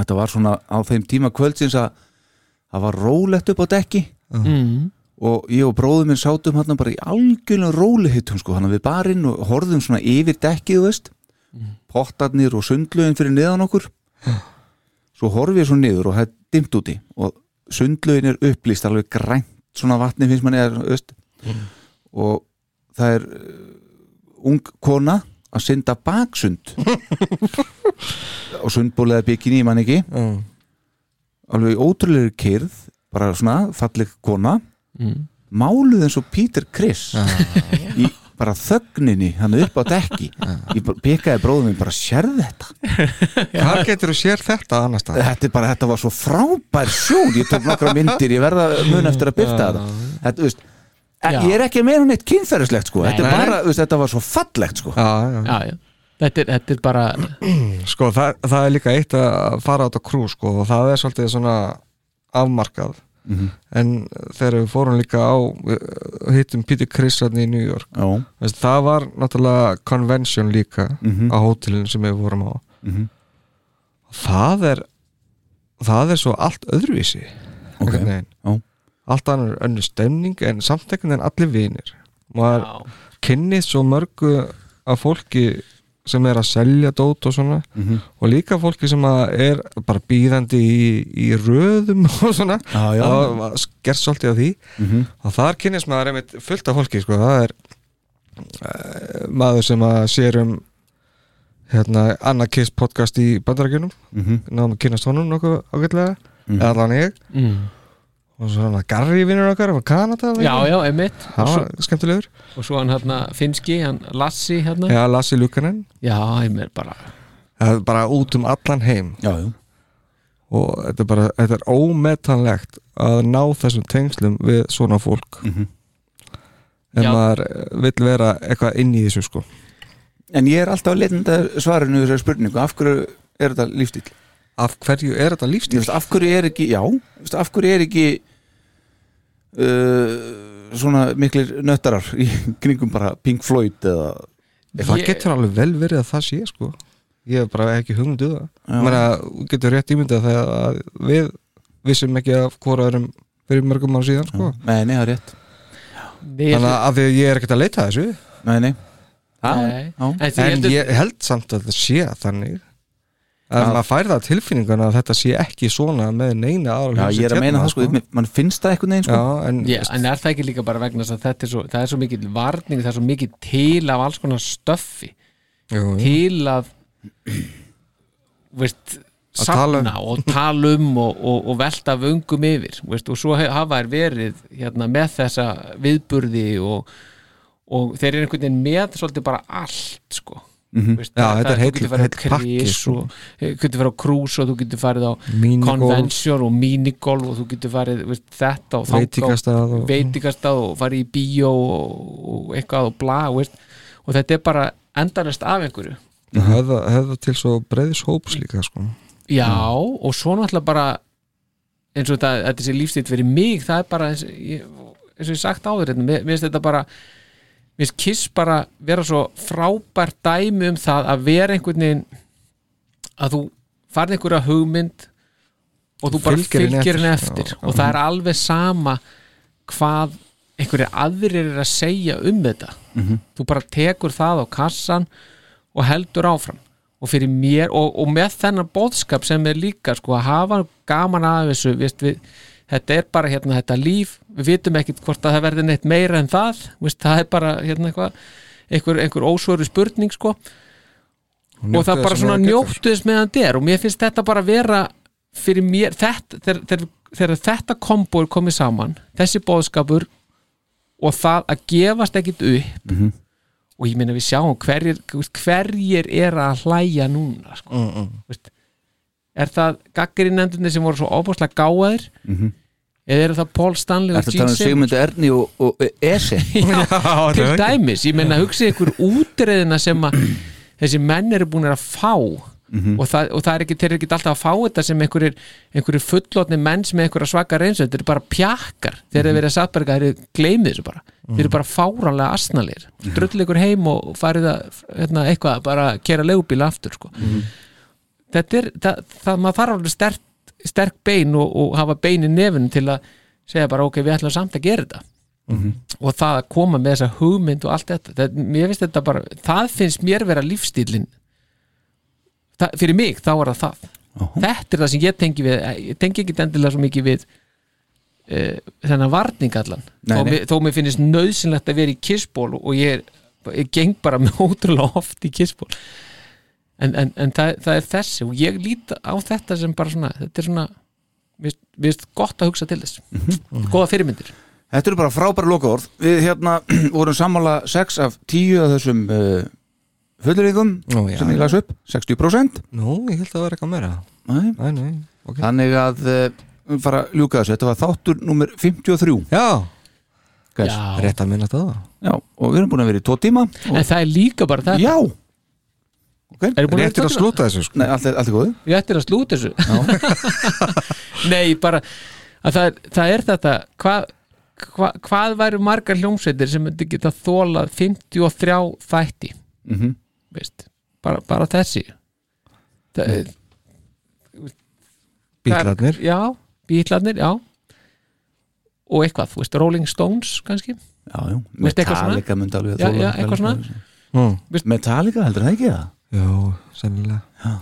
Þetta var svona á þeim tíma kvöldsins að það var rólegt upp á dekki.
Mm.
og ég og bróður minn sátum hann bara í algjörlega rólihittum sko, hann við barinn og horfðum svona yfir dekkið þú veist, pottarnir og sundlögin fyrir niðan okkur svo horfið ég svo niður og það er dimmt úti og sundlögin er upplýst alveg grænt svona vatni finnst manni er, þú veist, og það er uh, ung kona að synda baksund. Og sundbólega bygginni í mann ekki.
Mm.
alveg ótrúlega kyrð bara svona falleg kona.
Mm.
máluð eins og Peter Criss í bara þögninni hann upp á dekki. Ég pekaði bróðum minn bara sérð þetta?
Hvað getur þú sér þetta annars það
þetta, er bara, þetta var svo frábær sjón. Ég tók nokkra myndir, ég verða mun eftir að byrta þetta. Þetta, veist
Já.
ég er ekki meira neitt kynferðislegt sko. Þetta, er
Nei.
bara, veist, þetta var svo fallegt sko.
Já, já.
Já, já. Þetta er, þetta er bara
sko það, það er líka eitt að fara á þetta krú sko og það er svolítið svona afmarkað
Mhm.
en þegar við fórum líka á hittum Peter Criss hérna í New York
Já.
Veist, það var náttúrulega convention líka
Mhm.
á hótelin sem við vorum á
Mhm.
það er það er svo allt öðruvísi
Ok.
einhvern veginn.
Já.
allt annar önnur stemning en samt ekkert en allir vinir maður kynnið svo mörgu af fólki sem er að selja dót og svona
Mhm.
og líka fólki sem að er bara býðandi í, í röðum og svona
já.
það gerst svolítið á því
Mhm.
og þar kynnist maður einmitt fullt af fólki sko. það er uh, maður sem að sér um hérna, Anna Kiss podcast í bandarækjunum
Mhm.
náðum að kynnast honum nokkuð ágætlega
Mhm.
eða allan ég
mm.
og svona Garri vinnur okkar frá Kanada
Já, já, einmitt
það
og svo,
skemmtilegur
og svo hann hérna finski, hann Lassi hérna
já, Lassi Lukanen
Já, einmitt bara
það er bara út um allan heim
já, já.
og þetta er bara þetta er ómetanlegt að ná þessum tengslum við svona fólk
Mhm.
en
Já.
maður vill vera eitthvað inn í þessu sko
en ég er alltaf að leitenda svarinu þessari spurningu, af hverju er þetta lífstíl?
af hverju er þetta lífstíl?
Af hverju er ekki, já af hverju er ekki uh, svona miklir nöttarar í kringum bara Pink Floyd eða
það getur alveg vel verið að það sé sko. Ég hef bara ekki hugmyndu það.
Já.
Menna, getur rétt ímyndað þegar að við vissum ekki af hvora erum fyrir mörgum án síðan sko.
Nei, nei, það er rétt.
Þannig að að ég er ekkert að leita að þessu.
Nei, nei,
Nei. En
ég held samt að það sé þannig að maður fær það tilfinninguna að þetta sé ekki svona með neina aðra
já, ég er að meina það sko, mann finnst það einhvern veginn sko
Já, en,
Já, en er það ekki líka bara vegna þess að þetta er svo, það er svo mikið varning, það er svo mikið til af alls konar stöffi
jú, jú.
til að veist
tala um.
safna og tala um og, og, og velta vöngum yfir veist, og svo hafa þær verið hérna, með þessa viðburði og, og þeir eru einhvern veginn með svolítið bara allt sko.
Mhm.
Veist,
Já,
það-
þetta er
það-
heill-
þú getur farið á
heill pakki,
Chris
sko.
og eh, getur farið á cruise og þú getur farið á convention og minigolf og þú getur farið veist, þetta og þangað
Veitingastað og-
veitingastað og farið í bíó og, og eitthvað og bla veist, og þetta er bara endanast af einhverju
hefða, hefða til svo breiðis hóps líka sko.
Já, og svo náttúrulega bara eins og þetta, þetta sé lífstíð fyrir mig, það er bara eins, eins og ég sagt áður hérna, mér finnst þetta bara finnst Kiss bara vera svo frábært dæmi um það að vera einhvern veginn að þú farið einhverja hugmynd og þú bara
Fylgir henni eftir.
og það er alveg sama hvað einhverju aðrir er að segja um þetta
Mhm.
þú bara tekur það á kassan og heldur áfram og fyrir mér og, og með þennan bóðskap sem er líka sko að hafa gaman af þessu við, þetta er bara hérna þetta líf við vitum ekkit hvort að það verði neitt meira en það veist, það er bara hérna eitthvað einhver, einhver ósvöru spurning sko og það bara svona
meðan getur.
njóttu þess meðan er og mér finnst þetta bara vera fyrir mér þetta, þegar, þegar, þegar þetta kombo er komið saman þessi bóðskapur og það að gefast ekkit upp
Mhm.
og ég meina við sjáum hverjir, hverjir er að hlæja núna sko.
Mm, mm.
Veist, er það gaggrinendunni sem voru svo óbúslega gáðir
Mhm.
Eða eru það Paul Stanley og Gene
tala um
Simmons?
Sigmundur Erni og, og Ese?
Já, til dæmis, ég meina hugsið ykkur útreðina sem að þessi menn eru búin að fá.
Mhm.
og, það, og það er ekki, þeir eru ekki alltaf að fá þetta sem einhverjir, einhverjir fullotni menn sem einhverja svaka reynslu, þetta eru bara pjakkar. Þeir eru verið að satt bara eitthvað, þeir eru gleymið þessu bara. Þeir eru bara fáránlega asnalir drull ykkur heim og farið að hérna, eitthvað, bara kera leigubíla aftur sko. þetta er, það, það maður þarf alveg sterk, sterk bein og, og hafa bein í nefnum til að segja bara ok, við ætlum samt að gera þetta.
Mhm.
og það að koma með þessa hugmynd og allt þetta, það, mér finnst þetta bara það finnst mér vera lífstílin það, fyrir mig þá er það það. Þetta er það sem ég tengi við ég tengi ekki endilega svo mikið við uh, þennan varningallan þó, þó mér finnst nöðsynlegt að vera í kissból og ég, er, ég geng bara með ótrúlega oft í kissból en, en, en það, það er þessi og ég lít á þetta sem bara svona þetta er svona mér finnst gott að hugsa til þess. Góða fyrirmyndir.
Þetta eru bara frábæra lokaorð. Við hérna vorum sammála 6 af 10 af þessum uh,
já.
sem ég las upp. 60%
Nú, ég held að það var eitthvað meira.
Nei.
Nei, nei, ok.
Þannig að uh, við fara að ljúka þessu. Þetta var þáttur nummer 53
Já.
Já.
rétt að minna það.
Já, og við erum búin að vera í tvo tíma og...
en það er líka bara þetta.
Já okay.
Að
Réttir
vera
að slúta þessu sko
Nei, allt er, allt er góð
Ég ættir að slúta þessu Nei, bara að það, er, það er þetta hvað hva, hvað væru margar hljómsveitir sem myndi geta þólað 53 þætti
Mhm.
veist, bara, bara þessi það, er-
Bílarnir
er- Já, bílarnir, já og eitthvað, þú veist, Rolling Stones kannski
Já, já? Metallica myndi alveg
Já,
þola
já, eitthvað svona.
mm.
Metallica heldur það ekki það?
Jó, sennilega.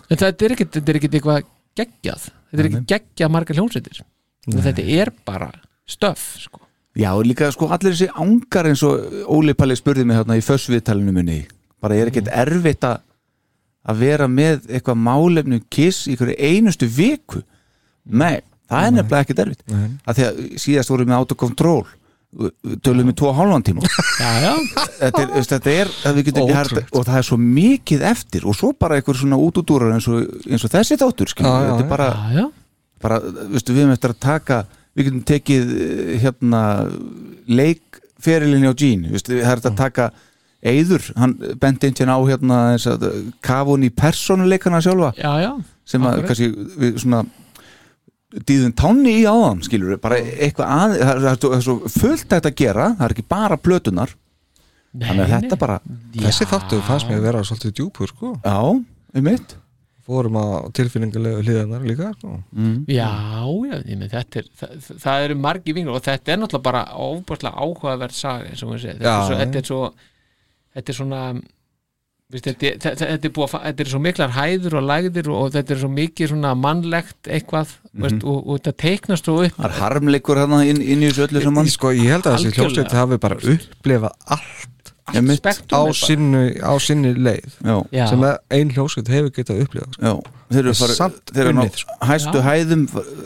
En þetta er ekkit, þetta er ekkit eitthvað geggjað. Þetta er ekki geggjað margar hljómsveitir. Þetta er bara stöff sko.
Já, og líka sko allir þessi ángar eins og Óli Palli spurði mig hérna í fössviðtalinu minni. Bara er ekkert erfitt að að vera með eitthvað málefnum kiss í hverju einustu viku? Nei, það er nefnilega ekkert erfitt. Að því að síðast vorum við með autokontról tölum við tvo og hálfan tíma. Þetta er, þetta er hægt og það er svo mikið eftir og svo bara einhver svona útúdúrar eins og, eins og þessi þáttur
Já, já,
þetta er
já.
bara, bara veistu, við erum eftir að taka við getum tekið eh, hérna leikferilinni á veistu, það er
Mm.
þetta að taka Eyður, hann benti einhvern á hérna að kafun í persónuleikana sjálfa.
Já, já.
Sem að kannski við svona dýðum tánni í áðan skilur við, bara eitthvað að það er, það er, svo- það er svo fullt að gera það er ekki bara plötunar þannig að þetta bara
Þessi þáttu fannst mér að vera svolítið djúpur sko
já, um mitt
Fórum á tilfinningalegu hliðanar líka sko.
mm.
Já, já, ég með þetta er það, það eru margi vingur og þetta er náttúrulega bara óbúrslega áhugaverð saga eins og maður segir, þetta,
Já,
er svo,
já.
þetta er svo þetta er svona Vist, þetta, þetta, þetta, er að þetta er svo miklar hæður og lægðir og þetta er svo mikið svona mannlegt eitthvað. Veist, og, og þetta teiknast svo upp
það er harmleikur hérna inn, inn í þessu öllu saman
Sko, ég held að þessi
Algjörlega.
hljómsveit hafi bara upplifað allt
Já, mitt.
á
Spektrum er bara-
sinni, á sinni leið
já,
Já.
sem að ein hljómsveit hefur getað upplifað sko.
já, þeir eru
er
farið
samt
þeir eru ná
unnið, sko.
hæstu
Já.
hæðum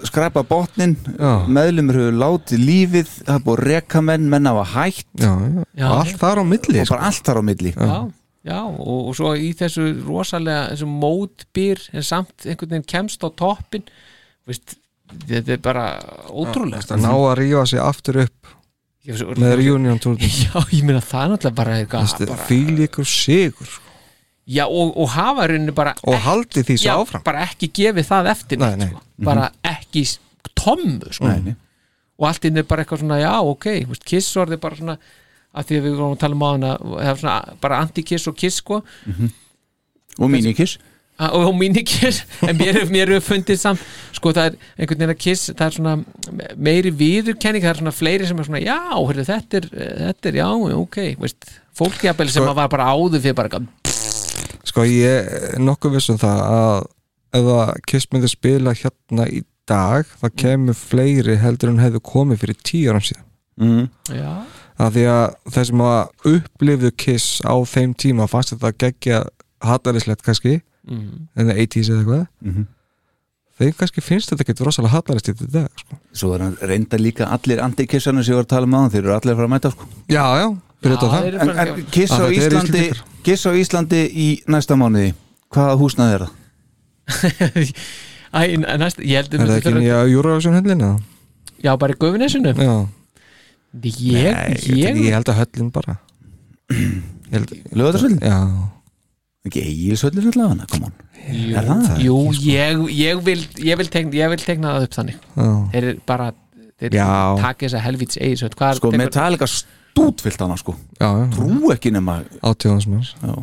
skræpa botnin,
Já.
meðlumur hefur látið lífið, það er búið að reka menn menn hafa hætt
já, já.
Já.
allt þar á milli
og
sko.
bara allt þar á milli
Já, Já, og, og svo í þessu rosalega þessu mótbyr en samt einhvern veginn kemst á toppin veist, þetta er bara ótrúlega
Það ná að rífa sig aftur upp
Já, svo-
með reunion túrnum
Já, ég meina það er náttúrulega bara eitthvað bara,
Fíl ykkur sigur sko.
Já, og, og hafa rauninni bara
Og haldi því svo
já,
áfram
bara ekki gefið það eftir
Nei, nei.
Sko. bara ekki s- tommu sko.
Nei, nei.
og allt inn er bara eitthvað svona já, ok, þú veist, kiss orðið bara svona að því að við vorum að tala um á hana svona, bara anti-kiss og kiss sko
og minikiss
og, og minikiss en mér, er- mér er fundið samt sko það er einhvern veginn að kiss það er svona meiri viðurkenning það er svona fleiri sem er svona já, heyrðu, þetta er, þetta er já, ok veist, fólk jafnvel sem
Sko-
var bara áður fyrir bara
Sko ég er nokkuð viss um það að ef að Kiss myndi spila hérna í dag þá kemur fleiri heldur en hefðu komið fyrir tíu árum síðan.
Mm.
já,
að því að þeir sem að upplifðu Kiss á þeim tíma fannst þetta geggja hattarislegt kannski
Mhm.
en það 80s eða eitthvað
Mhm.
þeim kannski finnst þetta ekki rosalega hattarist í þetta dag sko.
Svo er hann reynda líka allir antikissarnir sem ég var að tala um á þeir eru allir að fara að mæta sko.
Já, já, fyrir þetta það
En, en kiss á Íslandi. Kiss á Íslandi í næsta mánuði Hvaða húsnaði er það?
Æ, næst, ég held
Er það ekki nýja Eurovision höllin eða?
já, bara í Gufinesinu
Já
ég,
Nei,
ég,
ég, ég held að höllin bara
Lögðarsvöldin?
Já
Ekki eigilsvöldin allavega, come on.
Jú,
Er það?
jú ég, ég, vil, ég, vil tegna, ég vil tegna það upp þannig.
Já.
þeir eru bara þeir taka þess að helvits eigi
Sko Metallica stútfyllt hana sko.
Já, já.
Trú ekki nema
Átjóðansmanns
Já.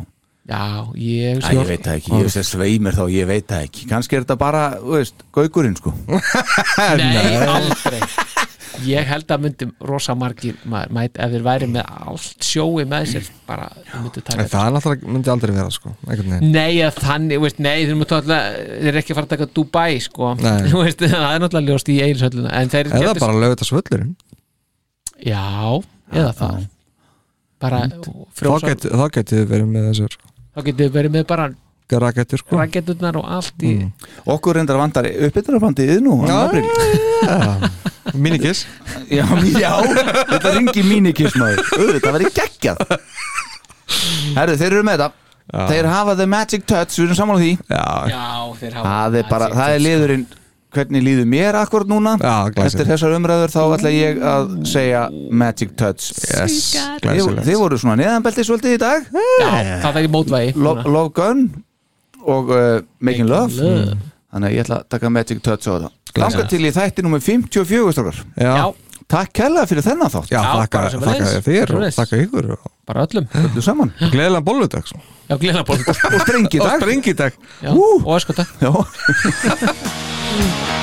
Já, ég,
Æ, ég veit það ekki, ég veist að sveimir þá, ég veit það ekki. Kannski er þetta bara, þú veist, gaukurinn sko.
Nei, aldrei Ég held að myndi rosa margir ma- mæt, ef þeir væri með allt sjói með sér bara, myndu taka
það er náttúrulega myndi aldrei vera sko
Nei, að þannig, veist, nei, þeir myndu alltaf þeir eru ekki að fara að taka Dubai, sko. Veist, það er náttúrulega ljóst í en þeir
Eða bara lögðu þetta svöllurinn
Já, eða það. Bara
Þá
frjósa
Þá getið þið verið með þessar.
Þá getur við verið með bara
rakettur sko.
Raketturnar og allt í
Okkur reyndar vandar uppbyttarabandið nú
Já. Minikiss?
Já, já, þetta ringi mínikiss maður. Þetta verið geggjað. Herðu, þeir eru með þetta. Þeir hafa the magic touch, við erum saman á því.
Já,
Já, þeir hafa
Það er bara, það er liðurinn. Hvernig líður mér akkur núna?
Já, glæsilegt.
Eftir þessar umræður þá ætla ég að segja magic touch.
Yes, glæsilegt.
þið voru svona neðanbelti svolítið í dag.
Já, það er í mótvægi.
Lo, Love Gun og uh, Making Love.
Love.
Þannig að ég ætla að taka magic touch á það. Langa til í þætti nummer 54 strókar
Já,
Já,
Takk kærlega fyrir þennan þátt.
Já þakka, þakka þér og þakka ykkur og
bara öllum.
Öllu saman.
Gleðilega bolludag sko.
Já, glena bólt
Og sprengi
Og
dag
sprengidag
og öskota
Já